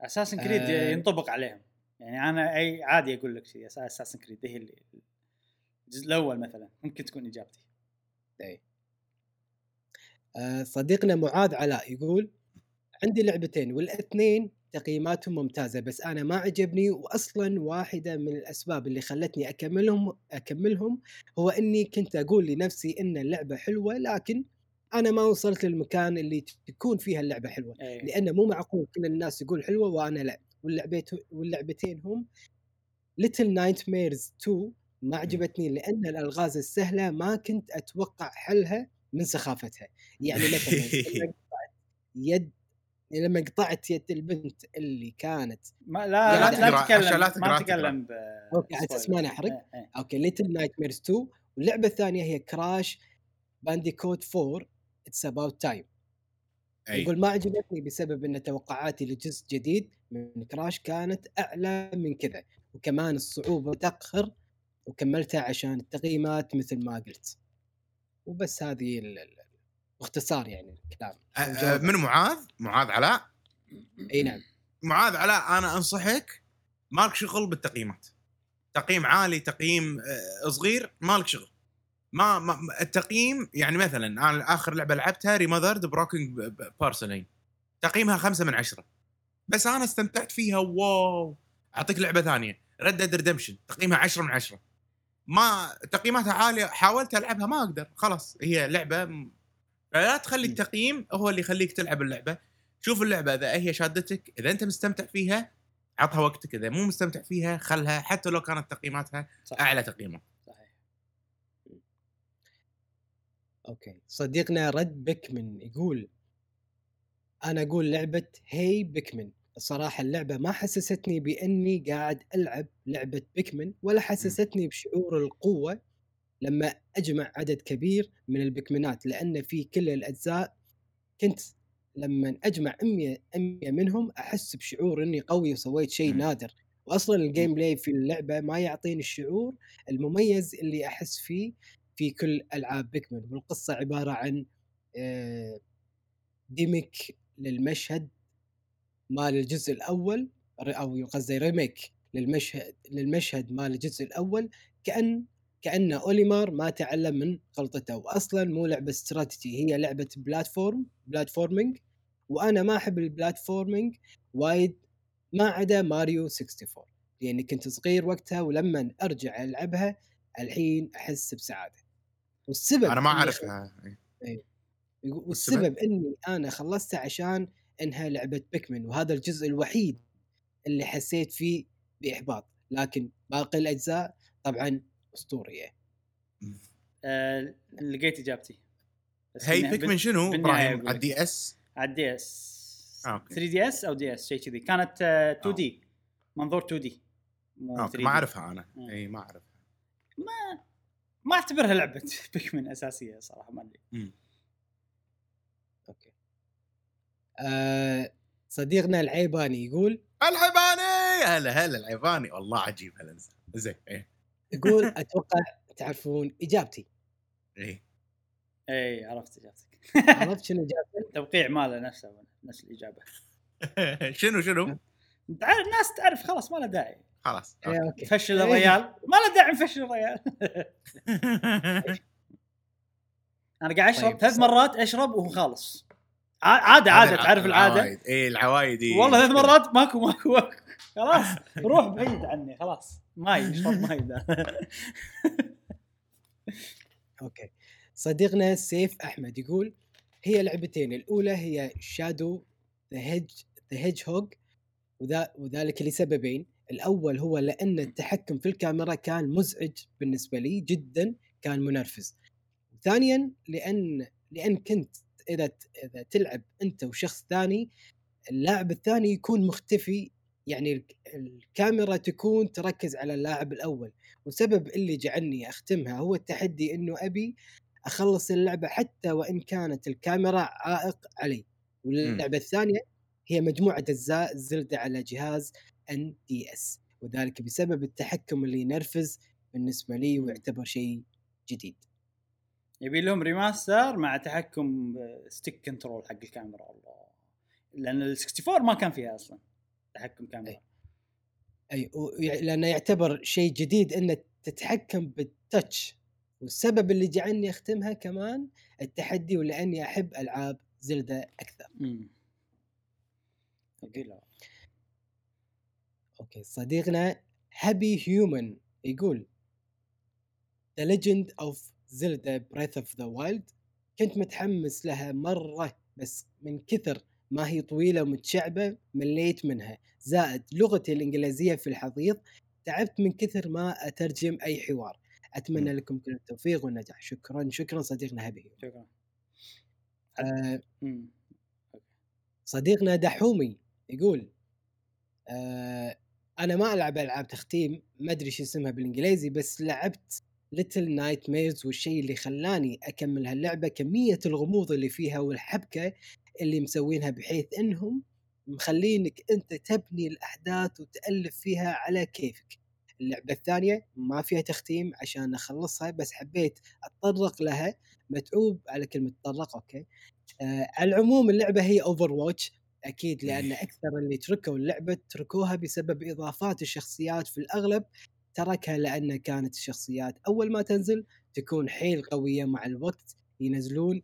اساسن كريد آه. ينطبق عليهم. يعني أنا أي عادي أقول لك شيء اساسن كريد هي اللي الجزء الأول مثلا ممكن تكون إجابتي. آه، صديقنا معاذ علاء يقول عندي لعبتين والاثنين تقييماتهم ممتازة بس أنا ما عجبني وأصلا واحدة من الأسباب اللي خلتني أكملهم أكملهم هو إني كنت أقول لنفسي إن اللعبة حلوة لكن أنا ما وصلت للمكان اللي تكون فيها اللعبة حلوة. إيه. لأنه مو معقول كل الناس يقول حلوة وأنا لا. واللعبت واللعبتين هم Little Nightmares 2 ما عجبتني لأن الألغاز السهلة ما كنت أتوقع حلها من سخافتها. يعني مثلا <laughs> يد لما قطعت يد البنت اللي كانت ما لا لا لا, تتكلم لا ما تتكلم ب أوكي، على أساس ما نحرق. أوكي Little Nightmares 2 واللعبة الثانية هي Crash Bandicoot 4 It's About Time. يقول ما عجبتني بسبب إن توقعاتي لجزء جديد من Crash كانت أعلى من كذا وكمان الصعوبة تقهر وكملتها عشان التقييمات مثل ما قلت. وبس هذه باختصار يعني الكلام. أ- أ- من معاذ؟ معاذ علاء؟ إي نعم. معاذ علاء أنا أنصحك مالك شغل بالتقييمات. تقييم عالي تقييم آه، صغير مالك شغل. ما, ما التقييم يعني مثلا أنا آخر لعبة لعبتها Remothered Broken Porcelain تقييمها خمسة من عشرة. بس أنا استمتعت فيها wow! أعطيك لعبة ثانية Red Dead Redemption تقييمها 10 من عشرة. ما تقييماتها عالية حاولت ألعبها ما أقدر خلاص. هي لعبة فلا تخلي م. التقييم هو اللي يخليك تلعب اللعبة. شوف اللعبة إذا هي شادتك إذا أنت مستمتع فيها عطها وقتك. إذا مو مستمتع فيها خلها. حتى لو كانت تقييماتها صح. أعلى تقييمات صحيح. أوكي. صديقنا Red Pikmin يقول أنا أقول لعبة Hey Pikmin الصراحة اللعبة ما حسستني بأني قاعد ألعب لعبة Pikmin ولا حسستني بشعور القوة لما أجمع عدد كبير من البيكمنات لأن في كل الأجزاء كنت لما أجمع 100 100 منهم أحس بشعور إني قوي وسويت شيء. نادر. واصلا ال gameplay في اللعبة ما يعطيني الشعور المميز اللي أحس فيه في كل ألعاب Pikmin والقصة عبارة عن آه، demake للمشهد مال الجزء الأول أو قصدي remake للمشهد للمشهد مال الجزء الأول كأن كان Olimar ما تعلم من غلطته واصلا مو لعبة استراتيجي هي لعبة platform platforming وأنا ما أحب ال platforming وايد ما عدا ماريو 64 لأني كنت صغير وقتها ولما أرجع ألعبها الحين أحس بسعادة. والسبب أنا ما يقول- والسبب؟ والسبب إني أنا خلصتها عشان إنها لعبة Pikmin وهذا الجزء الوحيد اللي حسيت فيه بإحباط. لكن باقي الأجزاء طبعا أسطورية. آه لقيت إجابتي. بس هي بالنهاية- Pikmin شنو إبراهيم على. ال DS؟ على ال DS. آه، أوكي. 3 DS أو DS شيء كذي. كانت آه 2 D. منظور 2 دي. 3D. ما أعرفها أنا. مم. إي ما أعرفها. ما ما أعتبرها لعبة <laughs> بيكمن أساسية صراحة ما أدري. أوكي. آه صديقنا العيباني يقول العيباني! هلا هلا العيباني. والله عجيب هالانسان زين. إيه. يقول <laughs> أتوقع تعرفون إجابتي. إيه. اي إيه، عرفت إجابتك. عرفت شنو إجابتي؟ <laughs> توقيع ماله نفسه نفس الإجابة. <laughs> شنو شنو؟ عارف الناس تعرف خلاص ما له داعي. خلاص إيه، okay. فشل إيه. الريال. ما له داعي نفشل الريال. أنا قاعد أشرب طيب. ثلاث مرات أشرب وهو خالص. عاده عاده تعرف العادة؟ اي إيه، العوايد إي. والله ثلاث مرات ماكو ماكو ماكو. خلاص روح بعيد عني خلاص. ماي اشرب ماي <laughs> okay. صديقنا سيف أحمد يقول هي لعبتين الأولى هي Shadow the Hedge the Hedgehog وذلك لسببين. الأول هو لأن التحكم في الكاميرا كان مزعج بالنسبة لي جدا كان منرفز. ثانيا لأن لأن كنت إذا إذا تلعب أنت وشخص ثاني اللاعب الثاني يكون مختفي يعني الك- الكاميرا تكون تركز على اللاعب الأول. وسبب اللي جعلني أختمها هو التحدي إنه أبي أخلص اللعبة حتى وإن كانت الكاميرا عائق علي. واللعبة الثانية هي مجموعة اجزاء زلدة على جهاز NDS وذلك بسبب التحكم اللي ينرفز بالنسبة لي ويعتبر شيء جديد. يبي لهم remaster مع تحكم stick control حق الكاميرا. الله. لأن ال 64 ما كان فيها أصلا. تحكم كاميرا. أي. لأنه يعتبر شيء جديد إنه تتحكم بال touch والسبب اللي جعلني أختمها كمان التحدي ولأني أحب ألعاب زلدة أكثر. امم okay. صديقنا Happy Human يقول The Legend of Zelda Breath of the Wild كنت متحمس لها مرة بس من كثر ما هي طويلة ومتشعبة مليت منها. زائد لغتي الإنجليزية في الحضيض تعبت من كثر ما أترجم أي حوار. أتمنى لكم كل التوفيق والنجاح. شكرا شكرا صديقنا Happy شكرا. آه صديقنا دحومي يقول آه أنا ما ألعب ألعاب تختيم ما أدري شو اسمها بالإنجليزي بس لعبت Little Nightmares والشيء اللي خلاني أكمل هاللعبة كمية الغموض اللي فيها والحبكة اللي مسوينها بحيث إنهم مخلينك أنت تبني الأحداث وتألف فيها على كيفك. اللعبة الثانية ما فيها تختيم عشان أخلصها بس حبيت أتطرق لها. متعوب على كلمة تطرق okay. آه على العموم اللعبة هي Overwatch أكيد لأن أكثر اللي تركوا اللعبة تركوها بسبب إضافات الشخصيات في الأغلب. تركها لأن كانت الشخصيات أول ما تنزل تكون حيل قوية مع الوقت ينزلون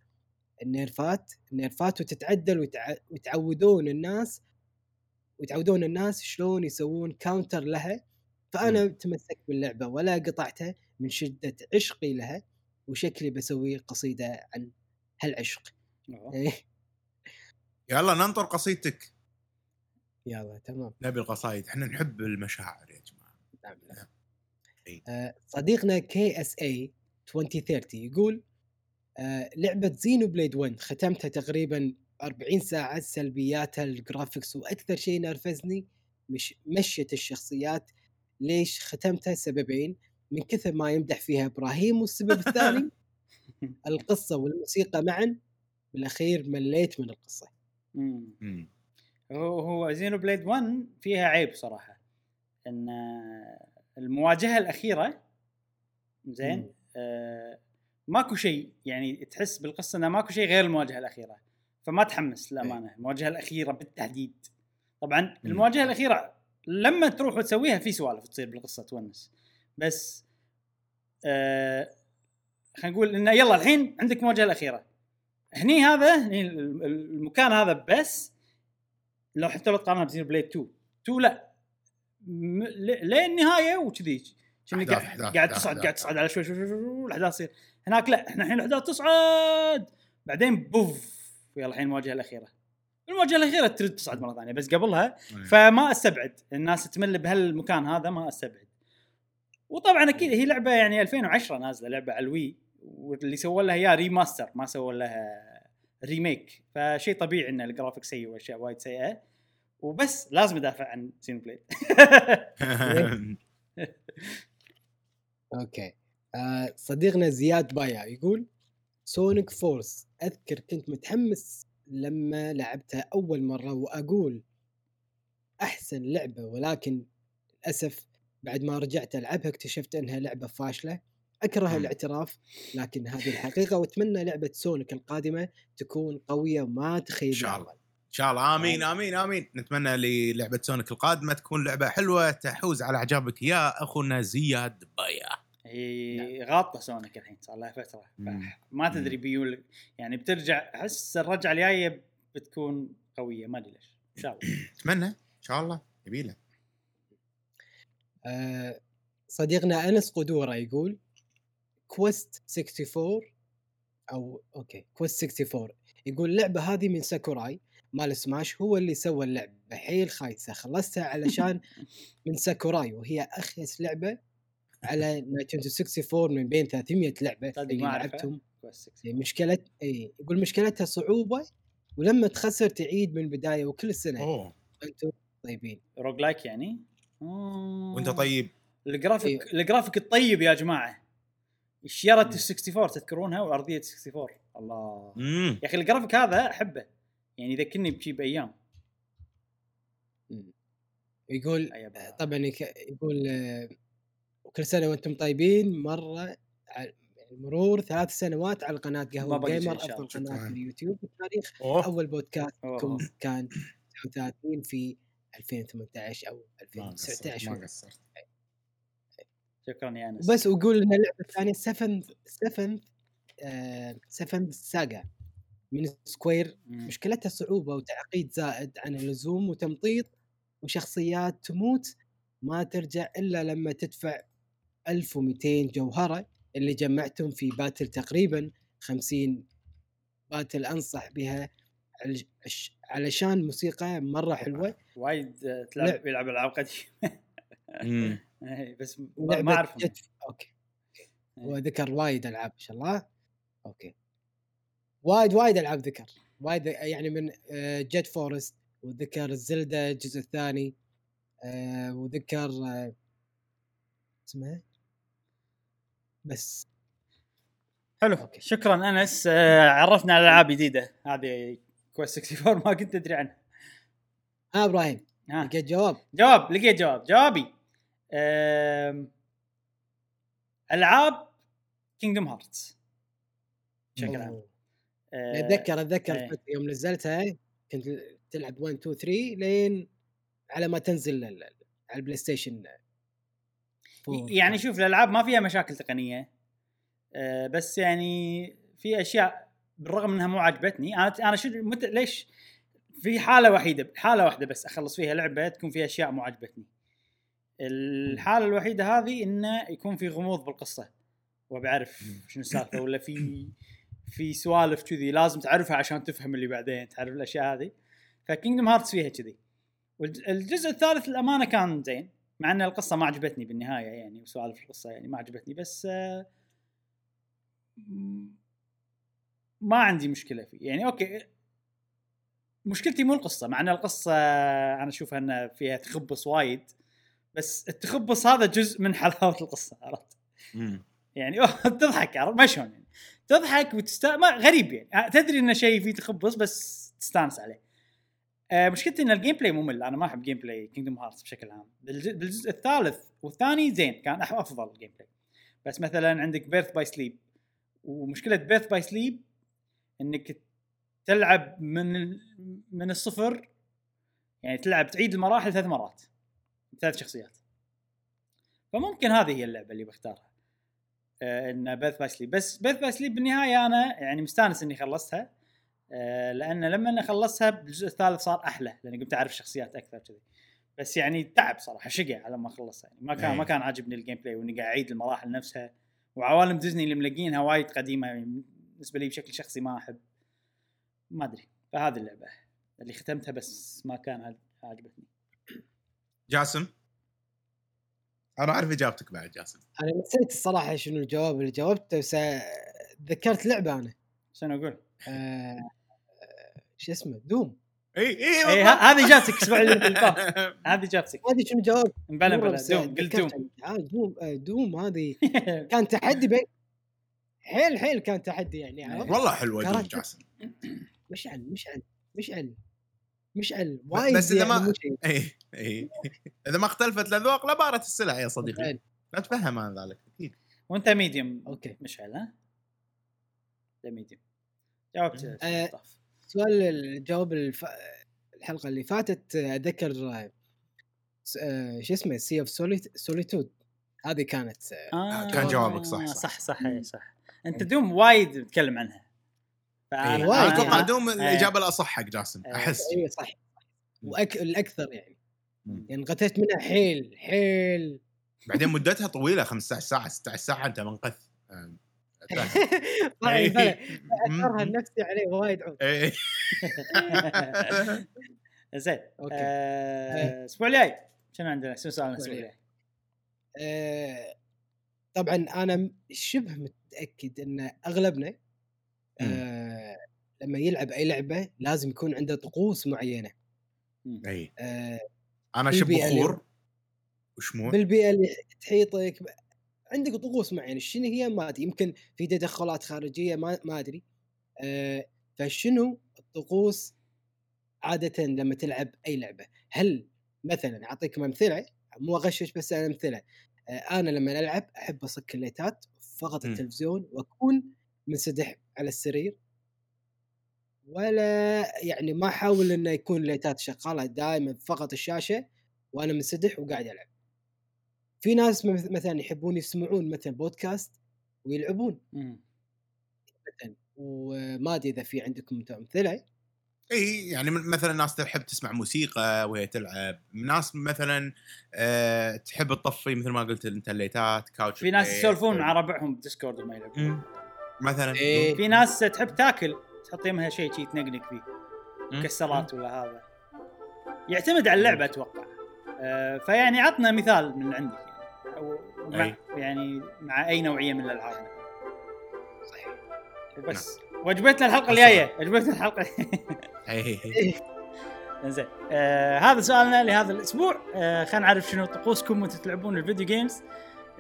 النيرفات النيرفات وتتعدل وتع... وتعودون الناس وتعودون الناس شلون يسوون counter لها. فأنا تمسكت باللعبة ولا قطعتها من شدة عشقي لها وشكلي بسوي قصيدة عن هالعشق. إيه، يلا ننطر قصيدتك. يلا تمام. نبي القصايد. إحنا نحب المشاعر يا جماعة. نعم نعم. إيه. آه، صديقنا KSA 2030 يقول آه، لعبة Xenoblade 1 ختمتها تقريبا 40 ساعة سلبياتها ال graphics وأكثر شيء نرفزني مش مشية الشخصيات ليش ختمتها سببين من كثر ما يمدح فيها إبراهيم والسبب الثاني <laughs> القصة والموسيقى معا بالأخير مليت من. مم. هو هو Xenoblade 1 فيها عيب صراحة إن المواجهة الأخيرة زين. آه ماكو شيء يعني تحس بالقصة إنه ماكو شيء غير المواجهة الأخيرة. فما تحمس للأمانة المواجهة الأخيرة بالتحديد طبعا المواجهة الأخيرة لما تروح وتسويها في سوالف تصير بالقصة تونس. بس آه خلينا نقول إنه يلا الحين عندك المواجهه الأخيرة. هني هذا هني ال- ال- المكان هذا بس لو حتى لو تقارنها ب Xenoblade 2 2 لا. م- ل- لين النهاية وكذي. قاعد تصعد قاعد. تصعد على شوي شوي شوي, شوي الاحداث تصير. هناك لا إحنا الحين الاحداث تصعد. بعدين بوف يلا الحين المواجهة الأخيرة. المواجهة الأخيرة ترد تصعد مرة ثانية بس قبلها إيه. فما أستبعد. الناس تمل بهالمكان هذا ما أستبعد. وطبعا أكيد هي لعبة يعني 2010 نازلة لعبة على ال Wii واللي سووا لها اياه remaster ما سووا لها remake. فشيء طبيعي إن الجرافيك سيء وأشياء وايد سيئة. وبس لازم أدافع عن Xenoblade <laughs> <laughs> <laughs> okay. آه صديقنا زياد بايا يقول Sonic Forces أذكر كنت متحمس لما لعبتها أول مرة وأقول أحسن لعبة ولكن للأسف بعد ما رجعت ألعبها اكتشفت إنها لعبة فاشلة. أكره. الاعتراف لكن هذه الحقيقة وأتمنى لعبة Sonic القادمة تكون قوية وما تخيب إن شاء الله. إن شاء الله. آمين آمين. آمين نتمنى للعبة Sonic القادمة تكون لعبة حلوة تحوز على أعجابك يا أخونا زياد بايا. هي غاطه Sonic الحين صار لها فترة. ما تدري بيول يعني بترجع أحس الرجعة الجاية بتكون قوية ما أدري ليش إن شاء الله. <coughs> أتمنى إن شاء الله يبيله آه، صديقنا أنس قدورة يقول Quest 64 أو okay Quest 64 يقول اللعبه هذه من ساكوراي مال سماش هو اللي سوى اللعبة. حيل خايسة خلصتها علشان <laughs> من ساكوراي وهي أخيس لعبة على Nintendo 64 من بين 300 لعبة اللي. لعبتهم. كويس إي مشكله اي يقول مشكلتها صعوبة ولما تخسر تعيد من البداية وكل سنة. أوه. أنتم طيبين. roguelike يعني؟ آه. وأنت طيب. الجرافيك إيه. الجرافيك الطيب يا جماعة. مم. ال 64 تذكرونها وارضيه 64 الله. امم يا أخي الجرافيك هذا أحبه. يعني يذكرني بشي بأيام. مم. يقول. طبعا يقول آه، وكل سنة وأنتم طيبين مرة ع- مرور ثلاث سنوات على قناه قهوة جيمر أفضل. قناة. في اليوتيوب في التاريخ أوه أول بودكاست أوه. كان 39 في 2018 أوه ما قصرت 2019 ما قصرت شكرا يا أنس وبس ويقول ان اللعبة الثانية Seven Seven آه Seven Saga من Square مم. مشكلتها صعوبة وتعقيد زائد عن اللزوم وتمطيط وشخصيات تموت ما ترجع إلا لما تدفع 1200 جوهرة اللي جمعتهم في battle تقريبا 50 battle أنصح بها علشان موسيقى مرة حلوة. وايد آه، تلعب يلعب ألعاب قديمة. <laughs> إيه، بس ما اعرف جت أوكي. وذكر وايد ألعاب إن شاء الله. أوكي. وايد وايد ألعاب ذكر. وايد يعني من Jet Force وذكر ال Zelda الجزء الثاني آه، وذكر آه، اسمها؟ بس. حلو. أوكي. شكرا أنس. آه، عرفنا على ألعاب جديدة. هذه Quest 64 ما كنت ادري عنها. ها إبراهيم ها. لقيت جواب؟ جواب لقيت جواب. جوابي. أم... ألعاب Kingdom Hearts بشكل عام. أه... أتذكر أتذكر. فترة يوم نزلتها كنت تلعب 1 2 3 لين على ما تنزل على ال PlayStation يعني شوف الألعاب ما فيها مشاكل تقنية. آه، بس يعني في أشياء بالرغم انها مو عجبتني أنا أنا شو مت... ليش؟ في حالة وحيدة حالة واحدة بس أخلص فيها لعبة تكون فيها أشياء مو عجبتني الحالة الوحيدة هذه إنه يكون في غموض بالقصة. وبعرف شنو السالفة ولا في في سوالف كذي لازم تعرفها عشان تفهم اللي بعدين تعرف الأشياء هذه. ف Kingdom Hearts فيها كذي. والجزء الثالث الامانه كان زين. مع إن القصة ما عجبتني بالنهاية يعني وسوالف القصة يعني ما عجبتني بس آه، ما عندي مشكلة فيه. يعني أوكي مشكلتي مو القصة مع إن القصة أنا اشوفها إن فيها تخبص وايد بس التخبص هذا جزء من حلاوة القصة عرفت. يعني <laughs> تضحك عرفت؟ ما شلون يعني؟ تضحك وتست ما غريب يعني. تدري انه شيء فيه تخبص بس تستانس عليه. آه مشكلتي إن ال gameplay ممل. أنا ما أحب gameplay Kingdom Hearts بشكل عام. بالج- بالجزء الثالث والثاني زين كان أفضل ال gameplay بس مثلا عندك Birth by Sleep ومشكلة Birth by Sleep إنك تلعب من من الصفر يعني تلعب تعيد المراحل ثلاث مرات ثلاث شخصيات. فممكن هذه هي اللعبة اللي بختارها. آه إن Birth by Sleep بس Birth by Sleep بالنهاية أنا يعني مستانس إني خلصتها. لأن لما أنا خلصتها بالجزء الثالث صار أحلى لأني قمت أعرف شخصيات أكثر كذي. بس يعني تعب صراحة شقع على ما خلصها يعني ما كان أي. ما كان عاجبني ال gameplay وإني قاعد أعيد المراحل نفسها. وعوالم ديزني اللي ملقينها وايد قديمة يعني بالنسبة لي بشكل شخصي ما أحب. ما أدري. فهذه اللعبة اللي ختمتها بس ما كان عاج- عاجبتني. جاسم؟ أنا أعرف إجابتك بعد جاسم. أنا نسيت الصراحة شنو الجواب اللي جاوبته بس آه، ذكرت لعبة أنا. شنو أقول؟ آه، آه، شو اسمه Doom. اي اي اي بالضبط. ه- هذه جاتك فات <laughs> هذه جاتك. ما أدري شنو جواب بلا بس Doom قلت Doom. آه، Doom آه، Doom هذه <laughs> كان تحدي بين حيل حيل كان تحدي يعني عرفت؟ والله حلوة Doom جاسم. مشعل مشعل مشعل مشعل وايد بس إذا ما- يعني شيء. اي اي إذا ما اختلفت الأذواق لبارت السلع يا صديقي. لا تفهم أنا ذلك أكيد. وأنت Medium أوكي. مشعل ها؟ ده Medium جاوبت آه،. سؤال الجواب الف... الحلقة اللي فاتت آه، اتذكر آه، س- آه، شو اسمه Sea of Solitude هذه كانت آه، آه كان جوابك صح، صح. صح صح إيه، صح أنت Doom وايد تتكلم عنها فأنا- إيه. وايد أنا يعني. أتوقع Doom إيه. الإجابة الأصح حق جاسم إيه. أحس أيوه صح وأك... الأكثر يعني مم. يعني غثيت منها حيل حيل بعدين مدتها طويلة 15 ساعة 16 ساعة أنت منقذ <laughs> طبعا إيه. بلى أثرها. النفسي عليه وايد عود إيه. <laughs> زين أوكي. آه، الأسبوع الجاي شنو عندنا؟ شنو سؤالنا الأسبوع الجاي؟ آه، طبعا أنا شبه متأكد إن أغلبنا آه، لما يلعب أي لعبة لازم يكون عنده طقوس معينة. اي آه، أنا اللي- بخور وشموع بالبيئه اللي تحيطك عندك طقوس معينة شنو هي؟ ما أدري يمكن في تدخلات خارجية ما ما أدري. آه، فشنو الطقوس عاده لما تلعب أي لعبة؟ هل مثلا أعطيكم أمثلة مو أغشش بس أنا أمثلة. آه، أنا لما ألعب أحب أصك الليتات فقط. التلفزيون وأكون منسدح على السرير. ولا يعني ما أحاول إنه يكون الليتات شغالة دائما فقط الشاشة وأنا منسدح وقاعد ألعب. في ناس مث- مثلا يحبون يسمعون مثلا بودكاست ويلعبون. مثلا وما أدري إذا في عندكم أمثلة إي يعني مثلا ناس تحب تسمع موسيقى وهي تلعب ناس مثلا أه تحب تطفي مثل ما قلت أنت الليتات couch في ناس. يسولفون مع ربعهم ب Discord وما يلعبون. مثلا إيه. في ناس تحب تاكل تحط يمها شيء شي تنقنق فيه. مكسرات ولا هذا يعتمد على اللعبة أتوقع آه فيعني عطنا مثال من عندك أو مع أي. يعني مع أي نوعية من الألعاب. صحيح. بس. وجبتنا الحلقة الجاية. وجبتنا الحلقة. <laughs> أي. <laughs> زين آه هذا سؤالنا لهذا الأسبوع. آه خلينا نعرف شنو طقوسكم وأنتم تلعبون ال video games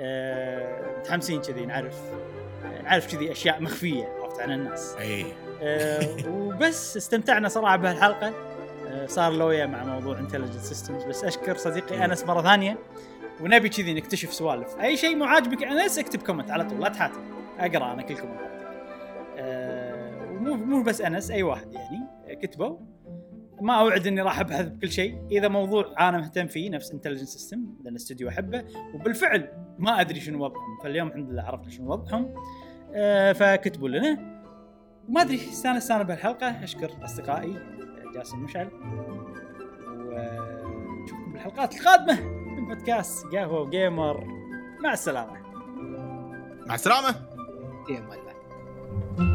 آه متحمسين كذي نعرف. نعرف كذي أشياء مخفية عرفت عن الناس. أي. آه وبس استمتعنا صراحة بهالحلقة. آه صار لويا مع موضوع Intelligent Systems بس أشكر صديقي أنس مرة ثانية. ونبي كذي نكتشف سوالف. أي شيء مو عاجبك أنس اكتب comment على طول لا تحاتي أقرأ أنا كل كومنتاتك آه ومو مو بس أنس أي واحد يعني كتبوا ما أوعد إني راح أبحث بكل شيء. إذا موضوع أنا مهتم فيه نفس Intelligent System لأن استوديو أحبه. وبالفعل ما أدري شنو وضعهم فاليوم الحمد لله عرفنا شنو وضعهم. آه فكتبوا لنا. ما أدري استانست أنا بهالحلقة. أشكر أصدقائي جاسم مشعل ونشوفكم بالحلقات القادمة. من بودكاست قهوة وجيمر. مع السلامة. مع السلامة. يا ملا